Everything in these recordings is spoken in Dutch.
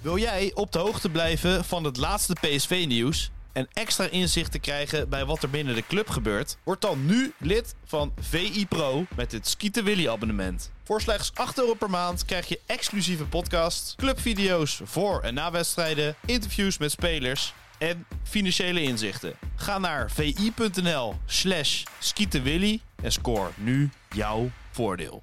Wil jij op de hoogte blijven van het laatste PSV-nieuws en extra inzicht te krijgen bij wat er binnen de club gebeurt? Word dan nu lid van VI Pro met het Skieten Willy abonnement. Voor slechts 8 euro per maand krijg je exclusieve podcasts, clubvideo's voor en na wedstrijden, interviews met spelers en financiële inzichten. Ga naar vi.nl slash skietenwilly en score nu jouw voordeel.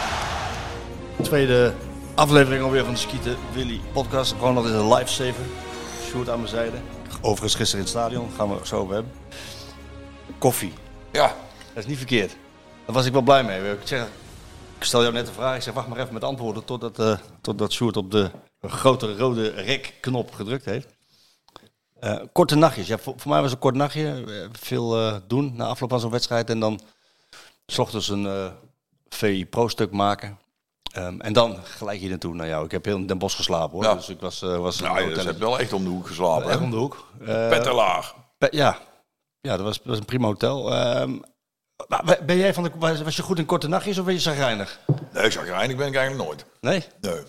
Tweede aflevering alweer van de Skieten Willy podcast. Gewoon altijd een lifesaver. Sjoerd aan mijn zijde. Overigens gisteren in het stadion. Gaan we zo over hebben. Koffie. Ja, Dat is niet verkeerd. Daar was ik wel blij mee. Ik, zeg, ik stel jou net een vraag. Ik zeg wacht maar even met antwoorden totdat, eh totdat Sjoerd op de grote rode rekknop gedrukt heeft. Eh, korte nachtjes. Ja, voor, voor mij was het een kort nachtje. Eh, Veel doen na afloop van zo'n wedstrijd. En dan s ochtends een VI Pro stuk maken. Ehm, en dan gelijk hier naartoe naar jou. Ik heb heel in Den Bosch geslapen hoor. Ja. Dus ik was, eh was nou, je hebt wel echt om de hoek geslapen. echt hè? om de hoek. Eh, Pettelaar. Pe- ja. ja, dat was, was een prima hotel. Ehm, ben jij van de, was je goed in korte nachtjes of ben je zagrijnig? Nee, ik zag eigenlijk ben ik eigenlijk nooit. Nee? Nee.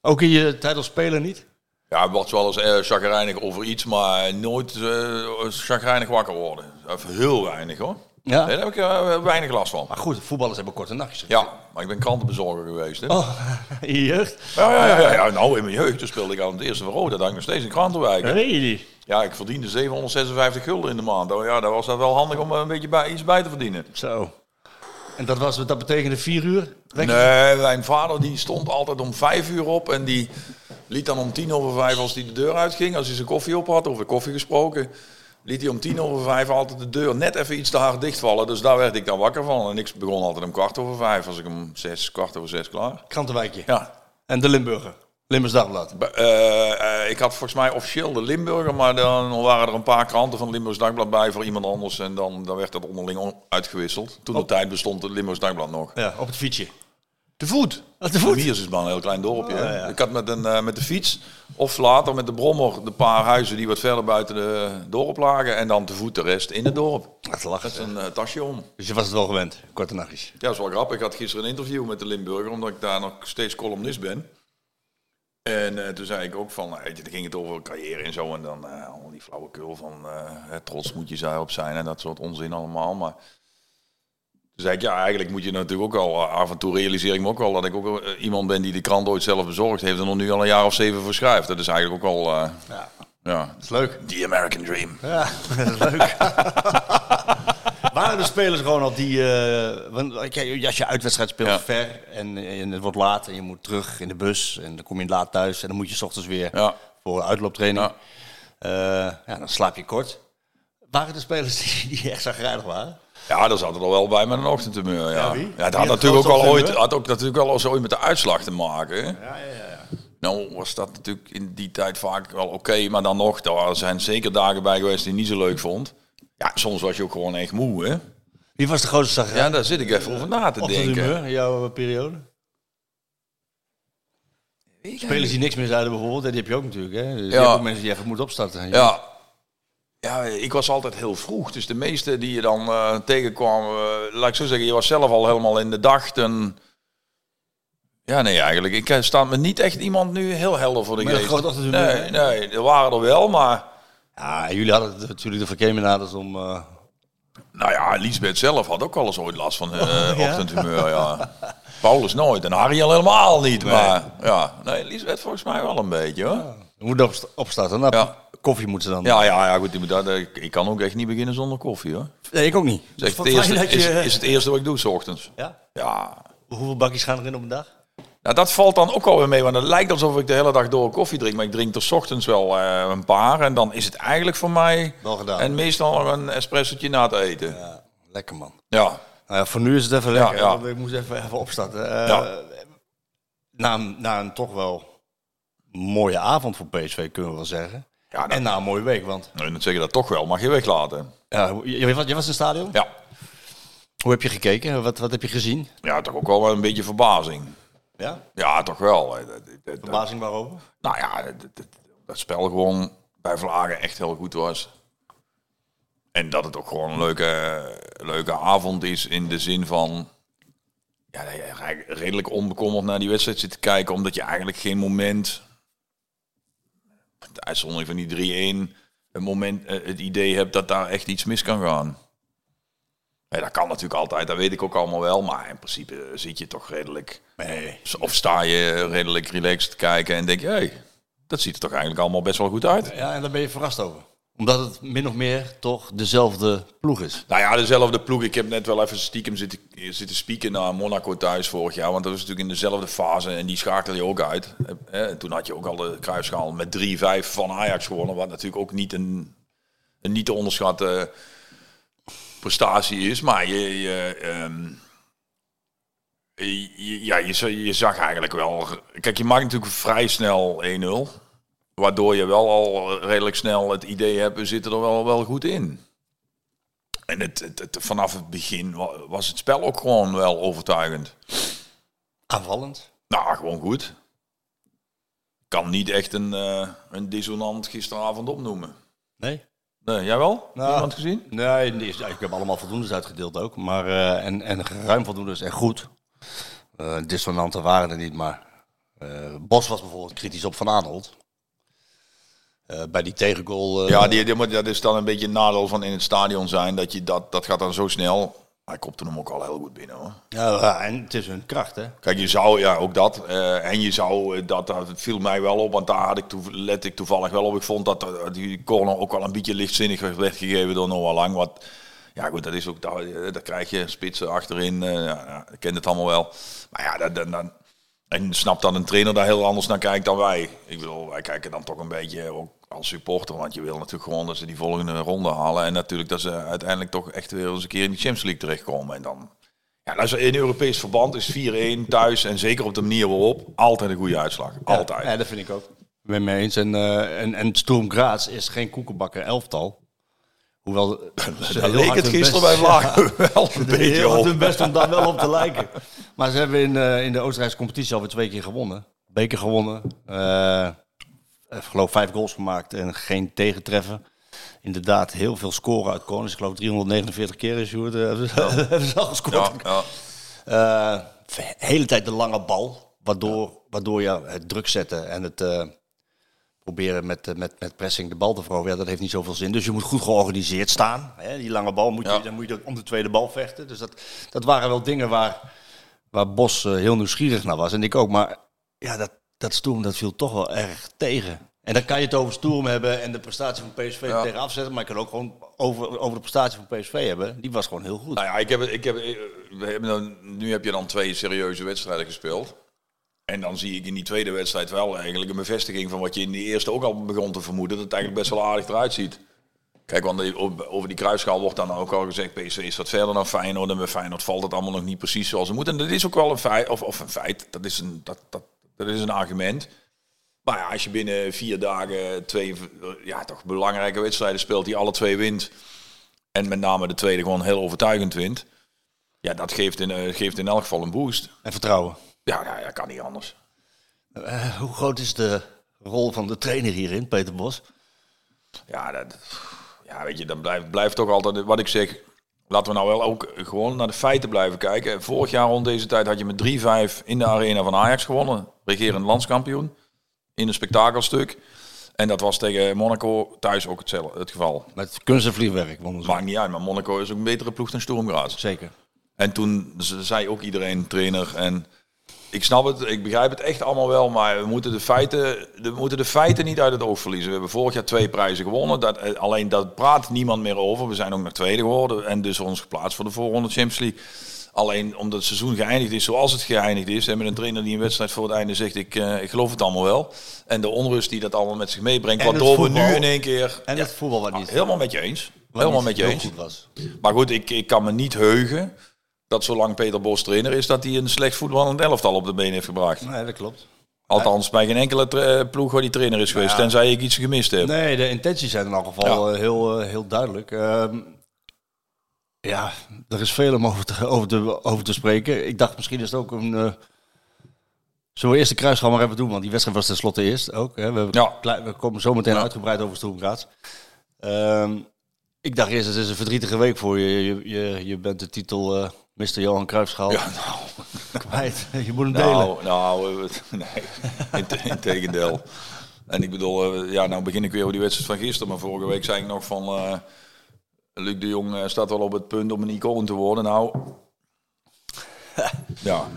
Ook in je tijd als speler niet? Ja, wat wel eens eh, chagrijnig over iets, maar nooit eh chagrijnig wakker worden. Even heel weinig hoor. Ja. Daar heb ik eh, weinig last van. Maar goed, voetballers hebben korte nachtjes. Ja, maar ik ben krantenbezorger geweest. Hè? Oh, in je jeugd? Ja, ja, ja, ja, nou in mijn jeugd speelde ik aan het eerste van Roda, ik nog steeds in krantenwijk. Weet je die? Ja, ik verdiende 756 gulden in de maand. Oh, ja, dat was dat wel handig om eh, een beetje bij, iets bij te verdienen. Zo. En dat, was, dat betekende vier uur? Weg? Nee, mijn vader die stond altijd om vijf uur op en die liet dan om tien over vijf als hij de deur uitging, als hij zijn koffie op had, over koffie gesproken, liet hij om tien over vijf altijd de deur net even iets te hard dichtvallen. Dus daar werd ik dan wakker van. En ik begon altijd om kwart over vijf, als ik om zes, kwart over zes klaar. Krantenwijkje. Ja. En de Limburger. Limburgs Dagblad. Eh, ik had volgens mij officieel de Limburger, maar dan waren er een paar kranten van Limburgs Dagblad bij voor iemand anders. En dan, dan werd dat onderling on- uitgewisseld. Toen de tijd bestond het Limburgs Dagblad nog. Ja, op het fietsje. Te voet. Op de voet? Miers is maar een heel klein dorpje. Oh, ja. Ik had met, een, eh, met de fiets of later met de brommer de paar huizen die wat verder buiten de dorp lagen. En dan te voet de rest in het dorp. Dat lachen. Met een eh, tasje om. Dus je was het wel gewend, korte nachtjes. Ja, dat is wel grappig. Ik had gisteren een interview met de Limburger, omdat ik daar nog steeds columnist ben. En eh, toen zei ik ook van, weet je, dan ging het over carrière en zo. En dan eh al die flauwekul van eh, trots moet je daarop zijn en dat soort onzin allemaal. Maar toen zei ik, ja, eigenlijk moet je natuurlijk ook al, eh, af en toe realiseer ik me ook wel dat ik ook eh, iemand ben die de krant ooit zelf bezorgd heeft en er nu al een jaar of zeven voor schrijft. Dat is eigenlijk ook al, eh, Ja. ja, Dat is leuk. the American dream. Ja, dat is leuk. Waren de spelers gewoon al die... eh, want als je uitwedstrijd speelt Ja. ver en, en het wordt laat en je moet terug in de bus en dan kom je laat thuis en dan moet je 's ochtends weer Ja. voor uitlooptraining. Ja. Ja, dan slaap je kort. Waren de spelers die, die echt zagrijnig waren? Ja, daar zat er al wel bij met een ochtendtumeur. Ja, Ja, wie? ja, Wie dat had had natuurlijk ook het al ooit, had ook natuurlijk wel eens ooit met de uitslag te maken. Hè? Nou was dat natuurlijk in die tijd vaak wel oké, maar dan nog, er zijn zeker dagen bij geweest die ik niet zo leuk vond. Ja, soms was je ook gewoon echt moe, hè? Wie was de grootste zagrijnig? Ja, daar zit ik even over na te denken. Jouw eh, periode? Spelers die niks meer zeiden bijvoorbeeld, die heb je ook natuurlijk. Hè? Dus je Ja. hebt ook mensen die even moeten opstarten. Ja. Ja, ik was altijd heel vroeg. Dus de meeste die je dan eh, tegenkwam, eh, laat ik zo zeggen, je was zelf al helemaal in de dag. En... Ja, nee, eigenlijk. Ik eh, sta me niet echt iemand nu heel helder voor de geest. Nee, nee, er waren er wel, maar... Ja, jullie hadden natuurlijk de verkeermenaders om... eh, Nou ja, Lisbeth zelf had ook wel eens ooit last van ja? ochtendhumeur, ja. Paulus nooit en Harry al helemaal niet. Maar ja, nee, Lisbeth volgens mij wel een beetje, hoor. Je moet opst- opstarten. Nou, Ja. Koffie moet ze dan. Ja, ja, ja, goed. dat- Ik, ik kan ook echt niet beginnen zonder koffie, hoor. Nee, ik ook niet. Zeg, Van- het eerste, dat is, je- is het eerste wat ik doe, s ochtends. Ja? Ja. Hoeveel bakjes gaan erin op een dag? Nou, dat valt dan ook alweer mee, want het lijkt alsof ik de hele dag door koffie drink. Maar ik drink er 's ochtends wel eh, een paar. En dan is het eigenlijk voor mij... Wel gedaan. En meestal nog een espressotje na het eten. Ja. Lekker man. Ja. Nou ja, voor nu is het even lekker. ja. Ik moest even, even opstarten. Eh, Ja. na, een- na een toch wel mooie avond voor PSV, kunnen we wel zeggen. Ja, En na een mooie week, want en dan zeg je dat toch wel, mag je weglaten. ja, je, je was, je was in het stadion? Ja. Hoe heb je gekeken? Wat, wat heb je gezien? ja, toch ook wel een beetje verbazing. Ja? Ja, toch wel. Dat- dat- dat- Verbazing waarover? Nou ja, dat, dat, dat spel gewoon bij Vlagen echt heel goed was. En dat het ook gewoon een leuke, leuke avond is in de zin van... Ja, dat je redelijk onbekommerd naar die wedstrijd zit te kijken... omdat je eigenlijk geen moment... De uitzondering van die 3-1... Een moment, eh, het idee hebt dat daar echt iets mis kan gaan. Ja, dat kan natuurlijk altijd, dat weet ik ook allemaal wel. Maar in principe zit je toch redelijk... Nee. Of sta je redelijk relaxed te kijken en denk je, hey, dat ziet er toch eigenlijk allemaal best wel goed uit. Ja, en daar ben je verrast over. Omdat het min of meer toch dezelfde ploeg is. Nou ja, dezelfde ploeg. Ik heb net wel even stiekem zitten, zitten spieken naar Monaco thuis vorig jaar. Want dat was natuurlijk in dezelfde fase en die schakelde je ook uit. Eh, Toen had je ook al de kruisschaal met 3-5 van Ajax gewonnen. Wat natuurlijk ook niet een, een niet te onderschatten prestatie is. Maar je, je, ehm, ja, je zag eigenlijk wel... Kijk, je maakt natuurlijk vrij snel 1-0. Waardoor je wel al redelijk snel het idee hebt, we zitten er wel, wel goed in. En het, het, het- vanaf het begin wa- was het spel ook gewoon wel overtuigend. Aanvallend. Nou, gewoon goed. Ik kan niet echt een, eh, een dissonant gisteravond opnoemen. Nee? Nee, jij wel? Nou. Iemand gezien? Nee, ik heb allemaal voldoendes uitgedeeld ook. Maar, eh, en, en ruim voldoendes en goed. Eh dissonanten waren er niet, maar Bos was bijvoorbeeld kritisch op Van Aanholt. Eh, bij die tegengoal. eh, Ja, die, die, dat is dan een beetje een nadeel van in het stadion zijn. Dat, je dat, dat gaat dan zo snel. Hij kopte hem ook al heel goed binnen hoor. ja, en het is hun kracht, hè? Kijk, je zou, ja, ook dat. eh, en je zou, dat, dat viel mij wel op, want daar had ik toe, let ik toevallig wel op. Ik vond dat die corner ook wel een beetje lichtzinnig werd gegeven door Noah Lang. Wat, ja goed, dat is ook, daar, daar krijg je spitsen achterin. ja, ik ken het allemaal wel. Maar ja, dat- en snap dat een trainer daar heel anders naar kijkt dan wij. Ik bedoel, wij kijken dan toch een beetje ook als supporter. Want je wil natuurlijk gewoon dat ze die volgende ronde halen. En natuurlijk dat ze uiteindelijk toch echt weer eens een keer in de Champions League terechtkomen. En dan, ja, is in Europees verband is 4-1 thuis. En zeker op de manier waarop, altijd een goede uitslag. Altijd. Ja, dat vind ik ook. Ik ben mee eens. En, eh en, en Sturm Graz is geen koekenbakker elftal. Hoewel ze Daar leek het gisteren best- bij Vlagen wel een beetje op. hun best om daar wel op te lijken. Maar ze hebben in, eh, in de Oostenrijkse competitie alweer twee keer gewonnen. Beker gewonnen. Eh ik geloof vijf goals gemaakt en geen tegentreffen. Inderdaad, heel veel scoren uit corners. Ik geloof 349 keer is Sjoerd, eh, hebben ze- hebben ze al gescoord. Ja, ja. Eh, de hele tijd de lange bal, waardoor, waardoor je het druk zetten en het eh, proberen met, eh, met, met pressing de bal te veroveren, ja, dat heeft niet zoveel zin. Dus je moet goed georganiseerd staan. Hè? Die lange bal, moet je, Ja. dan moet je om de tweede bal vechten. Dus dat, dat waren wel dingen waar, waar Bos eh, heel nieuwsgierig naar was. En ik ook, maar ja, dat, dat Stoem, dat viel toch wel erg tegen. En dan kan je het over Stoem hebben en de prestatie van PSV Ja. tegen afzetten, maar je kan ook gewoon over, over de prestatie van PSV hebben. Die was gewoon heel goed. Nou ja, ik heb, ik heb, we hebben dan, nu heb je dan twee serieuze wedstrijden gespeeld. En dan zie ik in die tweede wedstrijd wel eigenlijk een bevestiging van wat je in die eerste ook al begon te vermoeden. Dat het eigenlijk best wel aardig eruit ziet. Kijk, want over die kruisschaal wordt dan ook al gezegd, PSV is wat verder dan Feyenoord. En bij Feyenoord valt het allemaal nog niet precies zoals het moet. En dat is ook wel een feit, of, of een feit, dat is een, dat, dat, dat is een argument. Maar ja, als je binnen vier dagen twee ja, toch belangrijke wedstrijden speelt die alle twee wint. En met name de tweede gewoon heel overtuigend wint. Ja, dat geeft in, eh, geeft in elk geval een boost. En vertrouwen. Ja, nou, ja kan niet anders. Eh, hoe groot is de rol van de trainer hierin, Peter Bos? Ja, dat, ja weet je, dan blijft, blijft toch altijd wat ik zeg. Laten we nou wel ook gewoon naar de feiten blijven kijken. Vorig jaar rond deze tijd had je met 3-5 in de arena van Ajax gewonnen. Regerend landskampioen. In een spektakelstuk. En dat was tegen Monaco thuis ook hetzelfde, het geval. Met kunst en vliegwerk wonnen ze. Maakt niet uit, maar Monaco is ook een betere ploeg dan Sturm Graz. Zeker. En toen ze- zei ook iedereen, trainer, en ik snap het, ik begrijp het echt allemaal wel, maar we moeten de feiten, we moeten de feiten niet uit het oog verliezen. We hebben vorig jaar twee prijzen gewonnen, dat, eh, alleen dat praat niemand meer over. We zijn ook nog tweede geworden en dus ons geplaatst voor de voorronde Champions League. Alleen omdat het seizoen geëindigd is zoals het geëindigd is. En met een trainer die een wedstrijd voor het einde zegt, ik, eh, ik geloof het allemaal wel. En de onrust die dat allemaal met zich meebrengt, En waardoor we nu in één keer... En Ja, het voetbal wat niet, helemaal met je eens. Helemaal met je eens. goed was. Maar goed, ik, ik kan me niet heugen dat zolang Peter Bos trainer is, dat hij een slecht voetballend elftal op de been heeft gebracht. Nee, dat klopt. Althans, bij geen enkele eh, ploeg waar die trainer is geweest. ja. Tenzij ik iets gemist heb. Nee, de intenties zijn in elk geval Ja. eh, heel, eh, heel duidelijk. Ehm, ja, er is veel om over te, over, te, over te spreken. Ik dacht misschien is het ook een... eh Zullen we eerst de kruisgang maar even doen? Want die wedstrijd was tenslotte eerst ook. Hè? We, Ja. klei- we komen zo meteen uitgebreid over Graz. Ik dacht eerst, het is een verdrietige week voor je. Je, je, je bent de titel eh Mr. Johan Cruijffschaal Ja, nou, kwijt. Je moet hem delen. nou, nou eh, nee, in, in tegendeel. En ik bedoel, eh, ja, nou begin ik weer over die wedstrijd van gisteren. Maar vorige week zei ik nog van, Luc de Jong staat wel op het punt om een icoon te worden. Nou, ja,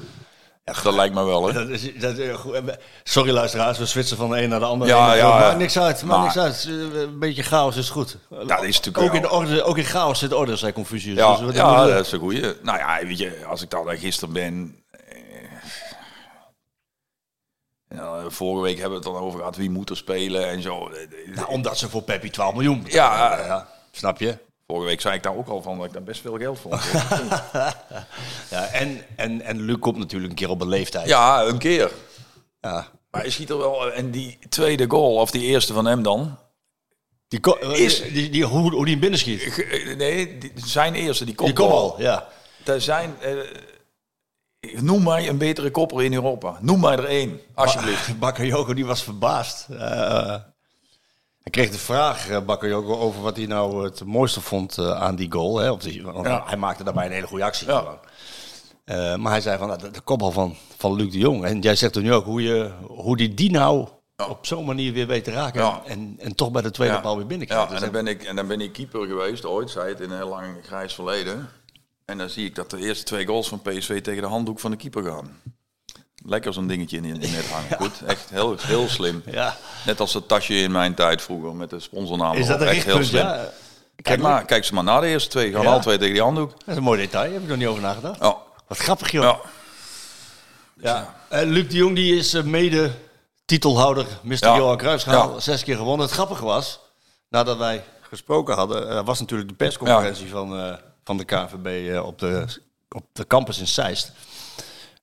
dat lijkt me wel, hè. Dat is, dat goed. Sorry luisteraars, we switchen van de een naar de andere. Ja, ja, maakt niks uit. Maakt Maar- niks uit. Eh, Een beetje chaos is goed. Dat is natuurlijk ook, in orde, ook in chaos zit orde, zei Confucius. Ja, Dus ja dat is een goeie. Nou ja, weet je, als ik dan daar gisteren ben... eh, vorige week hebben we het dan over gehad wie moet er spelen en zo. Nou, omdat ze voor Peppi 12 miljoen Ja, ja, Snap je? Vorige week zei ik daar ook al van dat ik daar best veel geld vond. Ja, en, en, en Luc komt natuurlijk een keer op een leeftijd. ja, een keer. Ja. Maar hij schiet er wel... En die tweede goal, of die eerste van hem dan... Die, ko- eh, Is- die, die, hoe, hoe die hem binnenschiet. Eh, Nee, die- zijn eerste, die Die kopbal. kom al, ja. Er zijn... eh, noem mij een betere kopper in Europa. Noem mij er één, alsjeblieft. Bakayoko die was verbaasd. Hij kreeg de vraag, uh, Bakayoko, over wat hij nou het mooiste vond eh, aan die goal. Hè? Of die, want Ja. Hij maakte daarbij een hele goede actie. Ja. Eh, maar hij zei van, nou, de, de kopbal van, van Luc de Jong. En jij zegt er nu ook hoe, je, hoe die die nou op zo'n manier weer weet te raken. Ja. En, en toch bij de tweede Ja. bal weer binnenkrijgt. Ja, Dus en dan, hij- ben ik, en dan ben ik keeper geweest, ooit, zei het, in een heel lang grijs verleden. En dan zie ik dat de eerste twee goals van PSV tegen de handdoek van de keeper gaan. Lekker zo'n dingetje in, in het net hangen. Goed, echt heel, heel slim. ja. Net als dat tasje in mijn tijd vroeger met de sponsornaam. Is dat een echt heel slim. Ja. Kijk, maar, kijk ze maar na de eerste twee. Gaan al twee tegen die handdoek. Dat is een mooi detail, daar heb ik nog niet over nagedacht. Ja. Wat grappig, joh. Ja. Ja. Eh, Luc de Jong die is eh, mede titelhouder, Mr. Johan Cruijffschaal, zes keer gewonnen. Het grappige was, nadat wij gesproken hadden, eh, was natuurlijk de persconferentie van, van de KNVB eh, op, de, op de campus in Zeist.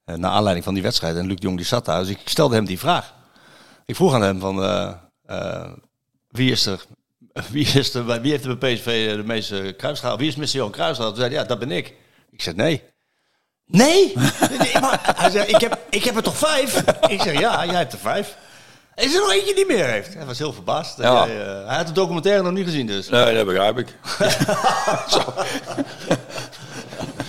Eh, naar aanleiding van die wedstrijd. En Luc de Jong die zat daar, dus ik stelde hem die vraag. Ik vroeg aan hem van, eh, eh, wie is er... Wie, is er, bij- wie heeft er bij PSV de meeste Cruijffschaal? Wie is Mr. Johan Cruijffschaal? Toen zei hij, ja, dat ben ik. Ik zeg, nee. Nee? Nee, maar hij zei, ik heb, ik heb er toch vijf? Ik zeg, ja, jij hebt er vijf. Is er nog eentje die meer heeft? Hij was heel verbaasd. Ja. jij, hij had de documentaire nog niet gezien dus. Nee, dat begrijp ik.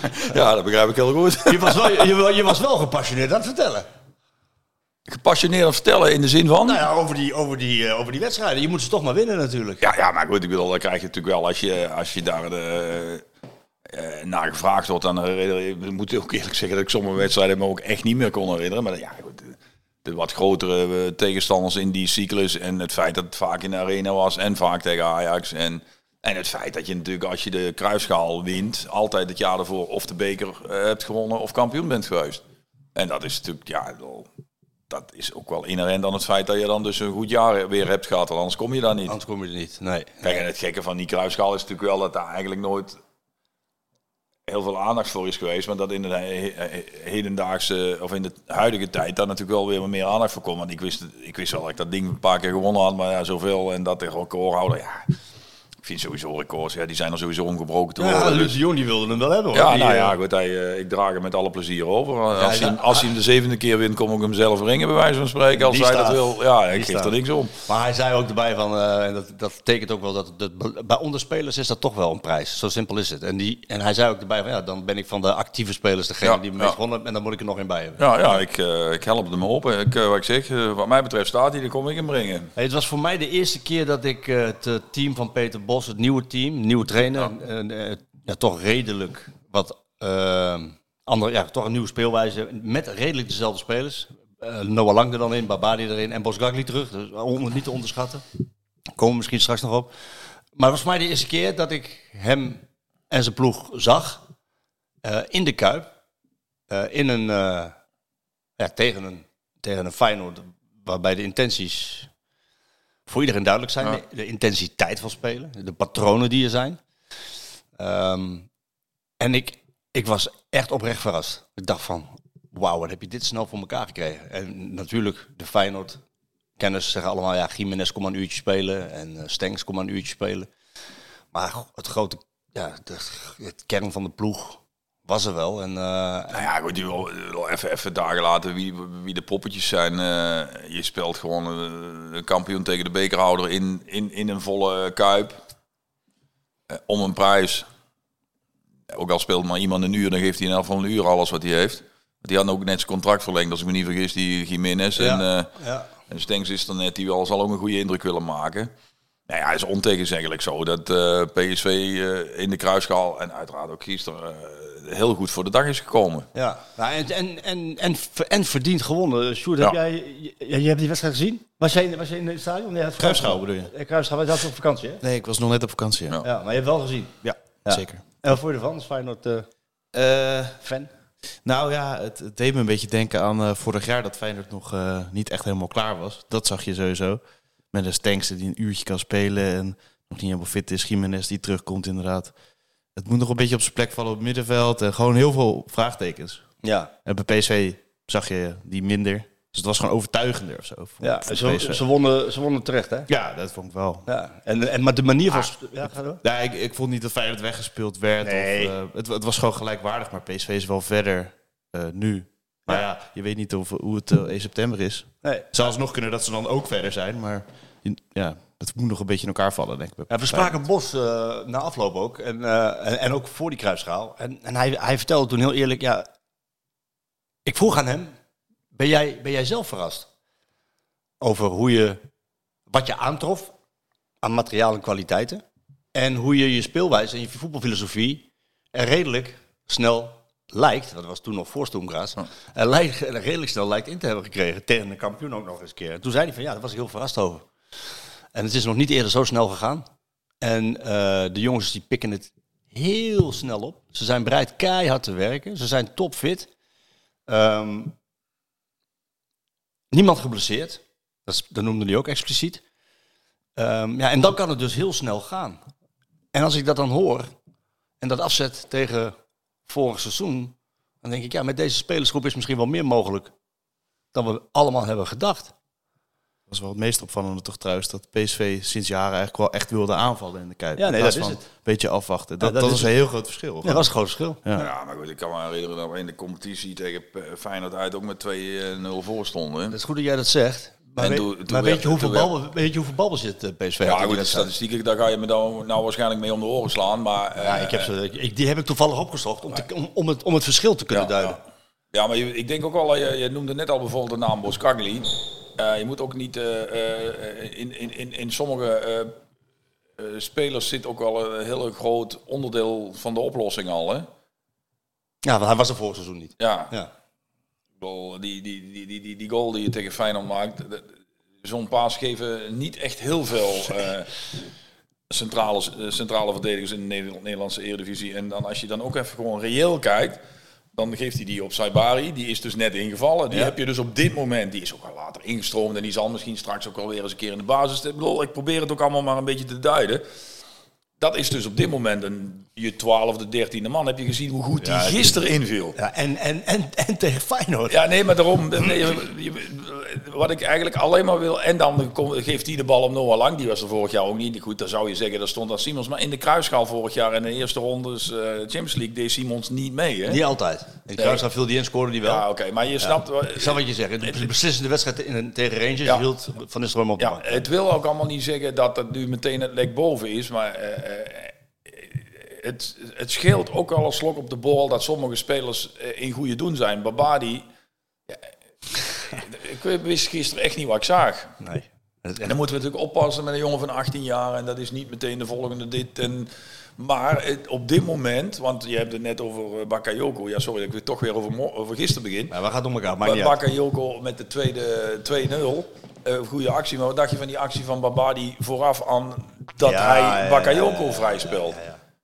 Ja, dat begrijp ik heel goed. Je was wel, je, wa- je was wel gepassioneerd aan het vertellen. Gepassioneerd aan vertellen in de zin van... Nou ja, over die, over die, eh, over die wedstrijden. Je moet ze toch maar winnen natuurlijk. Ja, ja, maar goed, ik bedoel, dan krijg je natuurlijk wel als je, als je daar de, eh, naar gevraagd wordt. Dan je- ik moet ook eerlijk zeggen dat ik sommige wedstrijden me ook echt niet meer kon herinneren. Maar ja, goed, de, de wat grotere eh, tegenstanders in die cyclus en het feit dat het vaak in de arena was en vaak tegen Ajax. En, en het feit dat je natuurlijk als je de kruisschaal wint, altijd het jaar ervoor of de beker eh, hebt gewonnen of kampioen bent geweest. En dat is natuurlijk, ja, dat is ook wel inherent aan het feit dat je dan dus een goed jaar weer hebt gehad. Anders kom je daar niet. Anders kom je er niet. Nee. Kijk, en het gekke van die kruisschaal is natuurlijk wel dat daar eigenlijk nooit heel veel aandacht voor is geweest. Maar dat in de he- he- hedendaagse, of in de huidige tijd, daar natuurlijk wel weer meer aandacht voor komt. Want ik wist, ik wist wel dat ik dat ding een paar keer gewonnen had, maar ja, zoveel. En dat de recordhouder, ja. Ik vind sowieso records, ja, die zijn er sowieso ongebroken te Ja, worden. Luc dus- Jong die wilde hem wel hebben hoor. ja, nou eh, ja, goed, hij, eh, ik draag hem met alle plezier over. Als, ja. hij, als hij hem de zevende keer wint, kom ik hem zelf brengen, bij wijze van spreken. Als hij dat wil, ja, ik geef staat. er niks om. Maar hij zei ook erbij van, eh, en dat, dat betekent ook wel dat, dat bij onderspelers is dat toch wel een prijs. Zo simpel is het. En, die, en hij zei ook erbij van, ja, dan ben ik van de actieve spelers degene Ja, die me ja. meest gewonnen. En dan moet ik er nog in bij hebben. Ja, ja ik, eh, ik help hem op. Ik, eh, wat ik zeg, eh, wat mij betreft staat hij, dan kom ik hem brengen. Hey, het was voor mij de eerste keer dat ik eh, het eh, team van Peter Bos, het nieuwe team, nieuwe trainer, eh, eh, ja, toch redelijk wat eh, andere, ja, toch een nieuwe speelwijze met redelijk dezelfde spelers. Eh, Noah Lang er dan in, Babadi erin en Bosgagli terug. Dus om, niet te onderschatten. Komen we misschien straks nog op. Maar het was voor mij de eerste keer dat ik hem en zijn ploeg zag eh, in de Kuip. Eh, in een, eh, ja, tegen een, tegen een Feyenoord waarbij de intenties voor iedereen duidelijk zijn. Ja. De, intensiteit van spelen, de patronen die er zijn. Ehm, en ik, ik was echt oprecht verrast. Ik dacht van, wauw, wat heb je dit snel voor elkaar gekregen. En natuurlijk, de Feyenoord kenners zeggen allemaal, ja, Jiménez kom maar een uurtje spelen en uh, Stenks kom maar een uurtje spelen. Maar het grote, ja, de, het kern van de ploeg was er wel. En, uh, nou ja, goed, even, even dagen later wie, wie de poppetjes zijn. Uh, je speelt gewoon een kampioen tegen de bekerhouder in, in, in een volle kuip. om een prijs. Ook al speelt maar iemand een uur, dan geeft hij in elk geval een uur alles wat hij heeft. Die had ook net zijn contract verlengd, als ik me niet vergis, die Jiménez. Ja, en, ja. en Stengs is dan net, die wel zal ook een goede indruk willen maken. Nou ja, het is ontegenzeggelijk zo dat PSV in de kruisschaal en uiteraard ook gisteren heel goed voor de dag is gekomen. Ja, nou, en, en, en, en, en verdient gewonnen. Sjoerd, heb jij, je, je hebt die wedstrijd gezien? Was jij, was jij in het stadion? Nee, Kruisschaal bedoel je? Kruisschaal, was dat op vakantie hè? Nee, ik was nog net op vakantie. Ja, ja maar je hebt wel gezien? Ja, zeker. En wat vond je ervan als Feyenoord fan? Nou ja, het, het, deed me een beetje denken aan uh, vorig jaar dat Feyenoord nog uh, niet echt helemaal klaar was. Dat zag je sowieso. Met een Stenks die een uurtje kan spelen en nog niet helemaal fit is. Jiménez die terugkomt inderdaad. Het moet nog een beetje op zijn plek vallen op het middenveld. En gewoon heel veel vraagtekens. Ja. En bij PSV zag je die minder. Dus het was gewoon overtuigender of zo. Ja, ze, ze, wonnen, ze wonnen terecht, hè? Ja, dat vond ik wel. Ja. En, en, maar de manier van... Ah, ja, ga door. Ja, ik, ik vond niet dat Feyenoord weggespeeld werd. Nee. Of, uh, het, het, was gewoon gelijkwaardig, maar PSV is wel verder uh, nu. Maar ja. ja. je weet niet of, hoe het uh, 1 september is. Nee. Zou nog kunnen dat ze dan ook verder zijn, maar ja, dat moet nog een beetje in elkaar vallen, denk ik. Ja, we spraken Bos uh, na afloop ook. En, en, en, ook voor die kruisschaal. En, en hij, hij vertelde toen heel eerlijk, ja... Ik vroeg aan hem, ben jij, ben jij zelf verrast? Over hoe je, wat je aantrof aan materiaal en kwaliteiten. En hoe je je speelwijze en je voetbalfilosofie er redelijk snel lijkt, dat was toen nog voor Stoemgraas, oh. lijkt, er redelijk snel lijkt in te hebben gekregen. Tegen de kampioen ook nog eens een keer. En toen zei hij van ja, daar was ik heel verrast over. En het is nog niet eerder zo snel gegaan. En uh, de jongens die pikken het heel snel op. Ze zijn bereid keihard te werken. Ze zijn topfit. Um, niemand geblesseerd. Dat, is, dat hij ook expliciet. Um, ja, en dan kan het dus heel snel gaan. En als ik dat dan hoor en dat afzet tegen vorig seizoen, dan denk ik, ja, met deze spelersgroep is misschien wel meer mogelijk dan we allemaal hebben gedacht. Dat is wel het meest opvallende toch trouwens, dat PSV sinds jaren eigenlijk wel echt wilde aanvallen in de Kuip. Ja, nee, dat is het. Een beetje afwachten. Dat, dat, is een heel groot verschil. Ja, dat was een groot verschil. Ja. ja, maar goed, ik kan me herinneren dat we in de competitie tegen Feyenoord uit ook met 2-0 voor stonden. Het is goed dat jij dat zegt. Maar, weet, maar weet, je hoeveel bal, weet je hoeveel balbezit uh, PSV Ja, goed, de statistieken, daar ga je me dan nou waarschijnlijk mee om de oren slaan. Maar, uh, ja, ik heb ze, ik, die heb ik toevallig opgezocht om, te, om, om, het, om het verschil te kunnen ja, duiden. Ja, ja maar je, ik denk ook al, je, je noemde net al bijvoorbeeld de naam Boskagli. Uh, je moet ook niet in, in, in, in sommige spelers zit ook wel een heel groot onderdeel van de oplossing al. Hè? Ja, want hij was er vorig seizoen niet. Ja. ja. Die, die, die, die, die, die goal die je tegen Feyenoord maakt, zo'n paas geven niet echt heel veel uh, centrale, centrale verdedigers in de Nederlandse Eredivisie. En dan als je dan ook even gewoon reëel kijkt, dan geeft hij die op Saibari. Die is dus net ingevallen. Die heb je dus op dit moment, die is ook al later ingestroomd en die zal misschien straks ook alweer eens een keer in de basis. Ik bedoel, ik probeer het ook allemaal maar een beetje te duiden dat is dus op dit moment een je twaalfde, dertiende man. Heb je gezien hoe goed die gisteren inviel? Ja, en, en, en, en tegen Feyenoord. Ja, nee, maar daarom... wat ik eigenlijk alleen maar wil... En dan geeft hij de bal op Noah Lang. Die was er vorig jaar ook niet. Goed, dan zou je zeggen, dat stond aan Simons. Maar in de kruisschaal vorig jaar in de eerste rondes uh, Champions League deed Simons niet mee. Hè? Niet altijd. In de kruisschaal viel die in, scoorde die wel. Ja, oké. Maar je snapt... Ik snap wat je zegt. De beslissende wedstrijd in, tegen Rangers ja. hield Van Nistelrooy op Ja, het wil ook allemaal niet zeggen dat het nu meteen het lek boven is. Maar... Uh, het, het scheelt ook wel een slok op de bal dat sommige spelers in goede doen zijn. Babadi, ja, ik wist gisteren echt niet wat ik zag. Nee. En dan moeten we natuurlijk oppassen met een jongen van 18 jaar en dat is niet meteen de volgende dit. En, maar het, op dit moment, want je hebt het net over Bakayoko. Ja, sorry, ik wil toch weer over, over gisteren begin. Ja, we gaan om elkaar. Maar Bakayoko met de tweede 2-0. Uh, goede actie, maar wat dacht je van die actie van Babadi vooraf aan dat Ja, hij Bakayoko ja, ja, vrij ja, speelt?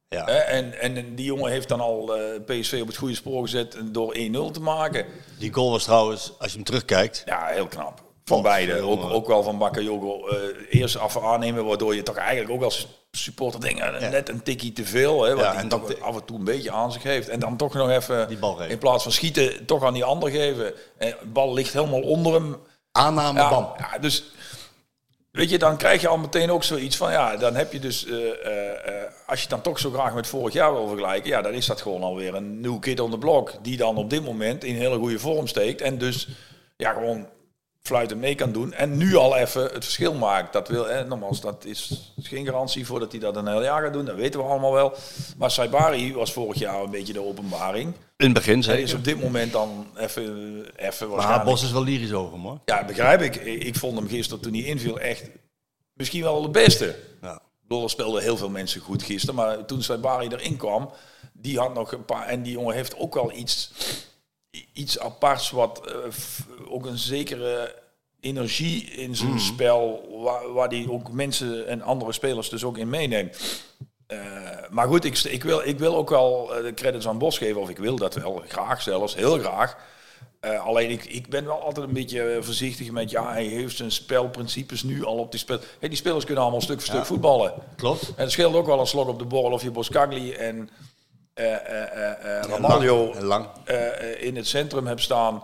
Ja, En, en die jongen heeft dan al eh, PSV op het goede spoor gezet door 1-0 te maken. Die goal was trouwens, als je hem terugkijkt, Ja, heel knap. Van beide. Ook, ook wel van Bakayoko. eh eerst af aannemen, waardoor je toch eigenlijk ook als supporter denkt, eh, net een tikkie te veel. Hè, wat Ja, hij en toch af en toe een beetje aan zich heeft. En dan toch nog even, Die bal in plaats van schieten, toch aan die ander geven. En de bal ligt helemaal onder hem. Aanname, Ja, bam. ja, dus weet je, dan krijg je al meteen ook zoiets van, ja, dan heb je dus, eh, eh, eh, als je dan toch zo graag met vorig jaar wil vergelijken, ja, dan is dat gewoon alweer een nieuw kid on the block, die dan op dit moment in hele goede vorm steekt en dus, ja, gewoon fluiten mee kan doen en nu al even het verschil maakt. Dat wil, hè, nogmaals, dat is geen garantie voor dat hij dat een heel jaar gaat doen, dat weten we allemaal wel. Maar Saibari was vorig jaar een beetje de openbaring. In het begin Hij zeker. is op dit moment dan even, even Maar waarschijnlijk... Bos is wel lyrisch over hem hoor. Ja, begrijp ik. Ik vond hem gisteren toen hij inviel echt misschien wel de beste. Ja. Bedoel, speelden heel veel mensen goed gisteren. Maar toen Saibari erin kwam, die had nog een paar... En die jongen heeft ook wel iets, iets aparts wat eh, ook een zekere energie in zijn spel... Waar, waar die ook mensen en andere spelers dus ook in meeneemt. Eh, maar goed, ik, ik, wil, ik wil ook wel eh, de credits aan Bos geven. Of ik wil dat wel, graag zelfs, heel graag. Alleen ik, ik ben wel altijd een beetje voorzichtig met, ja, hij heeft zijn spelprincipes nu al op die spel. Hey, die spelers kunnen allemaal stuk voor stuk voetballen. Klopt. En het scheelt ook wel een slok op de borrel of je Boskagli en Ramaljo Lang. in het centrum hebt staan.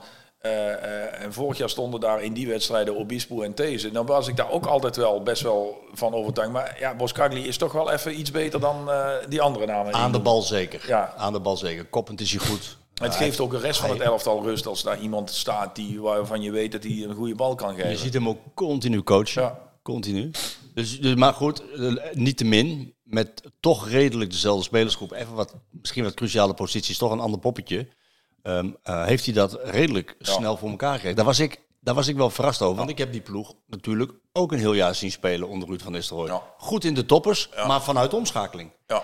En vorig jaar stonden daar in die wedstrijden Obispo en These. Dan was ik daar ook altijd wel best wel van overtuigd. Maar ja, Boskagli is toch wel even iets beter dan die andere namen. Aan de bal zeker. Ja. Aan de bal zeker. Koppend is hij goed. Het geeft ook de rest van het elftal rust als daar iemand staat die, waarvan je weet dat hij een goede bal kan Je geven. ziet hem ook continu coachen. Ja. Continu. Dus, dus, maar goed, niet te min. Met toch redelijk dezelfde spelersgroep. Even wat, misschien wat cruciale posities. Toch een ander poppetje. eh, heeft hij dat redelijk snel voor elkaar gekregen. Daar was ik, daar was ik wel verrast over. Want ik heb die ploeg natuurlijk ook een heel jaar zien spelen onder Ruud van Nistelrooy. Goed in de toppers, maar vanuit omschakeling. Ja,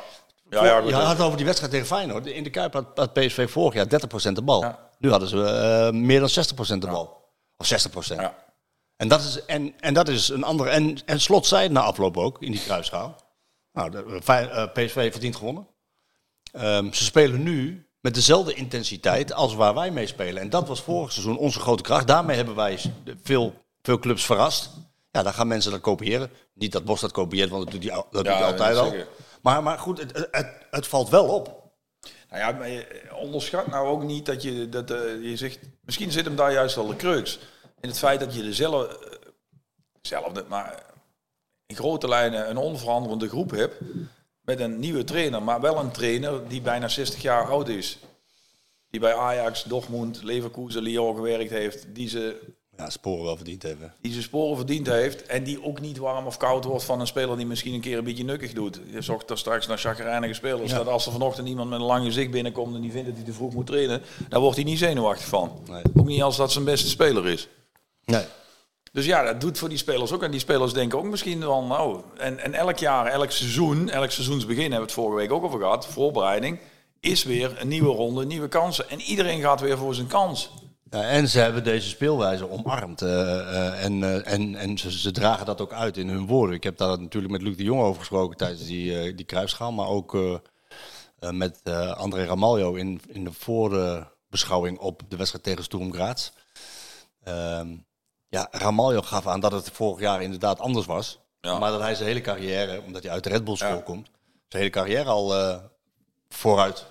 ja, ja, je had het over die wedstrijd tegen Feyenoord. In de Kuip had, had PSV vorig jaar 30% de bal. Ja. Nu hadden ze eh, meer dan 60% de bal. Of 60%. Ja. En dat is, en, en dat is een andere. En, en Slot zei na afloop ook in die kruisschaal. Nou, de, Fey- eh, PSV verdient gewonnen. Ehm, ze spelen nu met dezelfde intensiteit als waar wij mee spelen. En dat was vorig seizoen onze grote kracht. Daarmee hebben wij veel, veel clubs verrast. Ja, dan gaan mensen dat kopiëren. Niet dat Bos dat kopieert, want dat doet hij, al- dat Ja, doet hij altijd dat al. zeker. Maar, maar goed, het, het, het, valt wel op. Nou ja, maar je onderschat nou ook niet dat je, dat, eh, je zegt... Misschien zit hem daar juist wel de crux. In het feit dat je dezelfde... Zelfde, maar in grote lijnen een onveranderende groep hebt... met een nieuwe trainer, maar wel een trainer die bijna 60 jaar oud is. Die bij Ajax, Dortmund, Leverkusen, Lyon gewerkt heeft. Die ze Ja, sporen wel verdiend hebben. die zijn sporen verdiend heeft. En die ook niet warm of koud wordt van een speler die misschien een keer een beetje nukkig doet. Je zocht er straks naar chagrijnige spelers. Dat als er vanochtend iemand met een lang gezicht binnenkomt en die vindt dat hij te vroeg moet trainen, dan wordt hij niet zenuwachtig van. Nee. Ook niet als dat zijn beste speler is. Nee. Dus ja, dat doet voor die spelers ook. En die spelers denken ook misschien wel, nou... En, en elk jaar, elk seizoen, elk seizoensbegin, hebben we het vorige week ook over gehad, voorbereiding, is weer een nieuwe ronde, nieuwe kansen. En iedereen gaat weer voor zijn kans. Ja, en ze hebben deze speelwijze omarmd. eh, eh, en eh, en, en ze, ze dragen dat ook uit in hun woorden. Ik heb daar natuurlijk met Luc de Jong over gesproken tijdens die, die kruisschaal. Maar ook met André Ramaljo in, in de voorbeschouwing op de wedstrijd tegen Sturm Graz. Ehm, ja, Ramaljo gaf aan dat het vorig jaar inderdaad anders was. Ja. Maar dat hij zijn hele carrière, omdat hij uit de Red Bull school komt, zijn hele carrière al eh, vooruit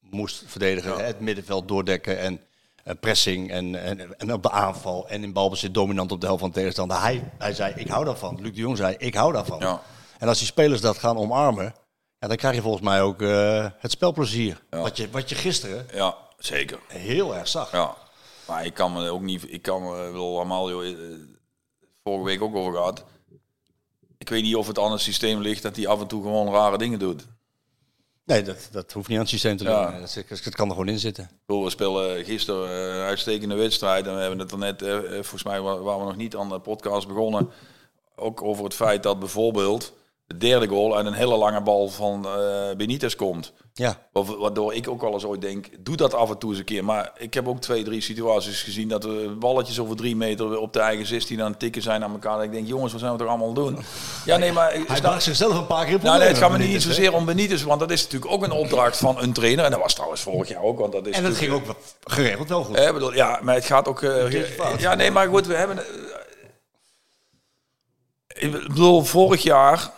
moest verdedigen. Het middenveld doordekken en eh, pressing en, en, en op de aanval en in balbezit dominant op de helft van de tegenstander. Hij, hij zei, ik hou daarvan. Luc de Jong zei, ik hou daarvan. Ja. En als die spelers dat gaan omarmen, ja, dan krijg je volgens mij ook eh, het spelplezier. Wat, je, wat je gisteren Ja, zeker. heel erg zag. Ja, maar ik kan me ook niet. Ik kan me wel Amalio eh, vorige week ook over gehad. Ik weet niet of het aan het systeem ligt dat hij af en toe gewoon rare dingen doet. Nee, dat, dat hoeft niet aan het systeem te Ja. doen. Dat, dat kan er gewoon in zitten. We spelen gisteren eh, een uitstekende wedstrijd en we hebben het er net, eh, volgens mij wa- waren we nog niet aan de podcast begonnen, ook over het feit dat bijvoorbeeld de derde goal uit een hele lange bal van eh Benitez komt. Ja, Wa- Waardoor ik ook wel eens ooit denk, doe dat af en toe eens een keer. Maar ik heb ook twee, drie situaties gezien dat we balletjes over drie meter op de eigen 16 aan het tikken zijn aan elkaar. Dat ik denk, jongens, wat zijn we toch allemaal doen? Ja, nee, maar... hij bracht zichzelf een paar keer op nou, nee, het gaat me niet Benitez, zozeer om Benitez, want dat is natuurlijk ook een opdracht van een trainer. En dat was trouwens vorig jaar ook, want dat is En dat ging ook geregeld wel goed. Bedoel, ja, maar het gaat ook... eh, ja, nee, maar goed, we hebben... Ik bedoel, vorig jaar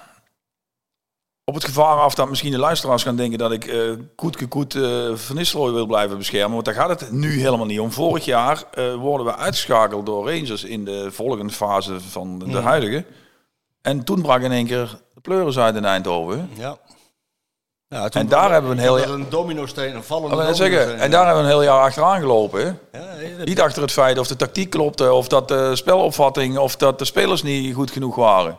op het gevaar af dat misschien de luisteraars gaan denken dat ik eh Koetke Koet eh Van Nistelrooy wil blijven beschermen. Want daar gaat het nu helemaal niet om. Vorig jaar eh, worden we uitgeschakeld door Rangers in de volgende fase van de huidige. En toen brak in één keer de pleuris uit in Eindhoven. Ja. ja toen- En daar hebben we een heel jaar- een domino-steen, een vallende domino-steen. zeggen, en daar hebben we een heel jaar achteraan gelopen. Ja, Niet achter het feit of de tactiek klopte, of dat de spelopvatting, of dat de spelers niet goed genoeg waren.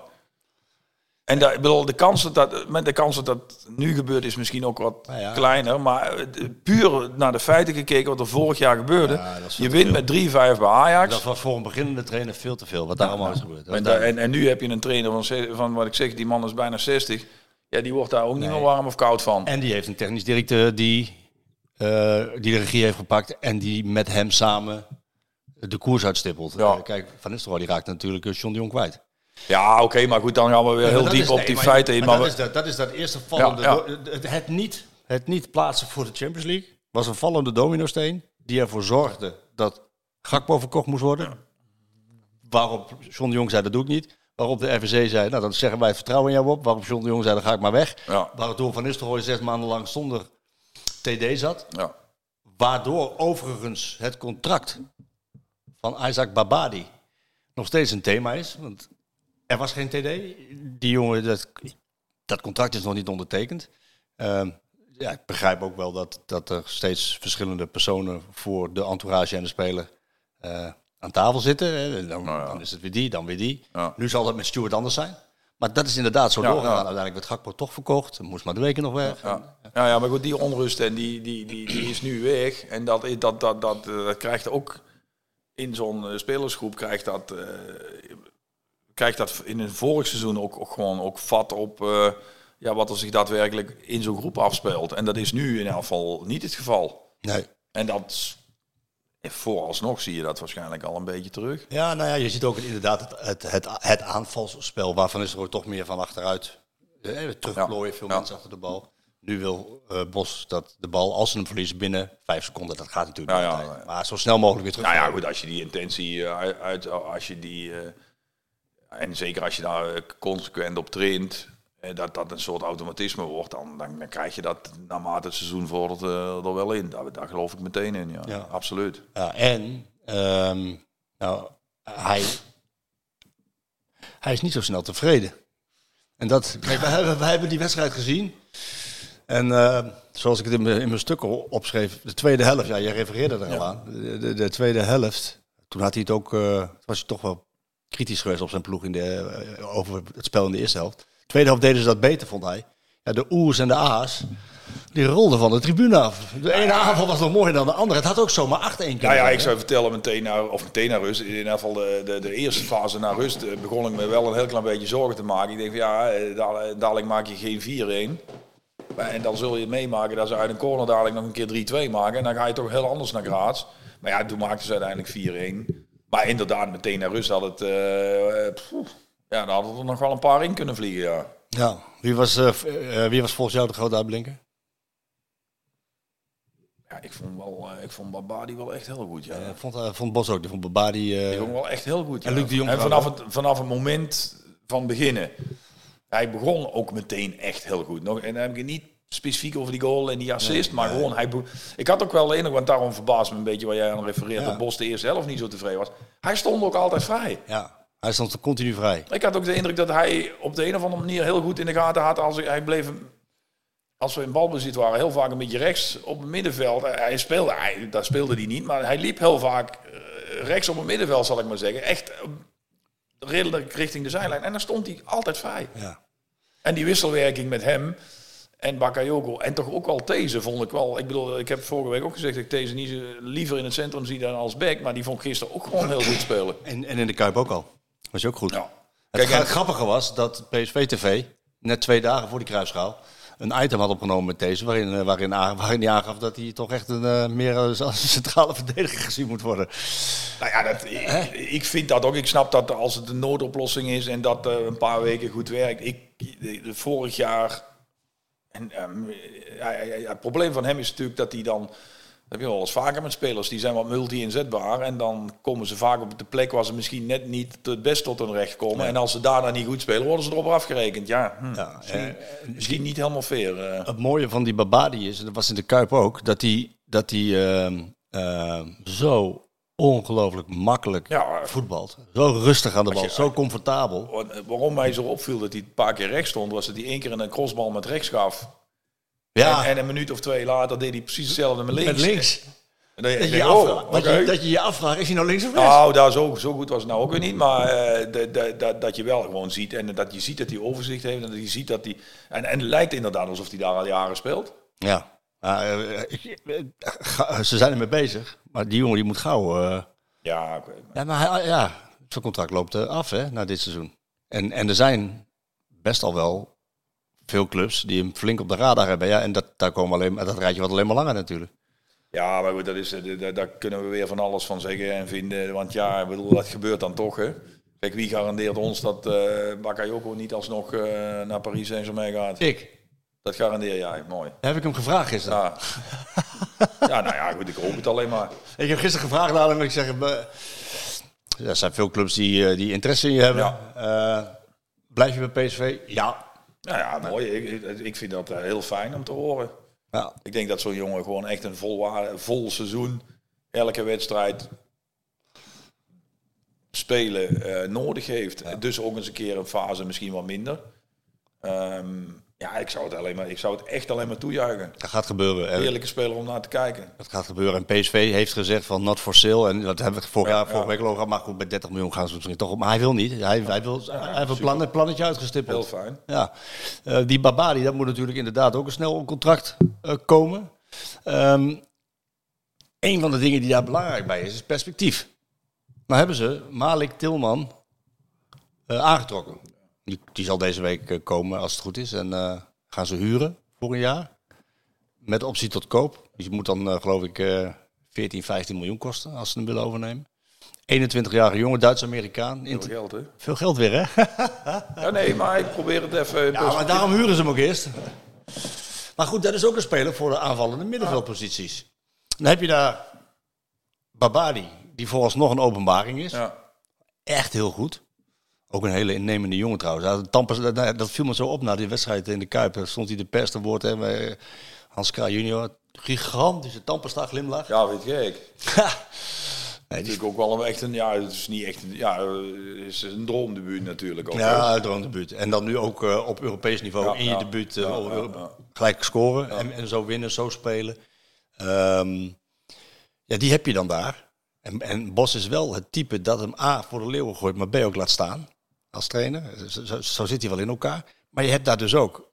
En dat, ik bedoel, de kans dat, dat, met de kans dat dat nu gebeurt is misschien ook wat Nou ja. kleiner. Maar eh, puur naar de feiten gekeken, wat er vorig jaar gebeurde. Ja, je wint met 3-5 bij Ajax. dat was voor een beginnende trainer veel te veel, wat daar allemaal is gebeurd. En, en, en nu heb je een trainer van, van wat ik zeg, die man is bijna 60. Ja, die wordt daar ook niet meer warm of koud van. En die heeft een technisch directeur die, eh, die de regie heeft gepakt en die met hem samen de koers uitstippelt. Ja. Eh, kijk, Van Nistelrooy die raakt natuurlijk John de Jong kwijt. Ja, oké, maar goed, dan gaan we weer heel diep is- op nee, die maar- feiten in. maar Maar dat, we- is dat, dat is dat eerste vallende... Ja, ja. do- Het, het, niet, het niet plaatsen voor de Champions League was een vallende dominosteen die ervoor zorgde dat Gakpo verkocht moest worden. Waarop John de Jong zei, dat doe ik niet. Waarop de RVC zei, nou dan zeggen wij vertrouwen in jou op. Waarop John de Jong zei, dan ga ik maar weg. Ja. Waardoor Van Nistelrooy zes maanden lang zonder TD zat. ja. Waardoor overigens het contract van Isaac Babadi nog steeds een thema is. Want er was geen TD. Die jongen, dat, dat contract is nog niet ondertekend. Ehm, ja, ik begrijp ook wel dat, dat er steeds verschillende personen voor de entourage en de speler eh, aan tafel zitten. Hè. Dan, Nou ja. dan is het weer die, dan weer die. Ja. Nu zal het met Stuart anders zijn. Maar dat is inderdaad zo Ja, doorgegaan. ja. Uiteindelijk werd Gakpo toch verkocht. Moest maar de weken nog weg. Ja. Ja, ja, maar goed, die onrust en die, die, die, die is nu weg. En dat, dat, dat, dat, dat krijgt ook in zo'n eh, spelersgroep, krijgt dat, eh, krijgt dat in het vorig seizoen ook, ook gewoon ook vat op eh, ja, wat er zich daadwerkelijk in zo'n groep afspeelt. En dat is nu in elk geval niet het geval. Nee. En dat, eh, vooralsnog zie je dat waarschijnlijk al een beetje terug. Ja, nou ja, je ziet ook inderdaad het, het, het, het aanvalsspel. Waarvan is er ook toch meer van achteruit. Eh, terugplooien, veel Ja. mensen achter de bal. Nu wil Bos dat de bal, als ze hem verliezen binnen vijf seconden, dat gaat natuurlijk niet ja. Maar zo snel mogelijk weer terug. Nou ja, goed, als je die intentie uit, als je die, en zeker als je daar eh, consequent op traint, eh, dat dat een soort automatisme wordt, dan, dan, dan krijg je dat naarmate het seizoen vordert eh, er wel in. Daar, daar geloof ik meteen in, ja, Ja. absoluut. Ja, en ehm, nou, hij, hij is niet zo snel tevreden. En dat, kijk, wij, hebben, wij hebben die wedstrijd gezien. En eh, zoals ik het in mijn, in mijn stukken opschreef, de tweede helft, ja, jij refereerde er al aan. De, de, de tweede helft, toen had hij het ook, eh, was hij toch wel kritisch geweest op zijn ploeg in de, eh, over het spel in de eerste helft. De tweede helft deden ze dat beter, vond hij. Ja, de oers en de a's, die rolden van de tribune af. De ene aanval was nog mooier dan de andere. Het had ook zomaar 8-1 kunnen Nou ja, ik zou vertellen meteen naar, of meteen naar rust. In ieder geval de, de, de eerste fase naar rust eh, begon ik me wel een heel klein beetje zorgen te maken. Ik denk van ja, eh, dadelijk, maak je geen 4-1. Maar- En dan zul je meemaken dat ze uit een corner dadelijk nog een keer 3-2 maken. En dan ga je toch heel anders naar Graz. Maar ja, toen maakten ze uiteindelijk 4-1. Maar inderdaad, meteen naar rust had het... eh, pff, ja, dan hadden er nog wel een paar in kunnen vliegen, ja. Ja, wie was, eh, eh, wie was volgens jou de grote uitblinker? Ja, ik vond, wel, ik vond Babadi wel echt heel goed, ja. Eh, vond, eh, vond Bos ook, die vond Babadi... Ik vond hem wel echt heel goed. Ja. En Luc de Jong en vanaf het, vanaf het moment van beginnen. Hij begon ook meteen echt heel goed. Nog, en dan heb ik het niet specifiek over die goal en die assist. maar gewoon, hij ik had ook wel de want daarom verbaast me een beetje waar jij aan refereert. Ja. Dat Bos de eerste helft niet zo tevreden was. Hij stond ook altijd vrij. ja, hij stond continu vrij. Ik had ook de indruk dat hij op de een of andere manier heel goed in de gaten had. Als hij bleef, als we in balbezit waren, heel vaak een beetje rechts op het middenveld. Hij- Hij speelde, hij, daar speelde hij niet, maar hij liep heel vaak eh, rechts op het middenveld, zal ik maar zeggen. Echt eh, redelijk richting de zijlijn. En dan stond hij altijd vrij. Ja. En die wisselwerking met hem en Bakayoko en toch ook wel These vond ik wel. Ik bedoel, ik heb vorige week ook gezegd dat ik These niet liever in het centrum zie dan als back. Maar die vond ik gisteren ook gewoon heel goed spelen. En, en in de Kuip ook al. Was je ook goed. Ja. Het Kijk, en- grappige was dat PSV TV, net twee dagen voor die kruisschaal, een item had opgenomen met deze, waarin, eh, waarin, waarin hij aangaf dat hij toch echt een, eh, meer een centrale verdediger gezien moet worden. Nou ja, dat, ik, ik vind dat ook. Ik snap dat als het een noodoplossing is en dat eh, een paar weken goed werkt. Ik, vorig jaar. En, ehm, het probleem van hem is natuurlijk dat hij dan heb je wel eens vaker met spelers. Die zijn wat multi-inzetbaar. En dan komen ze vaak op de plek waar ze misschien net niet het best tot hun recht komen. En als ze daarna niet goed spelen, worden ze erop afgerekend. Ja, hm, Ja, misschien, misschien niet helemaal fair. eh. Het mooie van die Babadi is, en dat was in de Kuip ook, dat hij dat die, ehm, ehm, zo ongelooflijk makkelijk Ja. voetbalt. Zo rustig aan de bal, je- zo comfortabel. Waarom mij zo opviel dat hij een paar keer rechts stond, was dat hij één keer een crossbal met rechts gaf. Ja, En, en een minuut of twee later deed hij precies hetzelfde met links. met links. En dan, Dat je, je je, oh, afvraagt, dat, oké. je, dat je je afvraagt, is hij nou links of rechts? Nou, daar zo, zo goed was het nou ook weer niet. Maar eh, de- de- de- dat je wel gewoon ziet. En dat je ziet dat hij overzicht heeft. En dat je ziet dat hij. En, en het lijkt inderdaad alsof hij daar al jaren speelt. Ja. Ja, eh, ik- eh, ga- ze zijn ermee bezig, maar die jongen die moet gauw... eh, Ja. Ja, maar hij, ja, zijn contract loopt eh, af hè, na dit seizoen. En, en er zijn best al wel veel clubs die hem flink op de radar hebben. Ja, en dat, daar komen alleen, maar- dat rijtje wat alleen maar langer natuurlijk. Ja, maar goed, dat is, eh, daar, daar kunnen we weer van alles van zeggen en vinden. Want ja, ik bedoel, dat gebeurt dan toch. Hè? Kijk, wie garandeert ons dat eh Bakayoko niet alsnog eh, naar Paris Saint-Germain gaat? Ik. Dat garandeer jij, mooi. Heb ik hem gevraagd gisteren. Ja. ja, nou ja, goed, ik hoop het alleen maar. Ik heb gisteren gevraagd aan hem. Ik zeg, er zijn veel clubs die, eh, die interesse in je hebben. Eh, blijf je bij PSV? Ja. Nou ja, mooi. Ik, ik- vind dat eh, heel fijn om te horen. ja. Ik denk dat zo'n jongen gewoon echt een vol, vol seizoen, elke wedstrijd spelen nodig heeft. Dus ook eens een keer een fase misschien wat minder. Ehm, ja, ik zou, het alleen maar, ik zou het echt alleen maar toejuichen. Dat gaat gebeuren. En Heerlijke speler om naar te kijken. Dat gaat gebeuren. En PSV heeft gezegd van not for sale. En dat hebben we vorig Ja, jaar, vorige ja. week gehad. Maar goed, bij 30 miljoen gaan ze misschien toch op. Maar hij wil niet. Hij, hij, wil, hij heeft een plan, plannetje uitgestippeld. Heel fijn. Ja, Eh, die Babadi, dat moet natuurlijk inderdaad ook een snel een contract eh, komen. Ehm een van de dingen die daar belangrijk bij is, is perspectief. Nou hebben ze Malik Tilman eh, aangetrokken. Die, die zal deze week eh, komen als het goed is. En eh, gaan ze huren voor een jaar. Met optie tot koop. Die moet dan eh, geloof ik eh 14, 15 miljoen kosten als ze hem willen overnemen. 21-jarige jongen, Duits-Amerikaan. Veel geld, hè? Veel geld weer, hè? Ja, nee, maar ik probeer het even... Ja, maar daarom huren ze hem ook eerst. Maar goed, dat is ook een speler voor de aanvallende middenveldposities. Dan heb je daar Babadi, die vooralsnog een openbaring is. Ja. Echt heel goed. Ook een hele innemende jongen trouwens. Tampers, dat, viel me zo op na die wedstrijd in de Kuip. Stond hij de pers te woord. Hè, bij Hans Kraaij junior. Gigantische Tampesta glimlach. ja, weet je, ik. Nee, Natuurlijk ook wel een echt een... Ja, het is niet echt... een- Ja, het is een droomdebuut natuurlijk ook. Ja, droomdebuut. En dan nu ook eh, op Europees niveau Ja, in je debuut eh, Ja, gelijk scoren en, en zo winnen, zo spelen. Ehm, ja, die heb je dan daar. En, en Bos is wel het type dat hem A voor de leeuwen gooit, maar B ook laat staan als trainer. Zo, zit hij wel in elkaar. Maar je hebt daar dus ook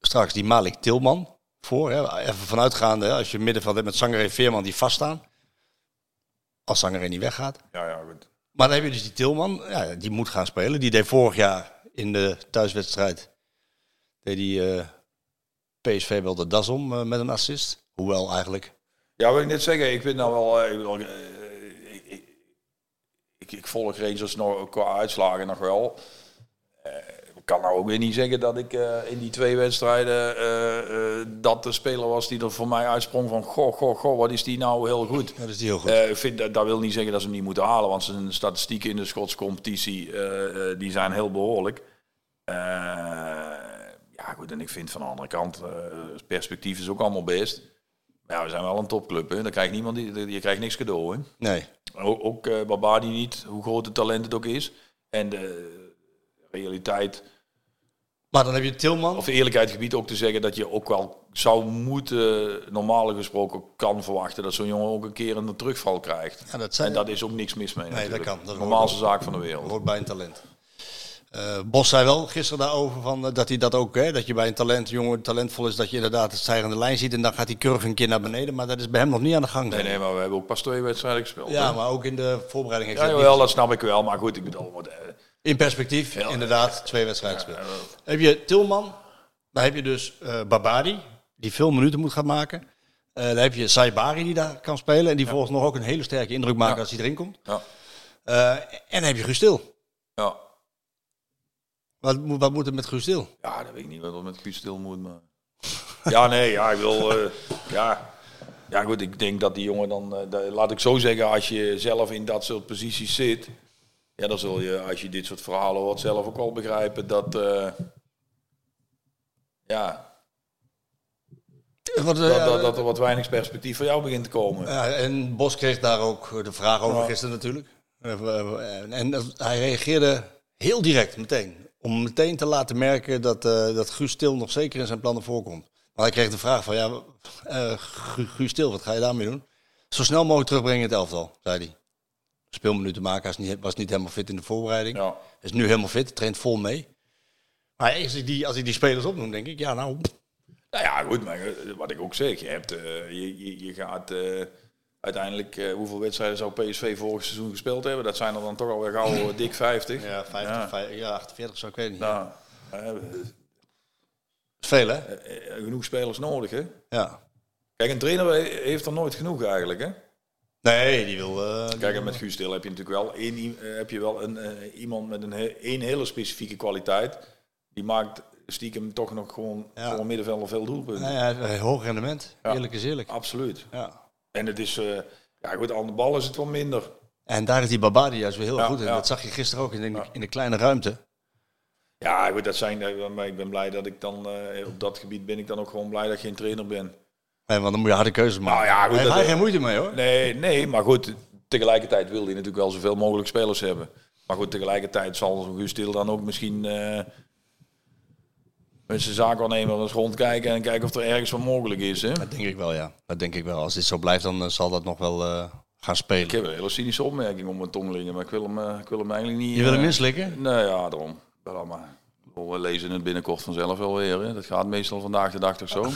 straks die Malik Tilman voor. Hè. Even vanuitgaande, hè, als je middenveld hebt met Zanger en Veerman die vaststaan. Als Zanger niet weggaat. Ja, ja, goed. Maar dan heb je dus die Tilman, ja, die moet gaan spelen. Die deed vorig jaar in de thuiswedstrijd, deed die eh, PSV wel de das om eh, met een assist. Hoewel eigenlijk, Ja, wil ik net zeggen, ik vind nou wel... eh, ik, bedoel, eh, ik, ik, ik, ik volg Rangers nog qua uitslagen nog wel. Eh, ik kan nou ook weer niet zeggen dat ik eh, in die twee wedstrijden eh, dat de speler was die er voor mij uitsprong van goh, goh, goh, wat is die nou heel goed. dat is die heel goed. Ik vind, dat, dat wil niet zeggen dat ze hem niet moeten halen, want zijn statistieken in de Schotse competitie die zijn heel behoorlijk. Eh, ja, goed, en ik vind van de andere kant, het perspectief is ook allemaal best. Maar ja, we zijn wel een topclub, hè. Dan krijgt niemand, die, je krijgt niks cadeau, hè. nee, Ook, ook eh, Babadi niet, hoe groot het talent het ook is. En de realiteit, maar dan heb je Tilman. of eerlijkheidsgebied ook te zeggen dat je ook wel zou moeten, normaal gesproken kan verwachten dat zo'n jongen ook een keer een terugval krijgt. Ja, dat zijn- en dat is ook niks mis mee dat natuurlijk. kan. Dat de normaalste zaak van de wereld. hoort bij een talent. Eh, Bos zei wel gisteren daarover van, eh, dat hij dat ook, hè, dat je bij een talent, jongen talentvol is, dat je inderdaad het stijgende lijn ziet en dan gaat die curve een keer naar beneden. Maar dat is bij hem nog niet aan de gang. Nee, nee, maar we hebben ook pas twee wedstrijden gespeeld. Ja, hè. maar ook in de voorbereiding ja jawel, dat snap ik wel. Maar goed, ik bedoel, wat, eh, In perspectief, inderdaad, twee wedstrijden gespeeld. Heb je Tilman, dan heb je dus Babadi, die veel minuten moet gaan maken. Dan heb je Saibari die daar kan spelen en die volgens nog ook een hele sterke indruk maken als hij erin komt. ja, en dan heb je Gustil. ja. Wat, moet- wat moet er met Gustil? ja, dat weet ik niet wat er met Guus stil moet. Maar... ja, nee, ja, ik wil, eh, ja. Ja, goed, ik denk dat die jongen dan, eh, da- laat ik zo zeggen, als je zelf in dat soort posities zit, ja, dan zul je, als je dit soort verhalen hoort, zelf ook wel begrijpen dat, eh, ja, dat, dat, dat er wat weinig perspectief voor jou begint te komen. Ja, en Bos kreeg daar ook de vraag over gisteren natuurlijk. En dat- hij reageerde heel direct meteen. Om meteen te laten merken dat, eh, dat Guus Stil nog zeker in zijn plannen voorkomt. Maar hij kreeg de vraag van, ja, eh, Gu- Guus Stil, wat ga je daarmee doen? Zo snel mogelijk terugbrengen in het elftal, zei hij. Speelminuten maken, is niet, was niet helemaal fit in de voorbereiding. Ja. Is nu helemaal fit, traint vol mee. Maar als ik die, als ik die spelers opnoem, denk ik, ja nou, Nou ja, goed, maar eh, wat ik ook zeg, je, hebt, je, je, je gaat uiteindelijk, eh, hoeveel wedstrijden zou PSV vorig seizoen gespeeld hebben? Dat zijn er dan toch alweer gauw eh, dik 50. ja, 50, Ja. vijf- ja 48 zou ik weten niet. Nou, eh, Veel hè? genoeg spelers nodig, hè? Ja. Kijk, een trainer he- heeft er nooit genoeg eigenlijk, hè? Nee, die wil. eh, Kijk, en met Guus Til heb je natuurlijk wel, één, heb je wel een, eh, iemand met een, één hele specifieke kwaliteit. Die maakt stiekem toch nog gewoon Ja. voor een middenvelder veel doelpunten. Nou ja, hoog rendement. Ja. Eerlijk is eerlijk. Absoluut. Ja. En het is, eh, ja goed, aan de bal is het wel minder. En daar is die Babadi juist weer heel Ja, goed in. ja. Dat zag je gisteren ook in de, in de kleine ruimte. Ja, goed, dat zijn, eh, maar ik ben blij dat ik dan, eh, op dat gebied ben ik dan ook gewoon blij dat ik geen trainer ben. Nee, want dan moet je harde keuzes maken. Nou ja, goed, Daar dat- hij geen moeite mee hoor. Nee, nee, maar goed, tegelijkertijd wil hij natuurlijk wel zoveel mogelijk spelers hebben. Maar goed, tegelijkertijd zal zo'n Guus Til dan ook misschien met zijn zaakwaarnemer eens rondkijken en kijken of er ergens wat mogelijk is. Hè? Dat denk ik wel, ja. Dat denk ik wel. Als dit zo blijft, dan eh, zal dat nog wel eh, gaan spelen. Ik heb een hele cynische opmerking om mijn tong liggen, maar ik wil hem, eh, ik wil hem eigenlijk niet... Je wil hem inslikken? Nee, ja, daarom. Wel, maar we lezen het binnenkort vanzelf wel weer. Hè? Dat gaat meestal vandaag de dag toch zo?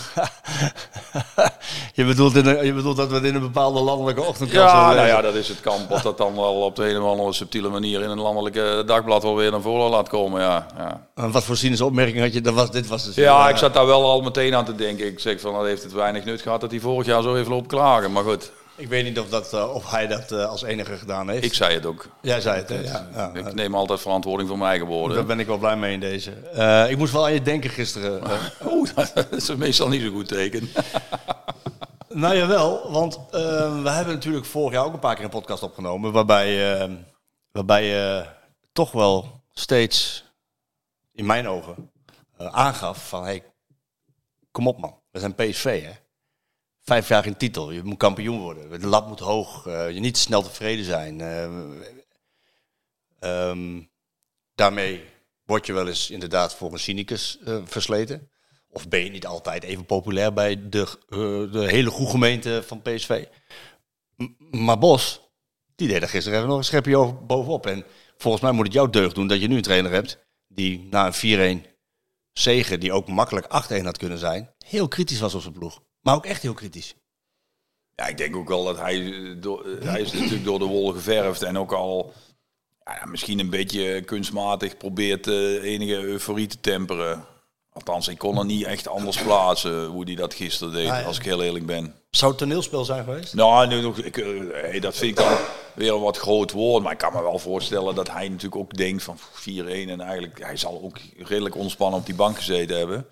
je, bedoelt in een- je bedoelt dat we het in een bepaalde landelijke ochtendkrant Ja, nou ja, dat is het kamp. Wat dat dan wel op de een of andere subtiele manier in een landelijke dagblad wel weer naar voren laat komen. Ja, ja. En Wat voor cynische opmerking had je? Dat was, dit was dus... ja eh, ik zat daar wel al meteen aan te denken. Ik zeg van, dat heeft het weinig nut gehad dat hij vorig jaar zo heeft lopen klagen. Maar goed, Ik weet niet of, dat, eh, of hij dat eh, als enige gedaan heeft. ik zei het ook. Jij zei het? Ja, ja. Ik neem altijd verantwoording voor mijn eigen woorden. Daar ben ik wel blij mee in deze. Eh, ik moest wel aan je denken gisteren. Oeh, dat is meestal niet zo'n goed teken. Nou jawel, want eh, we hebben natuurlijk vorig jaar ook een paar keer een podcast opgenomen. Waarbij, eh, waarbij je toch wel steeds, in mijn ogen, aangaf van... Hey, kom op man, we zijn PSV hè. Vijf jaar in titel, je moet kampioen worden. De lat moet hoog, eh, je niet snel tevreden zijn. eh, ehm, daarmee word je wel eens inderdaad voor een cynicus eh, versleten. Of ben je niet altijd even populair bij de, de hele goede gemeente van PSV. Maar Bos, die deed er gisteren nog een schepje over, bovenop. En volgens mij moet het jouw deugd doen dat je nu een trainer hebt... die na een 4-1 zegen, die ook makkelijk 8-1 had kunnen zijn... heel kritisch was op zijn ploeg. Maar ook echt heel kritisch. Ja, ik denk ook wel dat hij, eh, door, eh, hij is natuurlijk door de wol geverfd en ook al ja, misschien een beetje kunstmatig probeert eh, enige euforie te temperen. Althans, ik kon er niet echt anders plaatsen hoe hij dat gisteren deed, Ah, ja. als ik heel eerlijk ben. Zou het toneelspel zijn geweest? Nou, nu nog, ik, hey, dat vind ik dan weer een wat groot woord. Maar ik kan me wel voorstellen dat hij natuurlijk ook denkt van 4-1. En eigenlijk, hij zal ook redelijk ontspannen op die bank gezeten hebben.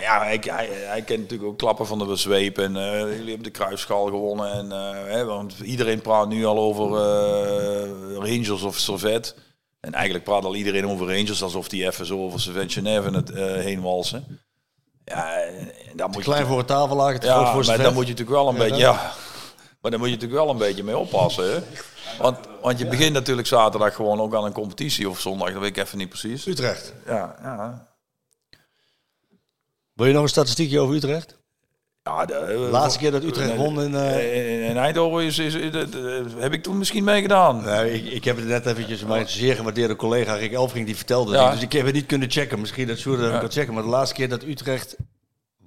Ja, hij, hij, hij kent natuurlijk ook klappen van de zweep. En eh, jullie hebben de kruisschaal gewonnen. En, eh, hè, want iedereen praat nu al over eh, Rangers of Servet. En eigenlijk praat al iedereen over Rangers alsof die even zo over Servet Genève het, heen walsen. Ja, daar moet je Klein voor een tafellager, te groot ja, maar vet. moet je natuurlijk wel een beetje, ja, maar daar moet je natuurlijk wel een beetje mee oppassen. Hè? Want, want je begint natuurlijk zaterdag gewoon ook aan een competitie of zondag, dat weet ik even niet precies. Utrecht. Ja, ja. Wil je nog een statistiekje over Utrecht? ja de, De laatste keer dat Utrecht won in... eh, in, in Eindhoven is, is, is- dat, eh, heb ik toen misschien meegedaan. Nee, ik, ik heb het net eventjes, mijn zeer gewaardeerde collega Rick Elfring die vertelde. Ja. Dus ik heb het niet kunnen checken. Misschien dat Sjoerd even Ja. kan checken. Maar de laatste keer dat Utrecht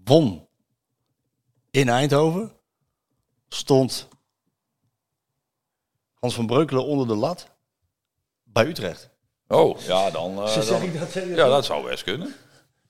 won in Eindhoven, stond Hans van Breukelen onder de lat bij Utrecht. Oh, ja, dan, eh, dan- ik dat ja, dat zou best kunnen.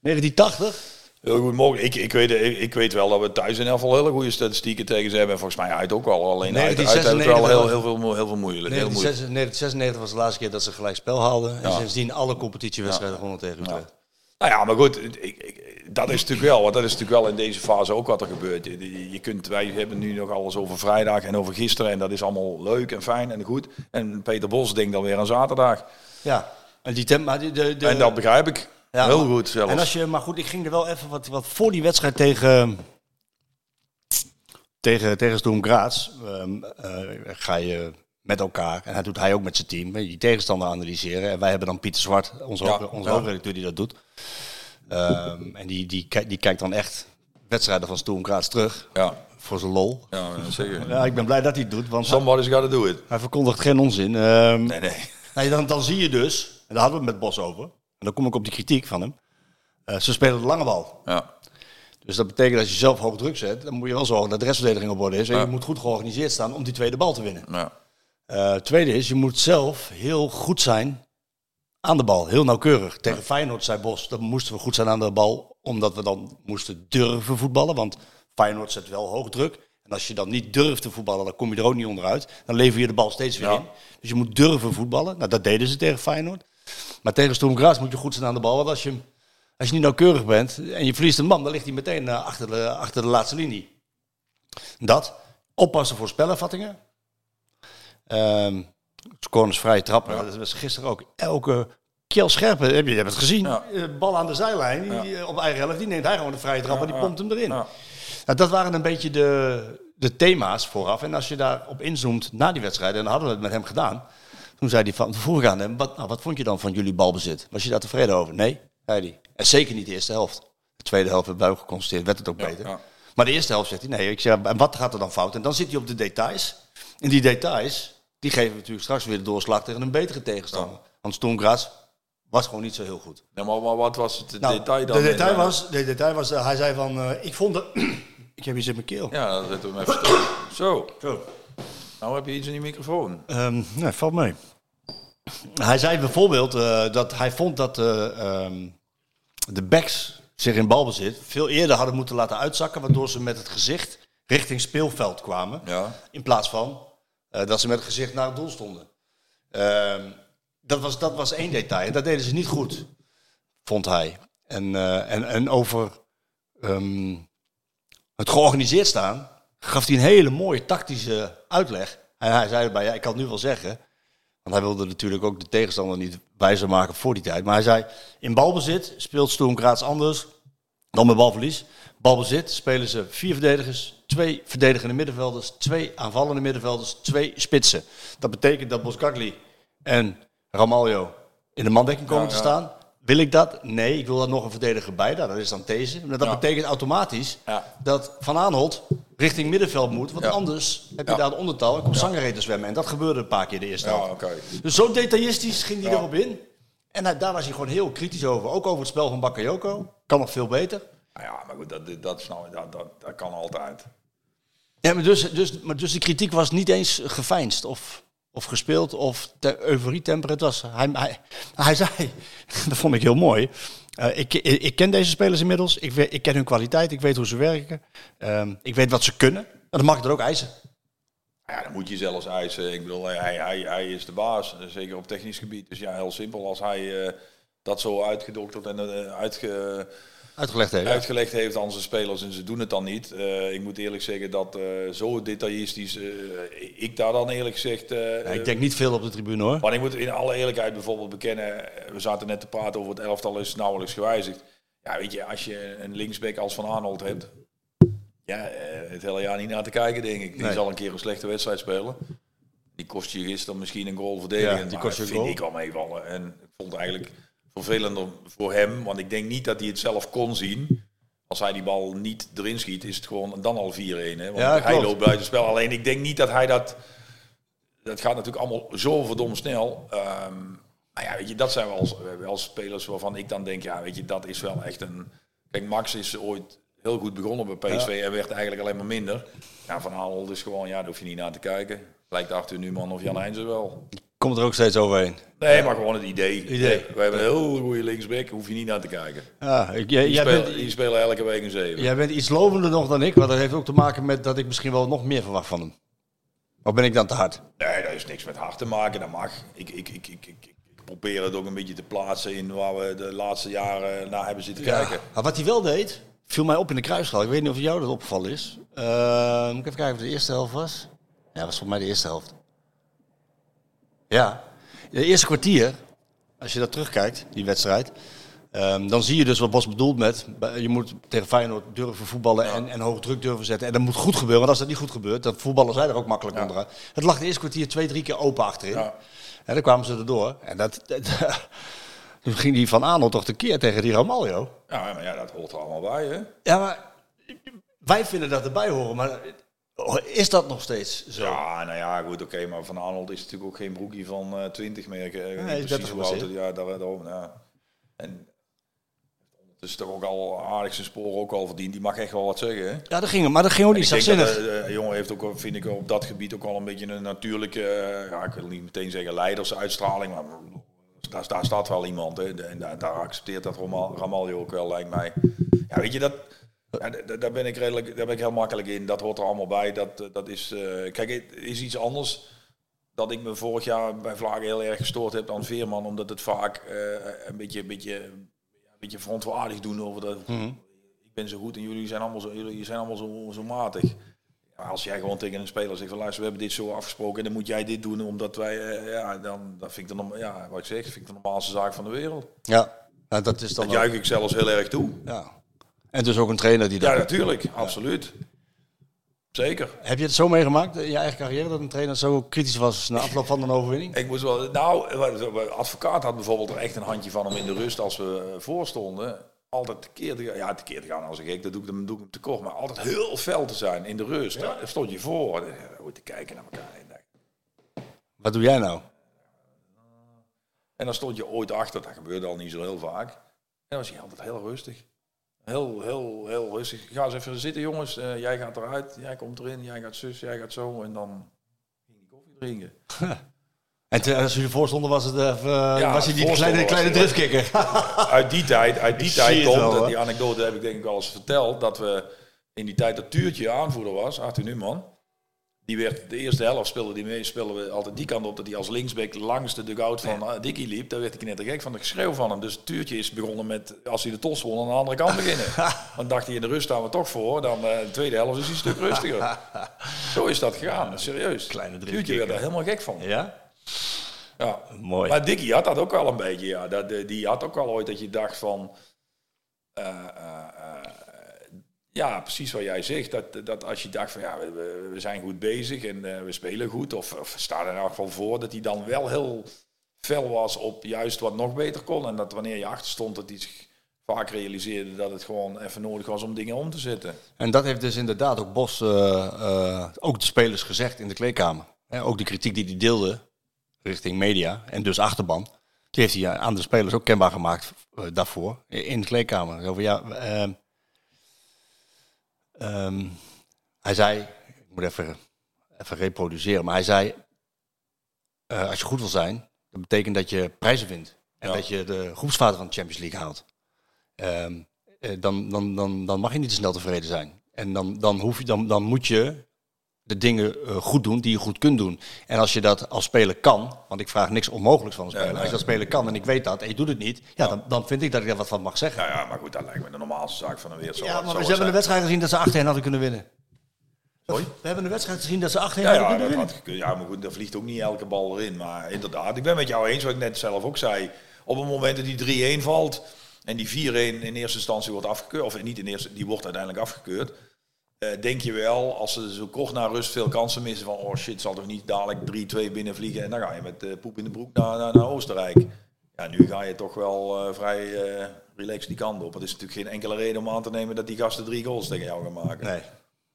1980? Heel goed mogelijk. Ik, ik, weet, ik, ik weet wel dat we thuis in elk geval hele goede statistieken tegen ze hebben. En volgens mij uit ook wel. Alleen uit, uit hebben het wel heel, heel, veel, heel veel moeilijk. Heel moeilijk. 1996 was de laatste keer dat ze gelijk spel haalden. En Ja. sindsdien alle competitiewedstrijden gewonnen tegen Utrecht. Nou ja, maar goed, ik, ik, dat is natuurlijk wel, want dat is natuurlijk wel in deze fase ook wat er gebeurt. Je- kunt, wij hebben nu nog alles over vrijdag en over gisteren en dat is allemaal leuk en fijn en goed. En Peter Bos denkt dan weer aan zaterdag. Ja. En die tem, maar die- de, de, en dat begrijp ik. Ja, Heel goed zelfs. En als je, maar goed, ik ging er wel even wat, wat voor die wedstrijd tegen tegen, tegen Sturm Graz ehm, eh, ga je met elkaar, en dat doet hij ook met zijn team, die tegenstander analyseren. En wij hebben dan Pieter Zwart, onze, Ja, onze ja. hoofdredacteur, die dat doet. Ehm, en die, die, kijkt- die kijkt dan echt wedstrijden van Sturm Graz terug, Ja, voor zijn lol. ja zeker. Ja, ik ben blij dat hij het doet, want Somebody's gotta do it. hij verkondigt geen onzin. Ehm, Nee, nee. Nee, dan, dan zie je dus, en daar hadden we het met Bos over, dan kom ik op die kritiek van hem. Eh, ze spelen de lange bal. Ja, Dus dat betekent dat als je zelf hoog druk zet, dan moet je wel zorgen dat de restverdediging op orde is. En Ja. je moet goed georganiseerd staan om die tweede bal te winnen. ja. Eh tweede is, je moet zelf heel goed zijn aan de bal. Heel nauwkeurig. Tegen Feyenoord zei Bos, dan moesten we goed zijn aan de bal, omdat we dan moesten durven voetballen. Want Feyenoord zet wel hoog druk. En als je dan niet durft te voetballen, dan kom je er ook niet onderuit. Dan lever je de bal steeds weer in. Dus je moet durven voetballen. Nou, dat deden ze tegen Feyenoord. Maar tegen Sturm Graz moet je goed zijn aan de bal. Want als je, als je niet nauwkeurig bent en je verliest een man, dan ligt hij meteen eh, achter, de, achter de laatste linie. Dat. Oppassen voor spelervattingen. Ehm corners vrije trappen. Dat was gisteren ook. Elke Kjell Scherpen, heb je, hebt het gezien. Ja. Eh, Bal aan de zijlijn, die, eh, op eigen helft. Die neemt hij gewoon de vrije trap en die pompt hem erin. Ja. Nou, dat waren een beetje de, de thema's vooraf. En als je daarop inzoomt na die wedstrijd, en dan hadden we het met hem gedaan. Toen zei hij van, vroeg ik aan hem, wat, nou, wat vond je dan van jullie balbezit? Was je daar tevreden over? Nee, zei hij. En zeker niet de eerste helft. De tweede helft hebben ook geconstateerd, werd het ook beter. ja. Maar de eerste helft zegt hij, nee, ik zeg, en wat gaat er dan fout? En dan zit hij op de details. En die details, die geven natuurlijk straks weer de doorslag tegen een betere tegenstander. Want Sturm Graz was gewoon niet zo heel goed. Ja, maar, maar wat was het Nou, detail dan? De detail was, de detail was eh, hij zei van, eh, ik vond dat... ik heb iets in mijn keel. Ja, zetten we hem even. Zo, Zo. nou heb je iets in die microfoon. Ehm, nee, valt mee. Hij zei bijvoorbeeld eh, dat hij vond dat eh, ehm, de backs zich in balbezit veel eerder hadden moeten laten uitzakken, waardoor ze met het gezicht richting speelveld kwamen. Ja. In plaats van eh, dat ze met het gezicht naar het doel stonden. Ehm, dat, was, dat was één detail. En dat deden ze niet goed, vond hij. En, en, en over ehm, het georganiseerd staan gaf hij een hele mooie tactische uitleg. En hij zei erbij, ja, ik kan het nu wel zeggen. Want hij wilde natuurlijk ook de tegenstander niet wijzer maken voor die tijd. Maar hij zei, in balbezit speelt Graz anders dan met balverlies. Balbezit spelen ze vier verdedigers, twee verdedigende middenvelders, twee aanvallende middenvelders, twee spitsen. Dat betekent dat Boskakli en Ramaljo in de mandekking komen Ja, te ja. staan. Wil ik dat? Nee, ik wil daar nog een verdediger bij. Nou, dat is dan deze. Maar dat Ja. betekent automatisch Ja. dat Van Aanholt richting middenveld moet. Want Ja. anders heb je daar de ondertal en komt Sangaré te zwemmen. En dat gebeurde een paar keer de eerste helft. Dus zo detailistisch ging hij erop in. En hij- daar was hij gewoon heel kritisch over. Ook over het spel van Bakayoko. Kan nog veel beter. Nou ja, maar goed, dat, dat, dat, dat, dat kan altijd. Ja, maar dus, dus, maar dus die kritiek was niet eens geveinsd of, of gespeeld of te euforie-temper. Het was, hij, hij, hij zei, dat vond ik heel mooi. eh, ik, ik, ken deze spelers inmiddels. Ik, weet- ik ken hun kwaliteit. Ik weet hoe ze werken. Ehm, ik weet wat ze kunnen. En dan mag ik er ook eisen. Ja, dan moet je zelfs eisen. Ik bedoel, hij, hij, hij is de baas, eh, zeker op technisch gebied. Dus ja, heel simpel. Als hij eh, dat zo uitgedokterd en eh, uitge, Uitgelegd heeft. uitgelegd heeft aan zijn spelers en ze doen het dan niet. Eh, ik moet eerlijk zeggen dat eh, zo detailistisch, eh, ik daar dan eerlijk gezegd... Ja, ik denk niet veel op de tribune hoor. Maar ik moet in alle eerlijkheid bijvoorbeeld bekennen, we zaten net te praten over het elftal is nauwelijks gewijzigd. Ja, weet je, als je een linksback als Van Arnold hebt, ja, het hele jaar niet naar te kijken, denk ik. Die Nee. zal een keer een slechte wedstrijd spelen. Die kost je gisteren misschien een goal verdedigen. Ja, die kost je vind goal. ik al meevallen. En ik vond eigenlijk vervelender voor hem, want ik denk niet dat hij het zelf kon zien. Als hij die bal niet erin schiet, is het gewoon dan al 4-1. Hè? Want Ja, hij loopt buiten spel. Alleen ik denk niet dat hij dat dat gaat natuurlijk allemaal zo verdomd snel. Ehm maar ja, weet je, dat zijn wel, wel spelers waarvan ik dan denk, ja, weet je, dat is wel echt een... Kijk, Max is ooit heel goed begonnen bij PSV en werd eigenlijk alleen maar minder. Ja, Van Aanholt is gewoon, ja, daar hoef je niet naar te kijken. Lijkt Arthur Numan of Jan Heijns wel. Komt er ook steeds overheen. Nee, maar gewoon het idee. Idee. We hebben een heel goede linksback, hoef je niet naar te kijken. Ja, ik, jij, Die, spelen, bent, die spelen elke week een zeven. jij bent iets lovender nog dan ik. Maar dat heeft ook te maken met dat ik misschien wel nog meer verwacht van hem. Of ben ik dan te hard? Nee, daar is niks met hard te maken, dat mag. Ik, ik, ik, ik, ik, ik proberen het ook een beetje te plaatsen in waar we de laatste jaren naar hebben zitten Ja. kijken. Maar wat hij wel deed, viel mij op in de kruisgal. Ik weet niet of jou dat opgevallen is. Eh, moet ik even kijken of het de eerste helft was? Ja, dat was volgens mij de eerste helft. Ja, de eerste kwartier, als je dat terugkijkt, die wedstrijd, ehm, dan zie je dus wat Bos bedoelt met, je moet tegen Feyenoord durven voetballen en, en hoog druk durven zetten. En dat moet goed gebeuren, want als dat niet goed gebeurt, dan voetballen zij er ook makkelijk onderuit. Het lag de eerste kwartier twee, drie keer open achterin. En dan kwamen ze erdoor. En dat, dat- toen ging die Van Aanholt toch tekeer tegen die Ramaljo. Ja, maar ja, dat hoort er allemaal bij, hè? Ja, maar wij vinden dat erbij horen, maar is dat nog steeds zo? Ja, nou ja, goed, oké, maar Van Arnold is natuurlijk ook geen broekie van eh 20 meer. Ik, eh, is precies 30 hoe oud ja, daar, daarom, ja. En is toch ook al aardig zijn sporen ook al verdiend. Die mag echt wel wat zeggen, hè? Ja, dat ging, maar dat ging ook niet ik denk dat zachtzinnig. de, de jongen heeft ook, vind ik, op dat gebied ook al een beetje een natuurlijke, eh, ja, ik wil niet meteen zeggen leidersuitstraling, maar daar, daar staat wel iemand. Hè. En daar, daar accepteert dat Ramal, Ramaljo ook wel, lijkt mij. Ja, weet je, dat, ja, daar ben ik redelijk, daar ben ik heel makkelijk in. Dat hoort er allemaal bij. Dat, eh, dat is, eh, kijk, het is iets anders dat ik me vorig jaar bij Vlagen heel erg gestoord heb aan Veerman, omdat het vaak eh, een beetje, een beetje, een beetje verontwaardigd doen over dat. Ik ben zo goed en jullie zijn allemaal zo, jullie zijn allemaal zo, zo matig. Ja, als jij gewoon tegen een speler zegt van luister, we hebben dit zo afgesproken en dan moet jij dit doen omdat wij, ja, dan dat vind ik dan, ja, wat ik zeg, vind ik de normaalste zaak van de wereld. Ja, nou, dat is dan Dat juich ik zelfs heel erg toe. ja. En dus ook een trainer die dat... Ja, natuurlijk, absoluut. Zeker. Heb je het zo meegemaakt in je eigen carrière dat een trainer zo kritisch was na afloop van een overwinning? Ik moest wel, nou, advocaat had bijvoorbeeld er echt een handje van om in de rust als we eh, voorstonden. Altijd tekeer te gaan. Ja, tekeer te gaan als ik gek, dat doe ik, dan doe ik hem tekort. Maar altijd heel fel te zijn in de rust. Daar stond je voor. Goed te kijken naar elkaar. Wat doe jij nou? En dan stond je ooit achter. Dat gebeurde al niet zo heel vaak. En dan was hij altijd heel rustig. Heel, heel, heel rustig. Ga eens even zitten, jongens. Eh, jij gaat eruit. Jij komt erin. Jij gaat zus. Jij gaat zo. En dan ging die koffie drinken. En te- als jullie voorstonden was het even, Ja, was hij die kleine, kleine driftkikker. uit die tijd, uit die Ik tijd komt, wel, die anekdote heb ik denk ik al eens verteld, dat we in die tijd dat Tuurtje aanvoerder was, Arthur Newman. Die werd, de eerste helft speelde die mee, speelden we altijd die kant op, dat hij als linksback langs de dugout van eh, Dickie liep. Daar werd ik net gek van het geschreeuw van hem. Dus Tuurtje is begonnen met, als hij de tos won, aan de andere kant beginnen. Dan dacht hij, in de rust staan we toch voor, dan eh, de tweede helft is hij een stuk rustiger. Zo is dat gegaan, serieus. Kleine Tuurtje werd daar helemaal gek van. Ja? Ja. Mooi. Maar Dickie had dat ook wel een beetje, ja. Dat, eh, die had ook wel ooit dat je dacht van... ja, precies wat jij zegt. Dat, dat als je dacht van ja, we, zijn goed bezig en eh, we spelen goed. Of, of staan er in elk geval voor. Dat hij dan wel heel fel was op juist wat nog beter kon. En dat wanneer je achter stond, dat hij zich vaak realiseerde dat het gewoon even nodig was om dingen om te zetten. En dat heeft dus inderdaad ook Bos, eh, eh, ook de spelers gezegd in de kleedkamer. Hè, ook de kritiek die hij deelde richting media en dus achterban. Die heeft hij aan de spelers ook kenbaar gemaakt daarvoor in de kleedkamer. Over, ja, ehm, hij zei, ik moet even, even reproduceren, maar hij zei, eh, als je goed wil zijn, dat betekent dat je prijzen wint. En Ja. dat je de groepsvader van de Champions League haalt. Ehm, eh, dan, dan, dan, dan mag je niet te snel tevreden zijn. En dan, dan, hoef je, dan, dan moet je de dingen eh, goed doen die je goed kunt doen. En als je dat als speler kan, want ik vraag niks onmogelijks van een speler. Als je dat speler kan en ik weet dat en je doet het niet, ja, dan, dan vind ik dat ik daar wat van mag zeggen. Nou ja, maar goed, dat lijkt me de normaalste zaak van de wereld. Zo- Ja, maar zo we hebben de wedstrijd gezien dat ze achterin hadden kunnen winnen. Sorry? We hebben de wedstrijd gezien dat ze achterin Ja, hadden ja, kunnen dat winnen. had ja, maar goed, daar vliegt ook niet elke bal erin. Maar inderdaad, ik ben met jou eens, wat ik net zelf ook zei. Op het moment dat die 3-1 valt en die 4-1 in eerste instantie wordt afgekeurd, of niet in eerste, die wordt uiteindelijk afgekeurd. Eh, denk je wel, als ze zo kort na rust veel kansen missen, van oh shit, zal toch niet dadelijk 3-2 binnenvliegen en dan ga je met eh, poep in de broek naar, naar, naar Oostenrijk. Ja, nu ga je toch wel eh, vrij relaxed die kant op. Het is natuurlijk geen enkele reden om aan te nemen dat die gasten drie goals tegen jou gaan maken. Nee.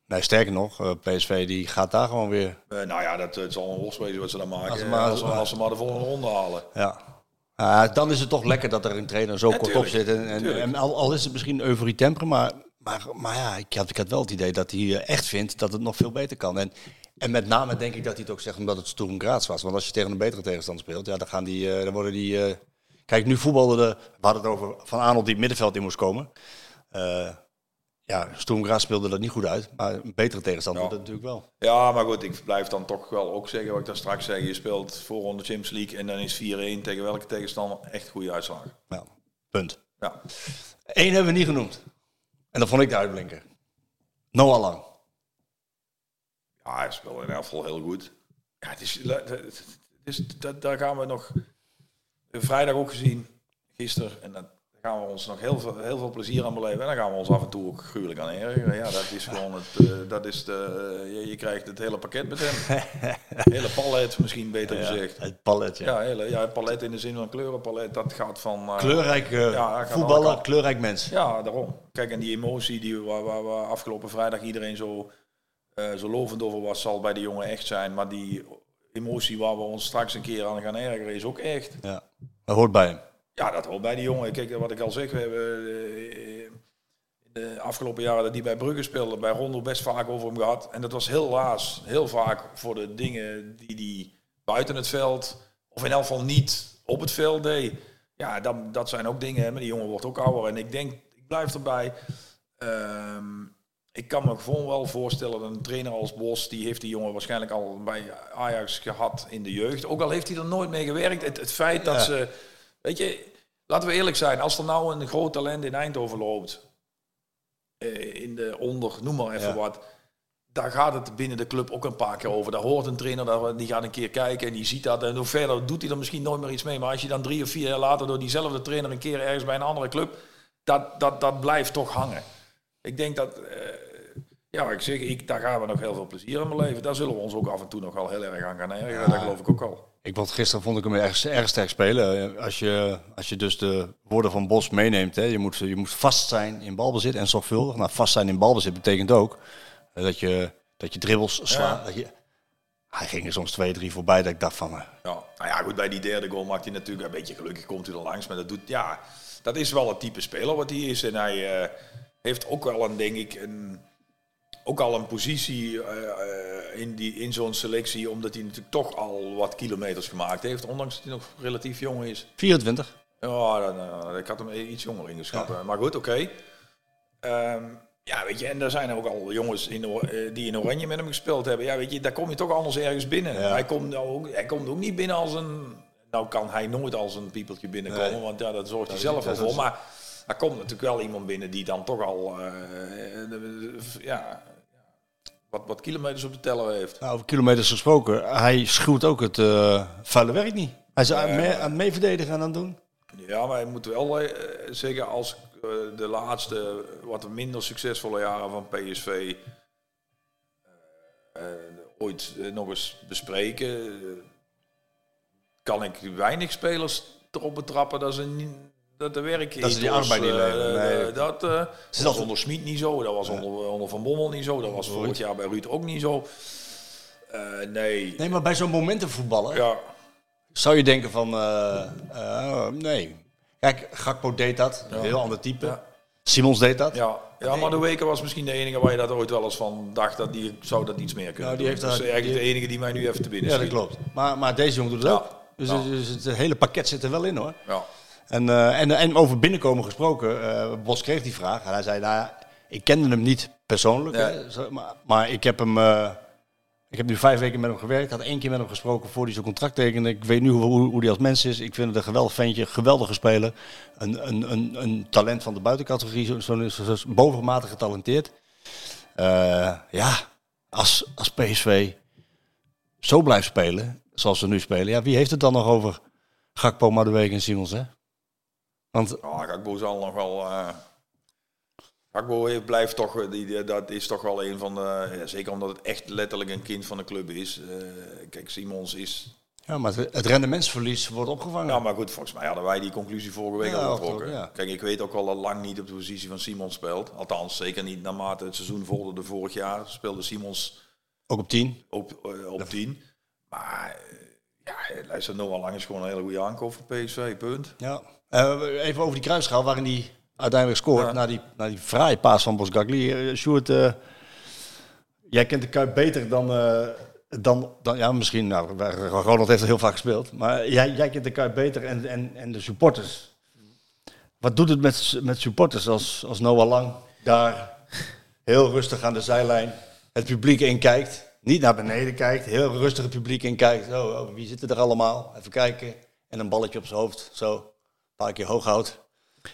nee, sterker nog, PSV die gaat daar gewoon weer. Nou ja, dat het zal een worst wezen wat ze dan maken. Als maar- als, ze- als ze maar de volgende ronde halen. Ja. Dan is het toch lekker dat er een trainer zo Ja, kort op zit. En, en, al, al is het misschien euforie temperen, maar, maar, maar ja, ik had, ik had wel het idee dat hij eh, echt vindt dat het nog veel beter kan. En, en met name denk ik dat hij het ook zegt omdat het Sturm Graz was. Want als je tegen een betere tegenstander speelt, ja, dan, gaan die, eh, dan worden die... eh, Kijk, nu voetbalde de... We hadden het over Van Arnold die het middenveld in moest komen. Eh, ja, Sturm Graz speelde dat niet goed uit. Maar een betere tegenstander Ja. dat natuurlijk wel. Ja, maar goed, ik blijf dan toch wel ook zeggen wat ik daar straks zei. Je speelt voorronde Champions League en dan is 4-1 tegen welke tegenstander echt goede uitslag. Ja, punt. Ja. Eén hebben we niet genoemd. En dat vond ik de uitblinker. Noah Lang. Ja, hij speelde in elk geval heel goed. Ja, het is, dat, daar gaan we nog vrijdag ook gezien, gisteren. En dan gaan we ons nog heel veel, heel veel plezier aan beleven. En dan gaan we ons af en toe ook gruwelijk aan ergeren. Ja, dat is gewoon het, eh, dat is de, eh, je, je krijgt het hele pakket met hem. hele palet, misschien beter gezegd. Het paletje. Ja, hele, ja, palet in de zin van kleurenpalet, dat gaat van... eh, Kleurrijk Ja, voetballer, kleurrijk mens. Ja, daarom. Kijk, en die emotie die waar, waar, waar afgelopen vrijdag iedereen zo, zo lovend over was, zal bij de jongen echt zijn. Maar die emotie waar we ons straks een keer aan gaan ergeren, is ook echt. Ja. Dat hoort bij hem. Ja, dat hoort bij die jongen. Kijk, wat ik al zeg, we hebben eh, in de afgelopen jaren dat die bij Brugge speelde, bij Rondo best vaak over hem gehad. En dat was heel laas, heel vaak voor de dingen die hij buiten het veld, of in elk geval niet op het veld deed. Ja, dat, dat zijn ook dingen, maar die jongen wordt ook ouder. En ik denk, ik blijf erbij. Ehm, ik kan me gewoon wel voorstellen dat een trainer als Bos, die heeft die jongen waarschijnlijk al bij Ajax gehad in de jeugd. Ook al heeft hij er nooit mee gewerkt. Het, het feit dat Ja. ze, weet je, laten we eerlijk zijn, als er nou een groot talent in Eindhoven loopt, eh, in de onder, noem maar even Ja. wat, daar gaat het binnen de club ook een paar keer over. Daar hoort een trainer, die gaat een keer kijken en die ziet dat. En hoe verder doet hij er misschien nooit meer iets mee. Maar als je dan drie of vier jaar later door diezelfde trainer een keer ergens bij een andere club, dat, dat, dat blijft toch hangen. Ik denk dat, eh, ja, ik zeg, ik, daar gaan we nog heel veel plezier in beleven. Daar zullen we ons ook af en toe nog wel heel erg aan gaan ergeren. Dat geloof ik ook al. Ik vond gisteren vond ik hem erg, erg sterk spelen. Als je, als je dus de woorden van Bos meeneemt, hè, je, moet, je moet vast zijn in balbezit en zorgvuldig. Nou, vast zijn in balbezit betekent ook eh, dat je, dat je dribbels slaat. Dat je, hij ging er soms twee, drie voorbij dat ik dacht van... eh, Ja, nou ja, goed, bij die derde goal maakt hij natuurlijk een beetje gelukkig komt hij er langs. Maar dat doet, ja, dat is wel het type speler wat hij is. En hij eh, heeft ook wel een, denk ik, een, ook al een positie eh, eh, in, die, in zo'n selectie. Omdat hij natuurlijk toch al wat kilometers gemaakt heeft. Ondanks dat hij nog relatief jong is. 24. Ja, dan, eh, ik had hem iets jonger ingeschat. Maar goed, oké. Ehm, ja, weet je, en er zijn ook al jongens in, die in Oranje met hem gespeeld hebben. Ja, weet je, daar kom je toch anders ergens binnen. Ja. Hij, komt nou ook, hij komt ook niet binnen als een... Nou kan hij nooit als een piepeltje binnenkomen, Nee. want ja, dat zorgt hij zelf wel voor. Maar er komt natuurlijk wel iemand binnen die dan toch al ja, wat, wat kilometers op de teller heeft. Nou, over kilometers gesproken, hij schuwt ook het eh, vuile werk niet. Hij is aan, mee- aan het meeverdedigen en aan het doen. Ja, maar je moet wel eh, zeggen, als eh, de laatste wat minder succesvolle jaren van PSV eh, eh, ooit eh, nog eens bespreken, eh, kan ik weinig spelers erop betrappen dat ze niet. Dat de werk Dat ze die arbeid niet leveren, nee. eh, dat eh, dat is was onder Smit niet zo, dat was onder, onder Van Bommel niet zo, dat was vorig jaar bij Ruud ook niet zo. Eh, nee. Nee, maar bij zo'n momentenvoetballen Ja, zou je denken van... eh, eh, nee. Kijk, Gakpo deed dat. Een heel ander type. Ja. Simons deed dat. Ja, ja maar de Weken was misschien de enige waar je dat ooit wel eens van dacht dat die zou dat iets meer kunnen Nou, die doen. heeft dat is eigenlijk die- de enige die mij nu even te binnen Ja, dat schiet. klopt. Maar, maar deze jongen doet het Ja. ook. Dus, Ja. dus het hele pakket zit er wel in hoor. Ja. En, eh, en, en over binnenkomen gesproken, eh, Bos kreeg die vraag. En hij zei, nou ik kende hem niet persoonlijk. Hè, maar, maar ik heb hem... eh, ik heb nu vijf weken met hem gewerkt. had één keer met hem gesproken voor hij zijn contract tekende. Ik weet nu hoe, hoe, hoe hij als mens is. Ik vind het een geweldig ventje, geweldige speler. Een, een, een, een talent van de buitencategorie, zo, zo, zo, zo bovenmatig getalenteerd. Ja, als, als PSV zo blijft spelen, zoals ze nu spelen, ja, wie heeft het dan nog over Gakpo, Madueke en Simons, hè? Want Ja, Gakbo zal nog wel... eh Gakbo blijft toch, die, die- dat is toch wel een van de... Ja, zeker omdat het echt letterlijk een kind van de club is. Eh, kijk, Simons is... ja, maar het, het rendementsverlies wordt opgevangen. Ja, maar goed, volgens mij hadden wij die conclusie vorige week Ja, al getrokken. ja. Kijk, ik weet ook wel dat lang niet op de positie van Simons speelt. Althans, zeker niet naarmate het seizoen vorderde vorig jaar. Speelde Simons Ook op 10. op, eh, op 10. Maar ja, luister, Noah Lang is gewoon een hele goede aankoop voor PSV, punt. Ja. Eh, even over die kruisschaal waarin hij uiteindelijk scoort. Ja. Na, die, na die fraaie paas van Bosgagli. Uh, Sjoerd, eh, jij kent de Kuip beter dan, eh, dan, dan... Ja, misschien. Nou, Ronald heeft er heel vaak gespeeld. Maar jij, jij kent de Kuip beter en, en, en de supporters. Wat doet het met, met supporters als, als Noah Lang daar Heel rustig aan de zijlijn. Het publiek in kijkt. Niet naar beneden kijkt. Heel rustig het publiek in kijkt. Oh, oh, wie zitten er allemaal? Even kijken. En een balletje op zijn hoofd. Zo. Paar keer hoog houdt.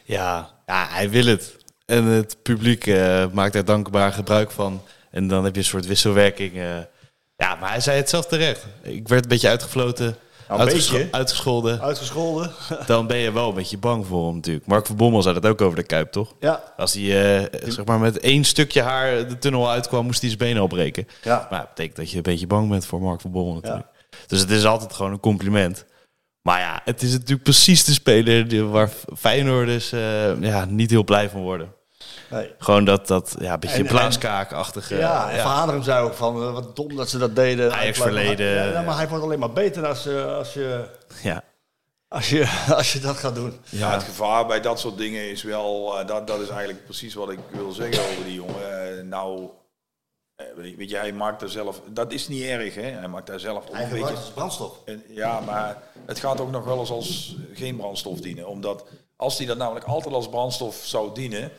Ja, ja, hij wil het. En het publiek eh, maakt daar dankbaar gebruik van. En dan heb je een soort wisselwerking. eh. ja, maar hij zei het zelf terecht. Ik werd een beetje uitgefloten. Nou, een uitgescho- beetje. Uitgescholden. Uitgescholden. Dan ben je wel een beetje bang voor hem natuurlijk. Mark van Bommel zei dat ook over de Kuip, toch? Ja. Als hij eh, zeg maar met één stukje haar de tunnel uitkwam, moest hij zijn benen opbreken. Ja. Maar dat betekent dat je een beetje bang bent voor Mark van Bommel natuurlijk. Dus het is altijd gewoon een compliment. Maar ja, het is natuurlijk precies de speler die, waar Feyenoord dus eh, ja, niet heel blij van worden. Nee. Gewoon dat, dat ja, een beetje blaaskaakachtige... Ja, en Van Hanegem zei ook van, eh, wat dom dat ze dat deden. Ajax Maar- verleden. Ja, maar hij wordt alleen maar beter als, je als, je, ja. als, je, als je dat gaat doen. Ja, het gevaar bij dat soort dingen is wel, eh, dat, dat is eigenlijk precies wat ik wil zeggen over die jongen. Eh, nou, eh, weet je, hij maakt er zelf, dat is niet erg hè, hij maakt daar zelf ook Hij gebruikt als brandstof. En, ja, maar het gaat ook nog wel eens als geen brandstof dienen. Omdat als hij dat namelijk altijd als brandstof zou dienen,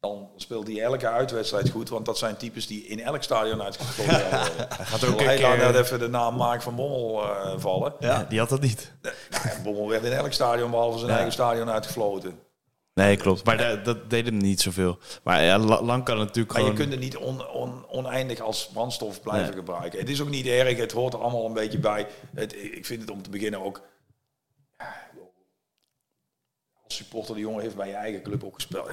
dan speelt hij elke uitwedstrijd goed. Want dat zijn types die in elk stadion uitgesproken worden. Hij gaat ook Hij laat keer- net even de naam Mark van Bommel eh, vallen. Ja, die had dat niet. Nou, Bommel werd in elk stadion behalve zijn Ja. eigen stadion uitgefloten. Nee, klopt. Maar dat, dat deed hem niet zoveel. Maar ja, la- lang kan het natuurlijk Maar je kunt het niet on, on- oneindig als brandstof blijven Nee. gebruiken. Het is ook niet erg, het hoort er allemaal een beetje bij. Het, ik vind het om te beginnen ook... ja, Als supporter, die jongen heeft bij je eigen club ook gespeeld.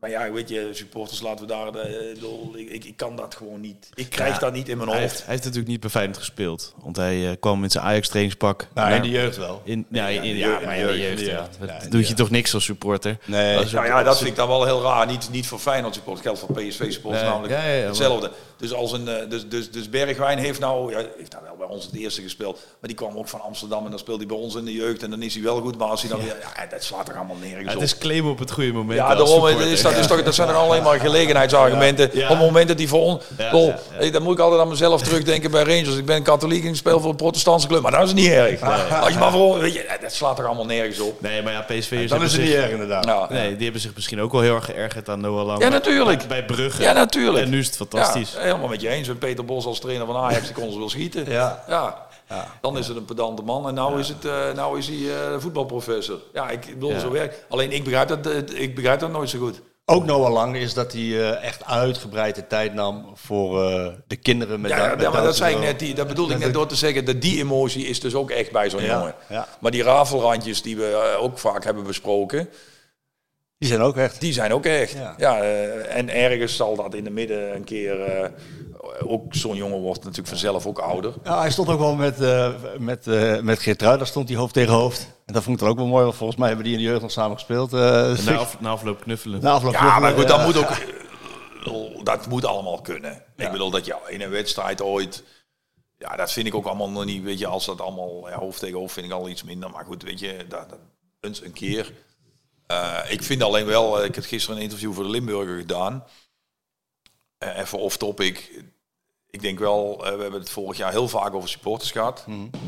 Bij jou, weet je, supporters laten we daar... eh, ik bedoel, ik, ik, ik kan dat gewoon niet. Ik krijg Ja, dat niet in mijn Hij hoofd. heeft, hij heeft natuurlijk niet bij Feyenoord gespeeld. Want hij eh, kwam met zijn Ajax trainingspak. Nou, naar- in de jeugd wel. In, ja, in, in de ja, jeugd, maar in de de jeugd, de ja. jeugd. Dat Ja, in de doe je toch niks als supporter? Nee. Nou ja, dat vind ik dan wel heel raar. Niet, niet voor Feyenoord support, geldt voor PSV supporters Nee, namelijk ja, ja, ja, maar- hetzelfde. Dus, als een, eh, dus, dus, dus Bergwijn heeft nou, ja, heeft daar wel bij ons het eerste gespeeld, maar die kwam ook van Amsterdam en dan speelt hij bij ons in de jeugd en dan is hij wel goed. Maar als hij dan weer, ja, dat slaat er allemaal nergens Ja, het op. is claimen op het goede moment. Ja, daarom is dat, is toch, dat zijn er alleen maar gelegenheidsargumenten. Ja. Op het moment dat die voor ons... Ja, Lol, ja, ja. Dan moet ik altijd aan mezelf terugdenken bij Rangers. Ik ben katholiek en ik speel voor een protestantse club. Maar dat is niet erg. Als je maar voor... Weet je, dat slaat er allemaal nergens op. Nee, maar ja, PSV Dan is het niet erg inderdaad. Ja, Nee, die hebben zich misschien ook wel heel erg geërgerd aan Noah Lang. Ja, natuurlijk. Bij, bij Brugge. Ja, natuurlijk. En nu is het fantastisch. Helemaal met je eens. En Peter Bos als trainer van Ajax, die kon ze wel schieten. Ja. Ja. Dan is het een pedante man en nou is, het, eh, nou is hij eh, voetbalprofessor. Ja, ik bedoel, zo werkt. Alleen ik begrijp, dat, eh, ik begrijp dat nooit zo goed. Ook Noah Lang is dat hij echt uitgebreid de tijd nam voor de kinderen met Ja, maar dat zei ik net. Die, dat bedoelde ik net door te zeggen. Dat die emotie is dus ook echt bij zo'n Ja, jongen. ja. Maar die rafelrandjes die we ook vaak hebben besproken, Die zijn ook echt. die zijn ook echt. Ja. Ja. eh, en ergens zal dat in de midden een keer... eh, ook zo'n jongen wordt natuurlijk vanzelf ook ouder. Ja, hij stond ook wel met, eh met, eh met Geertrui, daar stond hij hoofd tegen hoofd. En dat vond ik dan ook wel mooi, want volgens mij hebben die in de jeugd nog samen gespeeld. eh, Na, af, na afloop knuffelen. na afloop Ja, knuffelen, maar goed, ja. dat moet ook. Dat moet allemaal kunnen. Ik bedoel dat je in een wedstrijd ooit. Ja, dat vind ik ook allemaal nog niet. Weet je, als dat allemaal ja, hoofd tegen hoofd vind ik al iets minder. Maar goed, weet je, dat, dat eens een keer. Eh, ik vind alleen wel, eh, ik heb gisteren een interview voor de Limburger gedaan. Eh, even off topic. Ik denk wel, we hebben het vorig jaar heel vaak over supporters gehad.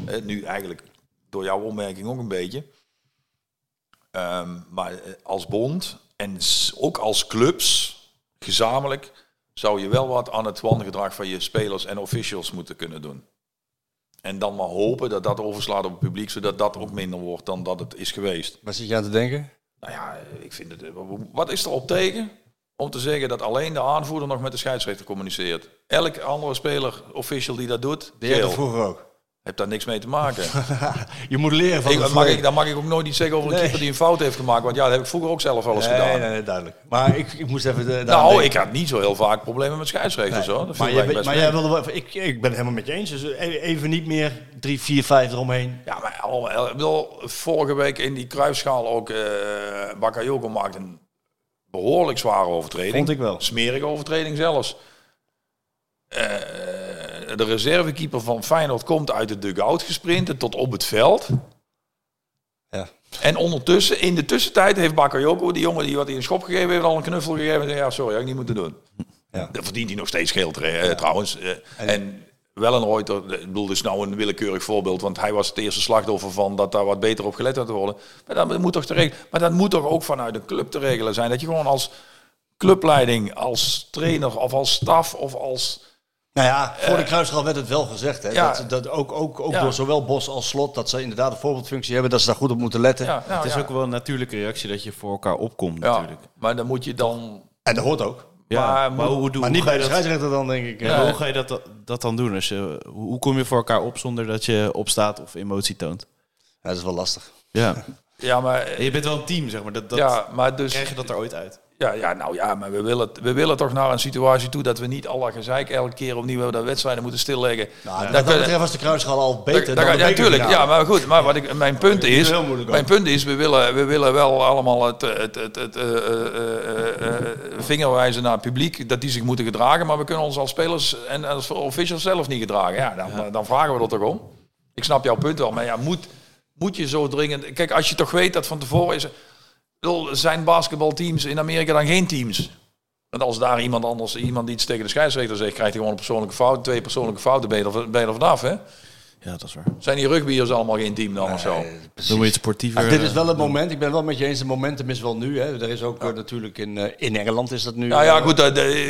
Eh, nu eigenlijk door jouw opmerking ook een beetje. Ehm, maar als bond en ook als clubs, gezamenlijk, zou je wel wat aan het wangedrag van je spelers en officials moeten kunnen doen. En dan maar hopen dat dat overslaat op het publiek, zodat dat ook minder wordt dan dat het is geweest. Waar zit je aan te denken? Nou ja, ik vind het. Wat is er op tegen om te zeggen dat alleen de aanvoerder nog met de scheidsrechter communiceert? Elke andere speler, official die dat doet, dat vroeger ook. Heeft daar niks mee te maken. Je moet leren van ik, de mag ik, dan mag ik ook nooit iets zeggen over een Nee. keeper die een fout heeft gemaakt. Want ja, dat heb ik vroeger ook zelf wel eens Nee, gedaan. nee, nee, duidelijk. Maar ik, ik moest even... De, Nou, denken. ik had niet zo heel vaak problemen met scheidsrechters hoor. Dat Maar, best maar jij wilde wel... Ik, ik ben het helemaal met je eens. Dus e- even niet meer drie, vier, vijf eromheen. Ja, maar ik bedoel, vorige week in die kruisschaal ook uh, Bakayoko maakt een behoorlijk zware overtreding. Vond ik wel. Smerige overtreding zelfs. Uh, de reservekeeper van Feyenoord komt uit de dugout gesprinten tot op het veld. Ja. En ondertussen, in de tussentijd heeft Bakayoko, die jongen die wat hij een schop gegeven heeft, al een knuffel gegeven. En zei, ja, sorry, had ik niet moeten doen. Ja. Dat verdient hij nog steeds geld ja. trouwens. Uh, en, en wel een ooit, ik bedoel, dus nou een willekeurig voorbeeld, want hij was het eerste slachtoffer van dat daar wat beter op gelet had te worden. Maar dat moet toch te regelen. Maar dat moet toch ook vanuit een club te regelen zijn. Dat je gewoon als clubleiding, als trainer of als staf of als... Nou ja, voor de kruisstraal werd het wel gezegd. Hè, ja. dat, dat ook ook, ook Ja. door zowel Bos als Slot, dat ze inderdaad een voorbeeldfunctie hebben, dat ze daar goed op moeten letten. Ja, nou, het is ja. ook wel een natuurlijke reactie dat je voor elkaar opkomt Ja, natuurlijk. maar dan moet je dan... En dat hoort ook. Ja, Maar maar, hoe, doe, Maar hoe niet ga bij je de dat, scheidsrechter dan, denk ik. Ja. hoe ga je dat, dat dan doen? Als je, hoe hoe kom je voor elkaar op zonder dat je opstaat of emotie toont? Ja, dat is wel lastig. Ja. Ja, maar... Je bent wel een team, zeg maar. Dat, dat ja, maar dus... krijg je dat er ooit uit. Ja, ja, nou ja, maar we willen, we willen toch naar een situatie toe dat we niet alle gezeik elke keer opnieuw dat wedstrijden moeten stilleggen. Nou, Dat dat betreft was de kruisschaal al beter dan de ja, tuurlijk. bekerfinale. Ja, maar goed. Maar wat ik, mijn punt is mijn punt is, we willen, we willen wel allemaal het, het, het, het eh, eh, eh, vingerwijzen naar het publiek dat die zich moeten gedragen, maar we kunnen ons als spelers en als officials zelf niet gedragen. Ja, dan, dan vragen we er toch om. Ik snap jouw punt wel, maar ja, moet, moet je zo dringend. Kijk, als je toch weet dat van tevoren is. Bedoel, Zijn basketbalteams in Amerika dan geen teams? Want als daar iemand anders, iemand iets tegen de scheidsrechter zegt, krijgt hij gewoon een persoonlijke fout, twee persoonlijke fouten, ben je er, ben je er vanaf, hè? Ja, dat is waar. Zijn die rugbyers allemaal geen team dan of zo? Precies. moet je het sportiever... Ah, dit is eh, wel het moment. Ik ben wel met je eens. Het momentum is wel nu. Hè. Er is ook eh, natuurlijk in, eh, in Engeland is dat nu. Nou ja, eh, goed,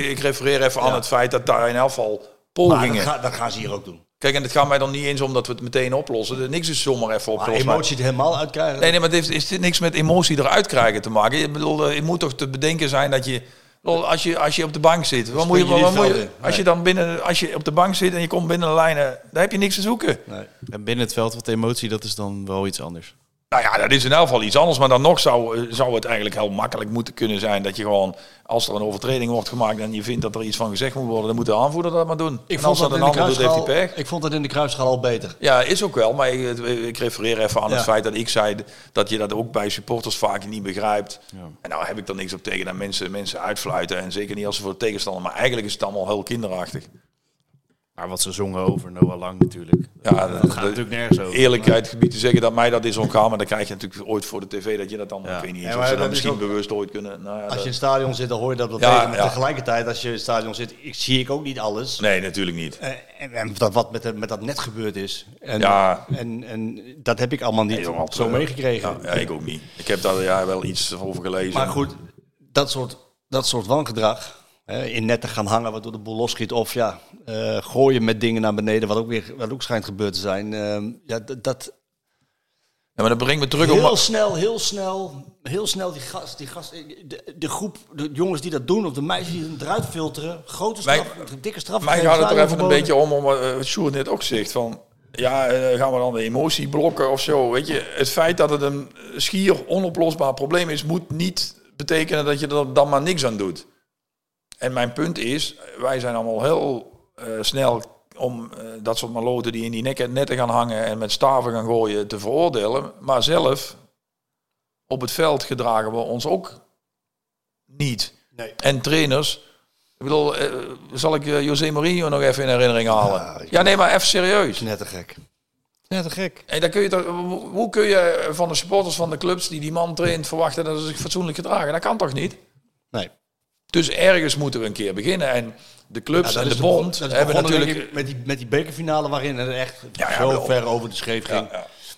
ik refereer even aan het feit dat daar in elk geval pogingen... dat, ga- dat gaan ze hier ook doen. Kijk, en het gaat mij dan niet eens om dat we het meteen oplossen. Niks is zomaar even Maar opgelost. emotie er helemaal uitkrijgen. Nee, nee, maar het heeft, is dit niks met emotie eruit krijgen te maken. Ik bedoel, eh, je moet toch te bedenken zijn dat je... Als je, als je op de bank zit, wat moet je, wat moet je, het als je dan binnen, als je op de bank zit en je komt binnen de lijnen, dan heb je niks te zoeken. Nee. En binnen het veld wat emotie, dat is dan wel iets anders. Nou ja, dat is in elk geval iets anders. Maar dan nog zou, eh, zou het eigenlijk heel makkelijk moeten kunnen zijn dat je gewoon, als er een overtreding wordt gemaakt en je vindt dat er iets van gezegd moet worden, dan moet de aanvoerder dat maar doen. Ik en vond, dat dat een in de ander doet, heeft kruisschaal, hij pech. ik vond dat in de kruisschaal al beter. Ja, is ook wel. Maar ik, ik refereer even aan Ja. het feit dat ik zei dat je dat ook bij supporters vaak niet begrijpt. Ja. En nou heb ik er niks op tegen dat mensen, mensen uitfluiten. En zeker niet als ze voor de tegenstander. Maar eigenlijk is het allemaal heel kinderachtig. Maar wat ze zongen over Noah Lang natuurlijk. Ja, dat dat- gaat natuurlijk nergens over. Eerlijkheid gebied te zeggen dat mij dat is ontgaan. Maar dan krijg je natuurlijk ooit voor de tv dat je dat dan... Ja. Ik weet niet eens Ja, ze dat dat is misschien ook- bewust ooit kunnen... Nou ja, Als je in het stadion zit, dan hoor je dat wel Ja, tegen. Maar ja. tegelijkertijd, als je in het stadion zit, ik, zie ik ook niet alles. Nee, natuurlijk niet. Eh, En, en dat wat met, de- met dat net gebeurd is. En, Ja. en, en dat heb ik allemaal niet Nee, zo eh, meegekregen. Ja, ja, ik ook niet. Ik heb daar ja, wel iets over gelezen. Maar goed, dat soort, dat soort wangedrag. In netten gaan hangen waardoor de boel losschiet. Of ja, eh, gooien met dingen naar beneden. Wat ook, weer, wat ook schijnt gebeurd te zijn. ehm, ja, dat, Ja, maar dat brengt me terug heel op... snel, heel snel, heel snel die gast, die gast, de, de groep, de jongens die dat doen, of de meisjes die het eruit filteren, grote straf, dikke straf. Mij gegeven, gaat het er even een beetje om, om eh, wat Sjoerd net ook zegt, van... Ja, eh, gaan we dan de emotie blokken of zo? Weet je, het feit dat het een schier onoplosbaar probleem is, moet niet betekenen dat je er dan maar niks aan doet. En mijn punt is, wij zijn allemaal heel eh, snel om eh, dat soort maloten die in die nekken, netten gaan hangen en met staven gaan gooien te veroordelen. Maar zelf, op het veld gedragen we ons ook niet. Nee. En trainers, ik bedoel, eh, zal ik José Mourinho nog even in herinnering halen? Ja, nee, maar even serieus. Net te gek. Net te gek. En dan kun je toch, hoe- hoe kun je van de supporters van de clubs die die man traint verwachten dat ze zich fatsoenlijk gedragen? Dat kan toch niet? Nee. Dus ergens moeten we een keer beginnen. En de clubs Ja, en de bond hebben natuurlijk... met die, met die bekerfinale waarin het echt Ja, ja, zo ver over de scheef ging.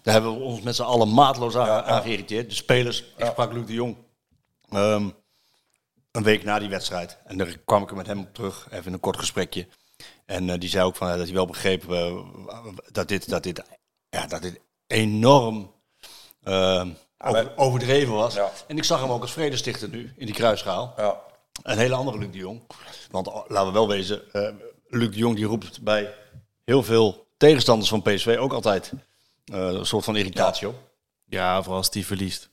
Daar hebben we ons met z'n allen maatloos aan, geïrriteerd. De spelers, ik sprak Luc de Jong ehm, een week na die wedstrijd. En daar kwam ik er met hem op terug, even in een kort gesprekje. En eh, die zei ook van, eh, dat hij wel begreep eh, dat, dit, dat, dit, ja, dat dit enorm ehm, over- overdreven was. En ik zag hem ook als vredestichter nu, in die kruisschaal. Ja. Een hele andere Luc de Jong. Want laten we wel wezen, eh, Luc de Jong die roept bij heel veel tegenstanders van PSV ook altijd eh, een soort van irritatie op. Ja, vooral als die verliest.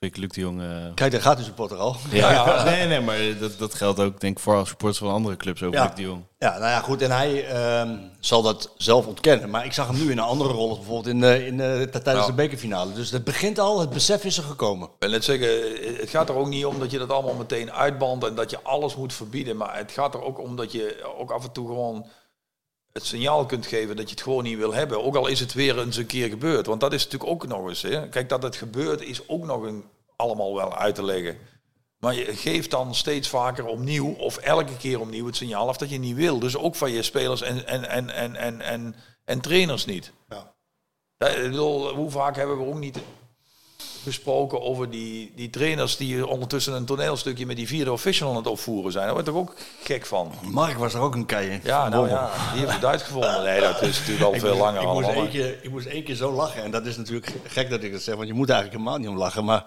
Vind ik Luc de Jong... eh, Kijk, daar gaat de supporter al. ja, nee, nee, maar dat, dat geldt ook denk ik voor supporters van andere clubs over Ja. Luc de Jong. Ja, nou ja, goed. En hij ehm, zal dat zelf ontkennen. Maar ik zag hem nu in een andere rol, bijvoorbeeld in, de, in de, tijdens Ja. de bekerfinale. Dus het begint al, het besef is er gekomen. Ik wil net zeggen, het gaat er ook niet om dat je dat allemaal meteen uitbandt en dat je alles moet verbieden. Maar het gaat er ook om dat je ook af en toe gewoon het signaal kunt geven dat je het gewoon niet wil hebben. Ook al is het weer eens een keer gebeurd. Want dat is natuurlijk ook nog eens. Hè. Kijk, dat het gebeurt is ook nog een, allemaal wel uit te leggen. Maar je geeft dan steeds vaker opnieuw, of elke keer opnieuw, het signaal af dat je niet wil. Dus ook van je spelers en, en, en, en, en, en, en trainers niet. Ja. Ja, ik bedoel, hoe vaak hebben we ook niet gesproken over die, die trainers die ondertussen een toneelstukje met die vierde official aan het opvoeren zijn. Daar word toch ook gek van. Mark was er ook een kei in. Ja, nou ja, die heeft het uitgevonden. Nee, dat is natuurlijk al Ik veel moest- langer ik moest, allemaal. één keer, ik moest één keer zo lachen. En dat is natuurlijk gek dat ik dat zeg, want je moet eigenlijk helemaal niet om lachen. Maar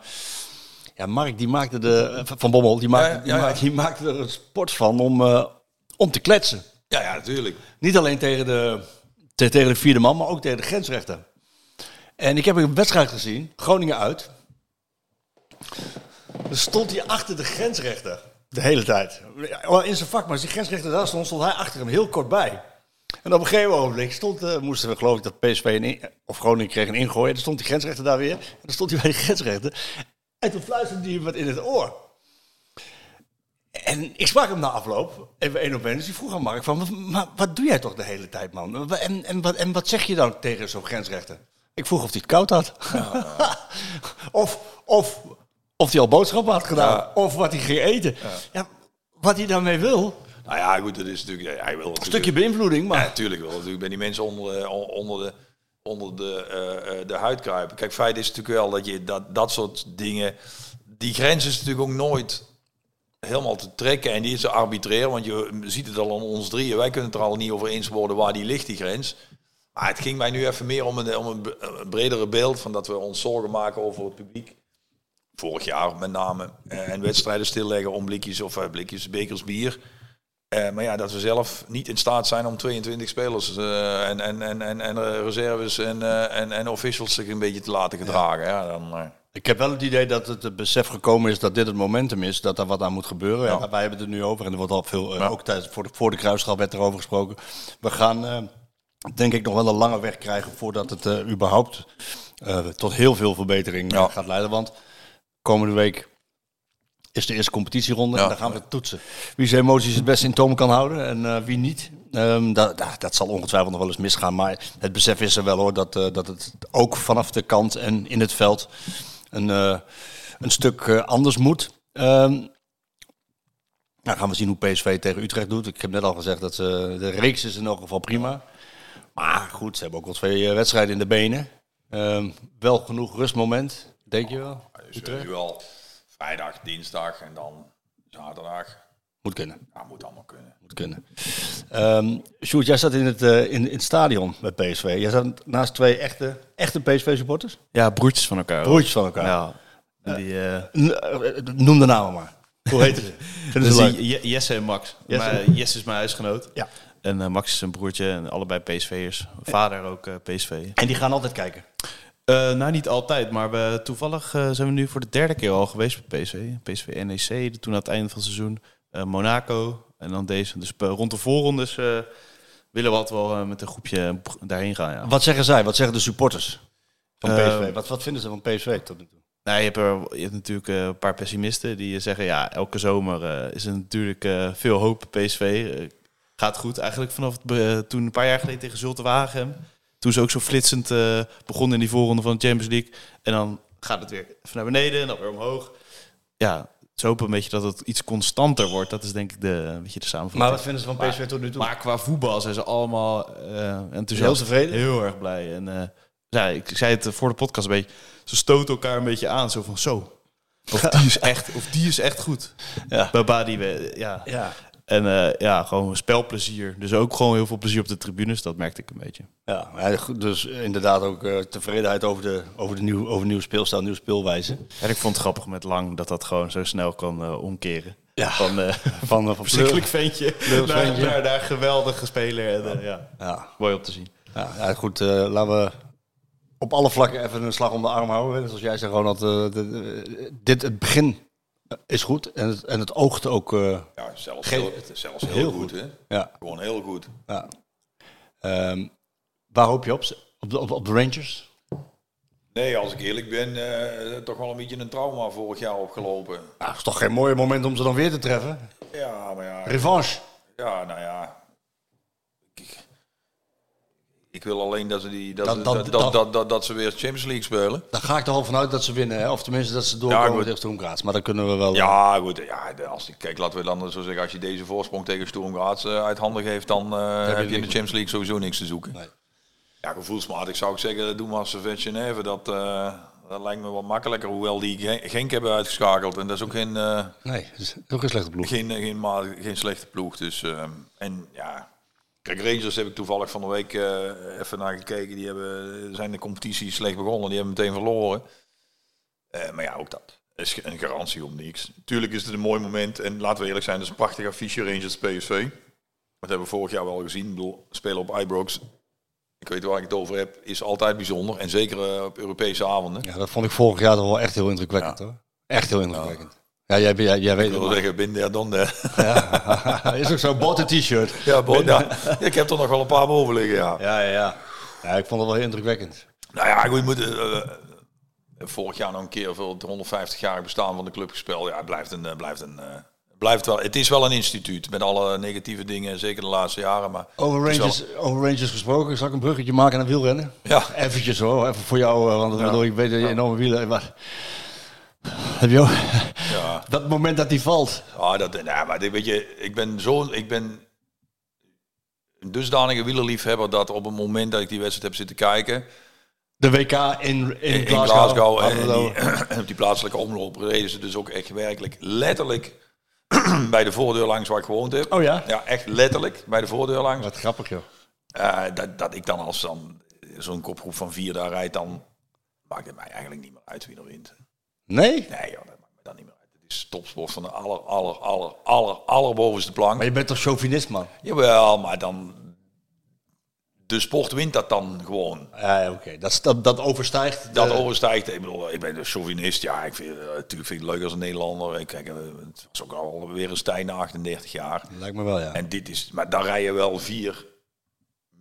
ja, Mark die maakte de, van Bommel, die maakte, Ja, ja, die ja, maakte, die maakte er een sport van om, eh, om te kletsen. Ja, ja, natuurlijk. Niet alleen tegen de, te- tegen de vierde man, maar ook tegen de grensrechter. En ik heb een wedstrijd gezien, Groningen uit. Dan stond hij achter de grensrechter. De hele tijd. In zijn vak, maar als die grensrechter daar stond, stond hij achter hem heel kort bij. En op een gegeven ogenblik stond, eh, moesten we geloof ik dat PSV een of Groningen kreeg een ingooi. Dan stond die grensrechter daar weer. En dan stond hij bij de grensrechter. En toen fluisterde hij wat in het oor. En ik sprak hem na afloop, even één op één. Dus die vroeg aan Mark van, "Wat- maar wat doe jij toch de hele tijd, man? En, en, wat, en wat zeg je dan tegen zo'n grensrechter? Ik vroeg of hij het koud had. of, of, of hij al boodschappen had gedaan. Ja. Of wat hij ging eten. Ja. wat hij daarmee wil. Nou ja, goed, dat is natuurlijk... Hij wil Een stukje beïnvloeding, maar... Natuurlijk wel. Natuurlijk ben die mensen onder de, onder de, onder de, eh, de huid kruipen. Kijk, feit is natuurlijk wel dat je dat, dat soort dingen... Die grens is natuurlijk ook nooit helemaal te trekken. En die is arbitrair, want je ziet het al aan ons drieën. Wij kunnen het er al niet over eens worden waar die ligt, die grens. Maar het ging mij nu even meer om een, om een bre- een bredere beeld... van dat we ons zorgen maken over het publiek. Vorig jaar met name. Eh, en wedstrijden stilleggen om blikjes of eh, blikjes, bekers bier. Eh, maar ja, dat we zelf niet in staat zijn om 22 spelers en, en, en, en, en reserves en, en, en officials zich een beetje te laten gedragen. Ja, dan, Ik heb wel het idee dat het, het besef gekomen is dat dit het momentum is, dat er wat aan moet gebeuren. Ja. Ja. wij hebben het er nu over en er wordt al veel, ook tijdens, voor, de, voor de kruisschap werd erover gesproken. We gaan, denk ik, nog wel een lange weg krijgen voordat het eh, überhaupt eh, tot heel veel verbetering eh, Ja. gaat leiden. Want komende week is de eerste competitieronde Ja. en dan gaan we toetsen. Wie zijn emoties het beste in toom kan houden en wie niet. Ehm, dat, zal ongetwijfeld nog wel eens misgaan, maar het besef is er wel hoor, dat, dat het ook vanaf de kant en in het veld een, een stuk anders moet. Ehm nou gaan we zien hoe PSV tegen Utrecht doet. Ik heb net al gezegd dat ze, de reeks is in elk geval prima. Maar goed, ze hebben ook wel twee eh, wedstrijden in de benen. Ehm, wel genoeg rustmoment, denk je wel? dus nu wel vrijdag, dinsdag en dan zaterdag. Moet kunnen. Ja, moet allemaal kunnen. Moet kunnen. Ehm Sjoerd, jij zat in het, eh, in, in het stadion met PSV. Jij zat naast twee echte, echte PSV-supporters? Ja, broertjes van elkaar. Broertjes van elkaar. Ja. Die, eh, eh, Noem de namen maar. Hoe heet ze? Vinden ze leuk? die Je- Jesse en Max. Jesse. Maar Jesse is mijn huisgenoot. Ja. En eh, Max is een broertje en allebei PSV'ers. Vader ook eh, PSV. En die gaan altijd kijken. Eh, nou, niet altijd, maar we, toevallig zijn we nu voor de derde keer al geweest bij PSV. PSV NEC, toen aan het einde van het seizoen. Monaco en dan deze. Dus rond de voorrondes willen we altijd wel met een groepje daarheen gaan. Ja. Wat zeggen zij? Wat zeggen de supporters van PSV? Wat, wat vinden ze van PSV tot nu toe? Nou, je hebt, er, je hebt natuurlijk een paar pessimisten die zeggen... ja, elke zomer is er natuurlijk veel hoop. PSV gaat goed. Eigenlijk vanaf het, eh, toen een paar jaar geleden tegen Zulte Waregem... toen ze ook zo flitsend eh, begonnen in die voorronde van de Champions League. En dan gaat het weer even naar beneden en dan weer omhoog. Ja, ze hopen een beetje dat het iets constanter wordt. Dat is denk ik de, beetje de samenvatting. Maar wat vinden ze van PSV tot nu toe? Maar qua voetbal zijn ze allemaal eh enthousiast. Heel tevreden? Heel erg blij. En ja, ik zei het voor de podcast een beetje. Ze stoten elkaar een beetje aan. Zo van zo. Of die is echt, of die is echt goed. Ja. Baba die we, ja. Ja. En eh, ja, gewoon spelplezier. Dus ook gewoon heel veel plezier op de tribunes. Dat merkte ik een beetje. Ja, dus inderdaad ook eh, tevredenheid over de, over de nieuw, over nieuw speelstijl, nieuwe speelwijze. En ik vond het grappig met Lang dat dat gewoon zo snel kan eh, omkeren. Ja. Van Van, verschrikkelijk ventje naar, naar, naar geweldige speler. En, ja, Ja, mooi om te zien. ja, ja, goed, laten we op alle vlakken even een slag om de arm houden. Zoals jij zegt, Ronald, dit, het begin is goed en het, en het oogt ook, eh, Ja, zelfs, heel, zelfs heel, heel goed, goed. hè? ja. Gewoon heel goed. ja. Ehm, waar hoop je op? Op de, op, op de Rangers? Nee, als ik eerlijk ben, eh, toch wel een beetje een trauma vorig jaar opgelopen. Dat is toch geen mooi moment om ze dan weer te treffen? Ja, maar ja. Revanche. Ja, nou ja. Ik, ik wil alleen dat ze, die, dat, Dat- ze- dat- dat, dat- ze weer Champions League spelen. Daar ga ik toch al vanuit dat ze winnen. Hè? Of tenminste dat ze doorkomen goed. tegen Sturm Graz. Maar dan kunnen we wel... Ja, goed. Ja, als, ik- kijk, laten we dan zo zeggen, als je deze voorsprong tegen Sturm Graz eh, uit handen geeft, dan eh, heb je in de. Champions League sowieso niks te zoeken. Nee. Ja, gevoelsmatig zou ik zeggen, doe maar Servet Genève. Dat, eh, Dat lijkt me wat makkelijker, hoewel die Gen- Genk hebben uitgeschakeld. En dat is ook geen, eh, Nee, dat is ook een slechte ploeg. geen, geen, ma- geen slechte ploeg. Dus, ehm, en ja, kijk, Rangers heb ik toevallig van de week eh, even naar gekeken. Die hebben, zijn de competitie slecht begonnen. Die hebben meteen verloren. Eh, maar ja, ook dat is een garantie om niks. Tuurlijk is het een mooi moment. En laten we eerlijk zijn, dat is een prachtig affiche Rangers PSV. Dat hebben we vorig jaar wel gezien. Ik bedoel, spelen op Ibrox. Ik weet waar ik het over heb. Is altijd bijzonder. En zeker eh, op Europese avonden. Ja, dat vond ik vorig jaar toch wel echt heel indrukwekkend hoor. Echt heel indrukwekkend. Ja, jij, jij, jij weet Ik wil zeggen, binnen ja, dan de. maar. Is ook zo'n botte t-shirt. Ja, bo- ja, ik heb er nog wel een paar boven liggen, ja. Ja, ja, ja. Ja, ik vond het wel heel indrukwekkend. Nou ja, goed, je moet, eh, eh, vorig jaar nog een keer voor het 150-jarig bestaan van de club gespeeld. Ja, het blijft een, eh, blijft een, blijft wel. Het is wel een instituut met alle negatieve dingen, zeker de laatste jaren. Maar Over wel- Rangers, over Rangers gesproken, zal ik een bruggetje maken naar wielrennen? Ja. Eventjes hoor, even voor jou, want ik Ja. ik weet dat je enorme wielen... Maar... Heb je ook... ja, Dat moment dat die valt. ah, dat, nou, maar weet je, ik ben zo, ik ben een dusdanige wielerliefhebber dat op het moment dat ik die wedstrijd heb zitten kijken, De WK in, in, in Glasgow. Glasgow, en, die, en op die plaatselijke omloop reden ze dus ook echt werkelijk letterlijk bij de voordeur langs waar ik gewoond heb. Oh ja? Ja, echt letterlijk bij de voordeur langs. Wat grappig joh. Eh, dat, dat ik dan als dan zo'n kopgroep van vier daar rijd, dan maakt het mij eigenlijk niet meer uit wie er wint. Nee? Nee, joh, dat maakt me dan niet meer uit. Het is topsport van de aller, aller, aller, aller, allerbovenste plank. Maar je bent toch chauvinist man? Jawel, maar dan... De sport wint dat dan gewoon. Ja, oké. Dat, dat, dat overstijgt. Dat overstijgt. Ik bedoel, ik ben een chauvinist. Ja, ik vind, eh, natuurlijk vind ik het leuk als een Nederlander. Ik, kijk, eh, het was ook alweer een Stijn na 38 jaar. Lijkt me wel, ja. En dit is, maar daar rijden wel vier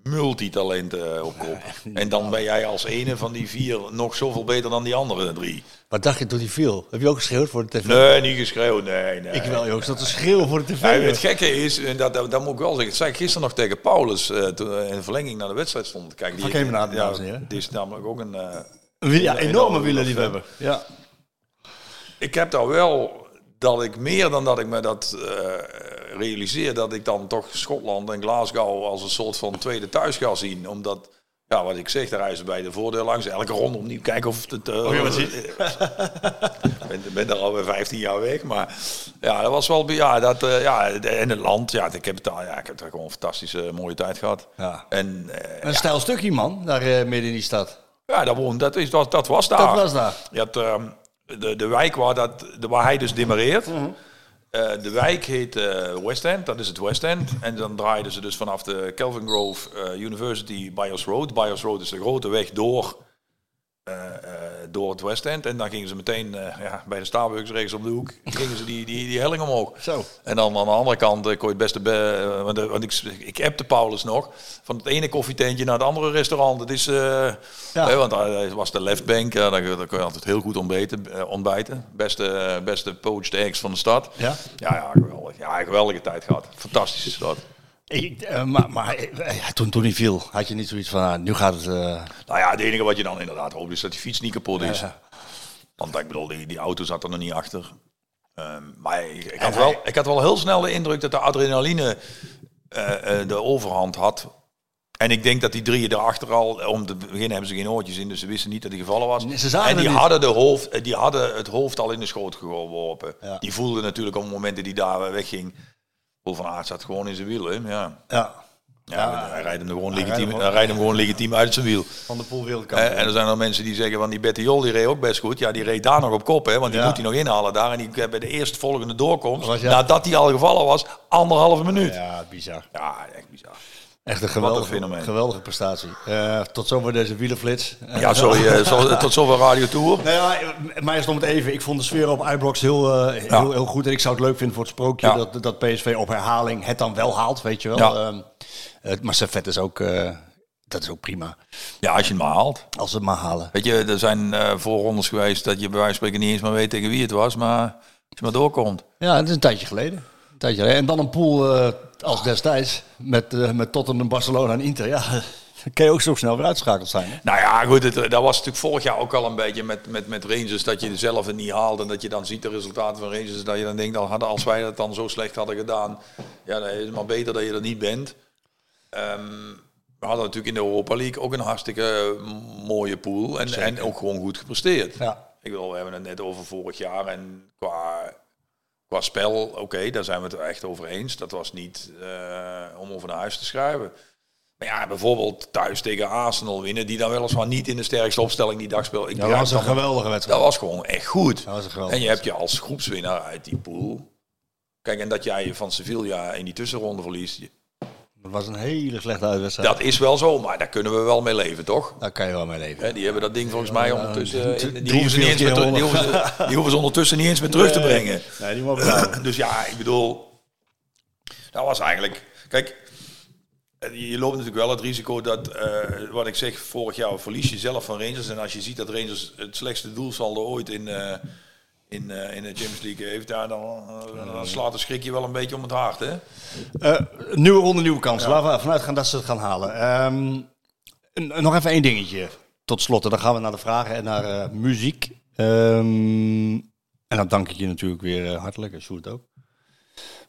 multitalenten op kop. En dan ben jij als ene van die vier nog zoveel beter dan die andere drie. Wat dacht je toen hij viel? Heb je ook geschreeuwd voor de tv? Nee, niet geschreeuwd. Nee, nee. Ik wel, joh. Ik zat te schreeuwen voor de tv. Ja, het gekke is, en dat, dat, dat moet ik wel zeggen, dat zei ik gisteren nog tegen Paulus, eh, toen in de verlenging naar de wedstrijd kijken. Ga ik even naar ja. Die is namelijk ook een... eh, ja, enorme wielerliefhebber. Ja. ik heb daar wel dat ik meer dan dat ik me dat eh, realiseer, dat ik dan toch Schotland en Glasgow als een soort van tweede thuis ga zien. Omdat, ja, wat ik zeg, daar reizen bij de voordeur langs. Elke ronde opnieuw kijken of het... eh wat ziet? Ik ben, ben daar alweer 15 jaar weg, maar ja, dat was wel... Ja, dat, eh, ja, en het land, ja, ik heb, het daar, ja, ik heb daar gewoon een fantastische mooie tijd gehad. Ja. En Een stijl stukje, man. Daar midden in die stad. ja, dat, woon- dat, is, dat, dat was daar. Dat was daar. Je had, ehm, de, de wijk waar, dat, de, waar hij dus demereert. Eh, de wijk heet eh, West End, dat is het West End. En dan draaiden ze dus vanaf de Kelvin Grove eh, University Bios Road. Bios Road is de grote weg door, door het West End. En dan gingen ze meteen eh, ja, bij de Starbucks rechts op de hoek, gingen ze die, die, die helling omhoog. Zo. En dan aan de andere kant eh, kon je het beste... Be eh, want, eh, want ik, ik appte Paulus nog. Van het ene koffietentje naar het andere restaurant. Het is... eh, Ja. hè, want daar was de leftbank. eh, daar, daar kon je altijd heel goed ontbeten. eh, ontbijten. Beste, eh, beste poached eggs van de stad. Ja? Ja, ja, geweldig. Ja, geweldige tijd gehad. Fantastische stad. Ik, eh, maar maar eh, toen, toen hij viel, had je niet zoiets van, ah, nu gaat het... eh, Nou ja, het enige wat je dan inderdaad hoopt is dat die fiets niet kapot is. Ja. Want ik bedoel, die, die auto zat er nog niet achter. Ehm, maar ik, ik, had wel, ik had wel heel snel de indruk dat de adrenaline eh, eh, de overhand had. En ik denk dat die drieën erachter al, om te beginnen hebben ze geen oortjes in, dus ze wisten niet dat hij gevallen was. Nee, ze zagen en die hadden, de hoofd, eh, die hadden het hoofd al in de schoot geworpen. Ja. Die voelden natuurlijk op het moment dat hij daar wegging. Paul van Aert zat gewoon in zijn wiel. Hè? Ja. ja, Ja, hij rijdt hem er gewoon hij legitiem, rijdt hem hij rijdt hem gewoon legitiem uit zijn wiel. van de pool wereldkampioen. en er zijn er mensen die zeggen van die Betty Jol die reed ook best goed. Ja, die reed daar nog op kop, hè, want die Ja. moet hij nog inhalen daar. En die bij de eerste volgende doorkomst, ja- nadat hij al gevallen was, anderhalve minuut. Ja, ja, bizar. echt bizar. Echt een geweldige, fenomeen. geweldige prestatie. Eh, tot zover deze wielerflits. Eh, Ja, sorry, eh, zo- tot zover Radio Tour. Nou ja, mij is het om het even. Ik vond de sfeer op Ibrox heel, eh, heel, heel goed. En ik zou het leuk vinden voor het sprookje Ja. dat, dat PSV op herhaling het dan wel haalt, weet je wel. Ehm, eh, maar Servet is ook, dat is ook prima. Ja, als je het maar haalt. Als ze het maar halen. Weet je, er zijn voorrondes geweest dat je bij wijze van spreken niet eens meer weet tegen wie het was. Maar als je maar doorkomt. Ja, het is een tijdje geleden. Tijdje. En dan een pool eh, als destijds met, eh, met Tottenham, Barcelona en Inter. Ja, dan kan je ook zo snel weer uitschakeld zijn. Hè? Nou ja, goed, het, dat was natuurlijk vorig jaar ook al een beetje met, met, met Rangers. Dat je zelf het niet haalt en dat je dan ziet de resultaten van Rangers. Dat je dan denkt, hadden- als wij dat dan zo slecht hadden gedaan. Ja, dan is het maar beter dat je er niet bent. Ehm, we hadden natuurlijk in de Europa League ook een hartstikke mooie pool. En, en ook gewoon goed gepresteerd. Ja. Ik wil, we hebben het net over vorig jaar. En qua, qua spel, oké, daar zijn we het echt over eens. Dat was niet eh, om over naar huis te schrijven. Maar ja, bijvoorbeeld thuis tegen Arsenal winnen, die dan weliswaar niet in de sterkste opstelling die dag speelt. Ik Dat was een geweldige wedstrijd. Dat was gewoon echt goed. Dat was een geweldige En je hebt je als groepswinnaar uit die pool. Kijk, en dat jij van Sevilla in die tussenronde verliest, Dat was een hele slechte uitwedstrijd. dat is wel zo, maar daar kunnen we wel mee leven, toch? Daar kan je wel mee leven. Die hebben dat ding volgens mij ondertussen. drie- Die hoeven, ze niet eens meer, die, hoeven ze, die hoeven ze ondertussen niet eens meer terug te brengen. Nee, die mogen. Dus ja, ik bedoel, dat was eigenlijk. Kijk, eh, je loopt natuurlijk wel het risico dat, eh, wat ik zeg, vorig jaar verlies je zelf van Rangers. En als je ziet dat Rangers het slechtste doelsaldo ooit in, eh, in, eh, in de Champions League heeft, ja, dan, dan slaat de schrik je wel een beetje om het hart. Hè? Eh, nieuwe ronde, nieuwe kansen. Laten we vanuit gaan dat ze het gaan halen. Ehm, nog even één dingetje. Tot slot, en dan gaan we naar de vragen en naar muziek. Ehm, en dan dank ik je natuurlijk weer hartelijk, en Sjoerd ook.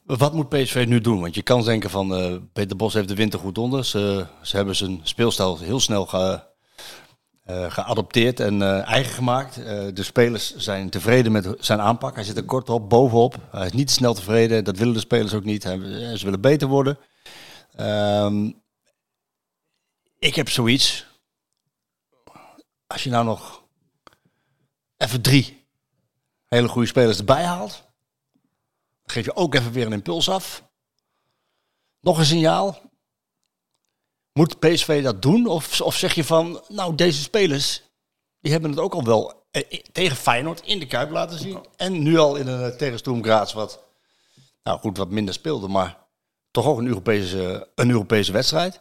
Wat moet PSV nu doen? Want je kan denken van Peter Bos heeft de winter goed onder. Ze, ze hebben zijn speelstijl heel snel ge, eh, geadopteerd en eh, eigen gemaakt. Eh, de spelers zijn tevreden met zijn aanpak. Hij zit er kort op, bovenop. Hij is niet snel tevreden. Dat willen de spelers ook niet. Ze willen beter worden. Ehm, ik heb zoiets. Als je nou nog even drie hele goede spelers erbij haalt, geef je ook even weer een impuls af. Nog een signaal. Moet PSV dat doen? Of, of zeg je van, nou deze spelers, die hebben het ook al wel eh, eh, tegen Feyenoord in de Kuip laten zien. En nu al in een eh, tegen Graz wat, nou goed, wat minder speelde, maar toch ook een Europese, een Europese wedstrijd.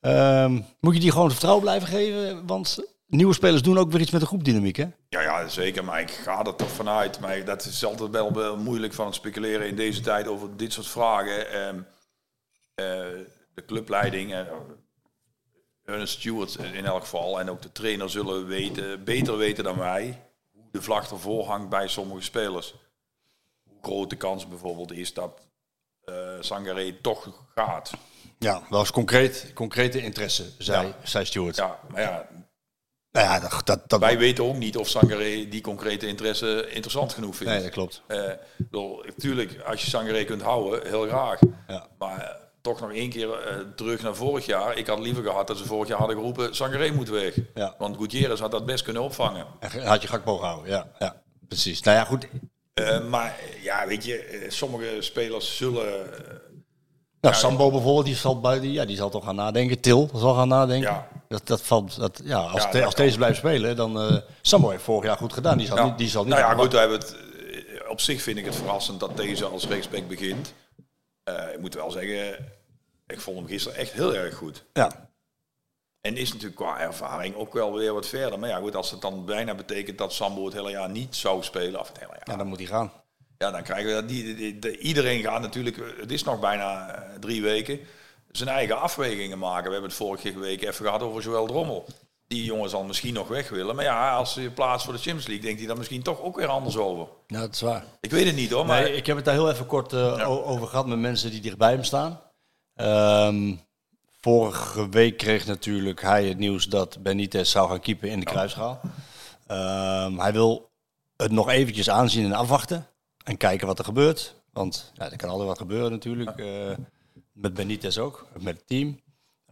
Ehm, moet je die gewoon vertrouwen blijven geven? Want nieuwe spelers doen ook weer iets met de groepdynamiek, hè? Ja, ja, zeker. Maar ik ga er toch vanuit. Maar dat is altijd wel, wel moeilijk van het speculeren in deze tijd over dit soort vragen. Eh, de clubleiding, eh Ernest Stewart in elk geval, en ook de trainer zullen weten, beter weten dan wij, hoe de vlag ervoor hangt bij sommige spelers. Hoe groot de kans bijvoorbeeld is dat eh Sangaré toch gaat. Ja, wel eens concreet, concrete interesse, zei, Ja. zei Stuart. Ja, maar ja, Nou ja, dat, dat, dat wij weten ook niet of Sangaré die concrete interesse interessant genoeg vindt. Nee, dat klopt. Ik bedoel, natuurlijk, als je Sangaré kunt houden, heel graag. Ja. Maar toch nog één keer eh, terug naar vorig jaar. Ik had liever gehad dat ze vorig jaar hadden geroepen, Sangaré moet weg. Ja. Want Gutierrez had dat best kunnen opvangen. En had je Gakpo gehouden, ja, ja. Precies. Nou ja, goed. Eh, maar ja, weet je, eh, sommige spelers zullen... Nou, Sambo bijvoorbeeld, die zal, buiten, ja, die zal toch gaan nadenken. Til zal gaan nadenken. Ja. Dat, dat valt, dat, ja, als, Ja, de- dat als deze blijft spelen, dan... eh Sambo heeft vorig jaar goed gedaan. Die zal niet... Die zal niet nou ja, goed, we hebben het, op zich vind ik het verrassend dat deze als rechtsback begint. Ik moet wel zeggen, ik vond hem gisteren echt heel erg goed. Ja. En is natuurlijk qua ervaring ook wel weer wat verder. Maar ja, goed, als het dan bijna betekent dat Sambo het hele jaar niet zou spelen, of het hele jaar, ja, dan moet hij gaan. ja, dan krijgen we dat. Die, die- die- iedereen gaat natuurlijk, het is nog bijna eh, drie weken, zijn eigen afwegingen maken. We hebben het vorige week even gehad over Joël Drommel. Die jongen zal misschien nog weg willen. Maar ja, als je plaats voor de Champions League, denkt hij dan misschien toch ook weer anders over. Ja, dat is waar. Ik weet het niet hoor, maar Nee, ik heb het daar heel even kort eh, over gehad met mensen die dichtbij hem staan. Ehm, vorige week kreeg natuurlijk hij het nieuws dat Benitez zou gaan keepen in de kruisschaal. Ehm, hij wil het nog eventjes aanzien en afwachten. En kijken wat er gebeurt. Want ja, er kan altijd wat gebeuren natuurlijk. eh, met Benitez ook, met het team.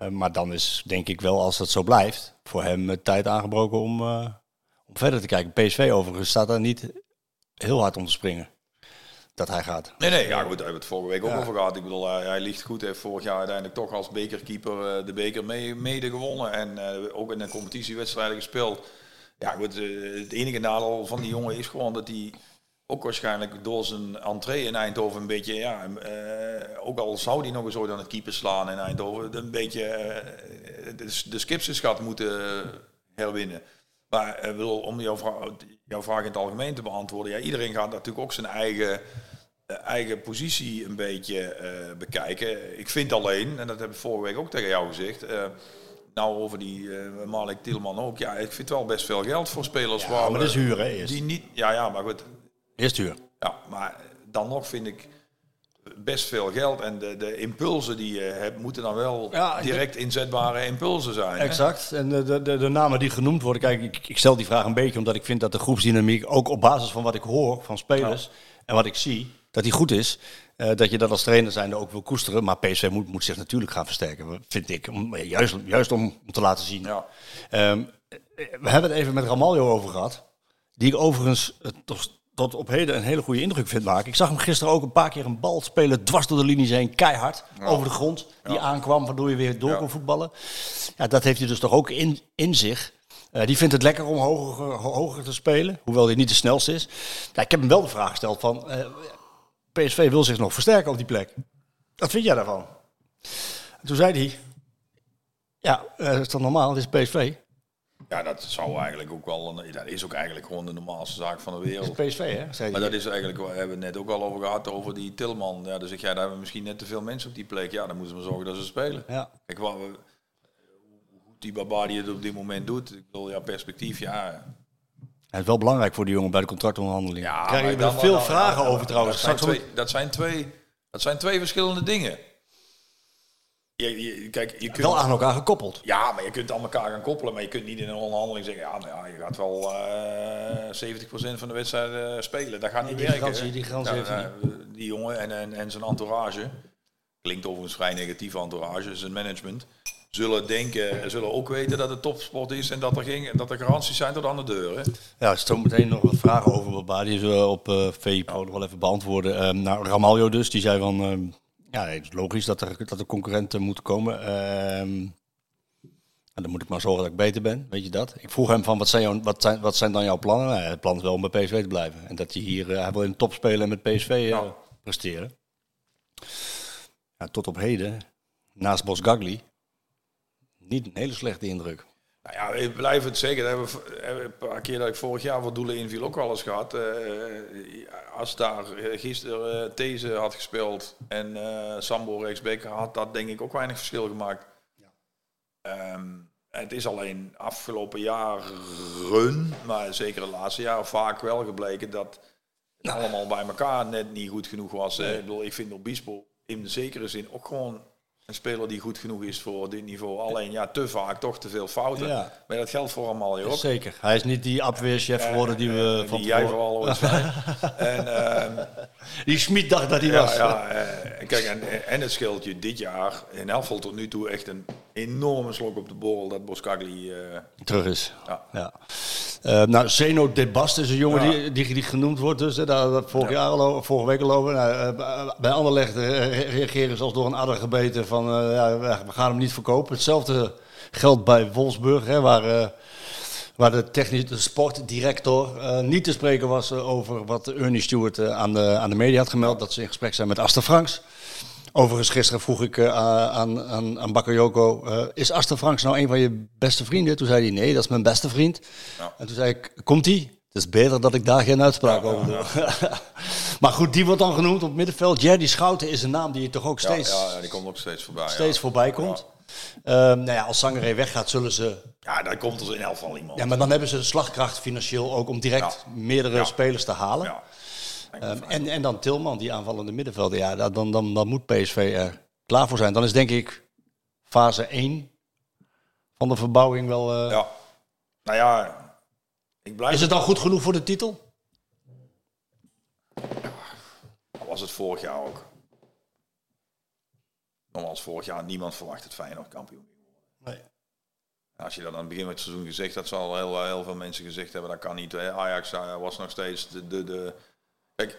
Eh, maar dan is denk ik wel, als dat zo blijft, voor hem het tijd aangebroken om, eh, om verder te kijken. PSV overigens staat daar niet heel hard om te springen. Dat hij gaat. Nee, nee, ja goed, daar hebben we het vorige week ook Ja. over gehad. Ik bedoel, hij, hij ligt goed. Hij heeft vorig jaar uiteindelijk toch als bekerkeeper eh, de beker mee, mede gewonnen. En eh, ook in de competitiewedstrijden gespeeld. Ja goed, eh, het enige nadeel van die jongen is gewoon dat hij ook waarschijnlijk door zijn entree in Eindhoven een beetje, ja, eh, ook al zou hij nog eens ooit aan het keeper slaan in Eindhoven, een beetje eh, de, de skipses gaat moeten herwinnen. Maar eh, wil, om jouw vraag, jouw vraag in het algemeen te beantwoorden, ja, iedereen gaat natuurlijk ook zijn eigen, eh, eigen positie een beetje eh, bekijken. Ik vind alleen, en dat heb ik vorige week ook tegen jou gezegd, eh, nou over die eh Malik Tielman ook, ja, ik vind wel best veel geld voor spelers. Ja, waar maar dat is huur, hè, eerst. Die niet, ja, ja, maar goed, Eerst huur. ja, maar dan nog vind ik best veel geld. En de, de impulsen die je hebt, moeten dan wel Ja, direct inzetbare impulsen zijn. hè? Exact. En de, de, de, de namen die genoemd worden, kijk, ik, ik stel die vraag een beetje omdat ik vind dat de groepsdynamiek, ook op basis van wat ik hoor van spelers en wat ik zie, dat die goed is. Eh, dat je dat als trainer zijnde ook wil koesteren. Maar PSV moet, moet zich natuurlijk gaan versterken, vind ik. Om, juist, juist om, om te laten zien. Ja. Ehm, we hebben het even met Ramaljo over gehad. Die ik overigens eh, toch tot op heden een hele goede indruk vind maken. Ik zag hem gisteren ook een paar keer een bal spelen dwars door de linies heen. Keihard over de grond. Die aankwam waardoor je weer door kon voetballen. Ja, dat heeft hij dus toch ook in, in zich. Eh, die vindt het lekker om hoger, ho- hoger te spelen. Hoewel hij niet de snelste is. Ja, ik heb hem wel de vraag gesteld van... eh, PSV wil zich nog versterken op die plek. Wat vind jij daarvan? En toen zei hij... Ja, eh, is dat normaal? Het is PSV. Ja, dat zou eigenlijk ook wel. Een, dat is ook eigenlijk gewoon de normaalste zaak van de wereld. PSV, hè? Zei Maar dat is eigenlijk, we hebben het net ook al over gehad, over die Tilman. Ja, dan zeg jij, daar hebben we misschien net te veel mensen op die plek. Ja, dan moeten we zorgen dat ze spelen. Ja. Kijk, wat we, hoe die Babadi het op dit moment doet, ik bedoel, ja, perspectief, ja. Het is wel belangrijk voor die jongen bij de contractonderhandeling. ja Krijg je er veel dan- vragen dan- over trouwens. Dat zijn, twee, dat, zijn twee, dat zijn twee verschillende dingen. Je, je, kijk, je kunt, wel aan elkaar gekoppeld. Ja, maar je kunt aan elkaar gaan koppelen. Maar je kunt niet in een onderhandeling zeggen... ja, maar ja, je gaat wel eh 70% van de wedstrijden spelen. Dat gaat niet die werken. garantie- die garantie eh, Die jongen en, en, en zijn entourage... klinkt overigens vrij negatief entourage, zijn management... zullen denken, zullen ook weten dat het topsport is... en dat er, geen, dat er garanties zijn tot aan de deur. Hè. Ja, zo meteen nog wat vragen over Baba. Die zullen we op eh VIPro nog wel even beantwoorden. Ehm nou, Ramaljo dus, die zei van... ja, het is logisch dat er, dat er concurrenten moeten komen. Ehm, en dan moet ik maar zorgen dat ik beter ben, weet je dat? Ik vroeg hem van, wat zijn, wat zijn, wat zijn dan jouw plannen? Nou, het plan is wel om bij PSV te blijven. En dat hij hier, eh, hij wil in de top spelen en met PSV eh, presteren. Ja, tot op heden, naast Bos Gagli, niet een hele slechte indruk. Nou ja, ik blijf het zeggen. Dat hebben we, een paar keer dat ik vorig jaar voor doelen inviel ook wel eens gehad. Eh, als daar eh, gisteren uh, These had gespeeld en eh, Sambo rechtsback had dat denk ik ook weinig verschil gemaakt. Ehm, het is alleen afgelopen jaren, maar zeker de laatste jaren, vaak wel gebleken dat het allemaal bij elkaar net niet goed genoeg was. Ik, bedoel, ik vind Obispo in de zekere zin ook gewoon een speler die goed genoeg is voor dit niveau. Alleen ja, te vaak toch te veel fouten. Ja. Maar dat geldt voor allemaal ook. Zeker. Hij is niet die afweerchef geworden die we Eh, van die jij vooral ooit zei. en, ehm, Die Schmid dacht dat hij ja, was. ja, eh, kijk, en, en het scheelt je dit jaar in geval tot nu toe echt een enorme slok op de borrel dat Boskagli... eh Terug is. Ja. Ja. Eh, nou, Zeno de Bast is een jongen Ja. die, die, die genoemd wordt. Dus, hè, daar daar vorig jaar al vorige week al over. Nou, eh, bij Anderlecht eh, re- reageren ze als door een adder gebeten van eh, ja, we gaan hem niet verkopen. Hetzelfde geldt bij Wolfsburg, hè, waar, eh, waar de technische sportdirector eh, niet te spreken was over wat Ernie Stewart aan, de, aan de media had gemeld. Dat ze in gesprek zijn met Aster Franks. Overigens, gisteren vroeg ik aan, aan, aan Bakayoko, is Aster Franks nou een van je beste vrienden? Toen zei hij, nee, dat is mijn beste vriend. Ja. En toen zei ik, komt die? Het is beter dat ik daar geen uitspraak over doe. maar goed, die wordt dan genoemd op het middenveld. Jerry Schouten is een naam die je toch ook steeds, ja, ja, die komt ook steeds voorbij. steeds voorbij komt. Ehm, nou ja, als Sangaré weggaat, zullen ze... Ja, daar komt er in elk geval iemand. Ja, maar dan hebben ze de slagkracht financieel ook om direct Ja. meerdere Ja. spelers te halen. Ja. Ehm, en, en dan Tilman, die aanvallende middenvelder. Ja, dan, dan, dan moet PSV er klaar voor zijn. Dan is denk ik fase 1 van de verbouwing wel... eh, ja. Nou ja, ik blijf... Is het dan goed genoeg voor de titel? was het vorig jaar ook. Nogmaals, vorig jaar niemand verwacht het Feyenoord kampioen. Nee. Als je dat aan het begin van het seizoen gezegd had, zal heel, heel veel mensen gezegd hebben, dat kan niet. Ajax eh, was nog steeds de, de, de... Kijk,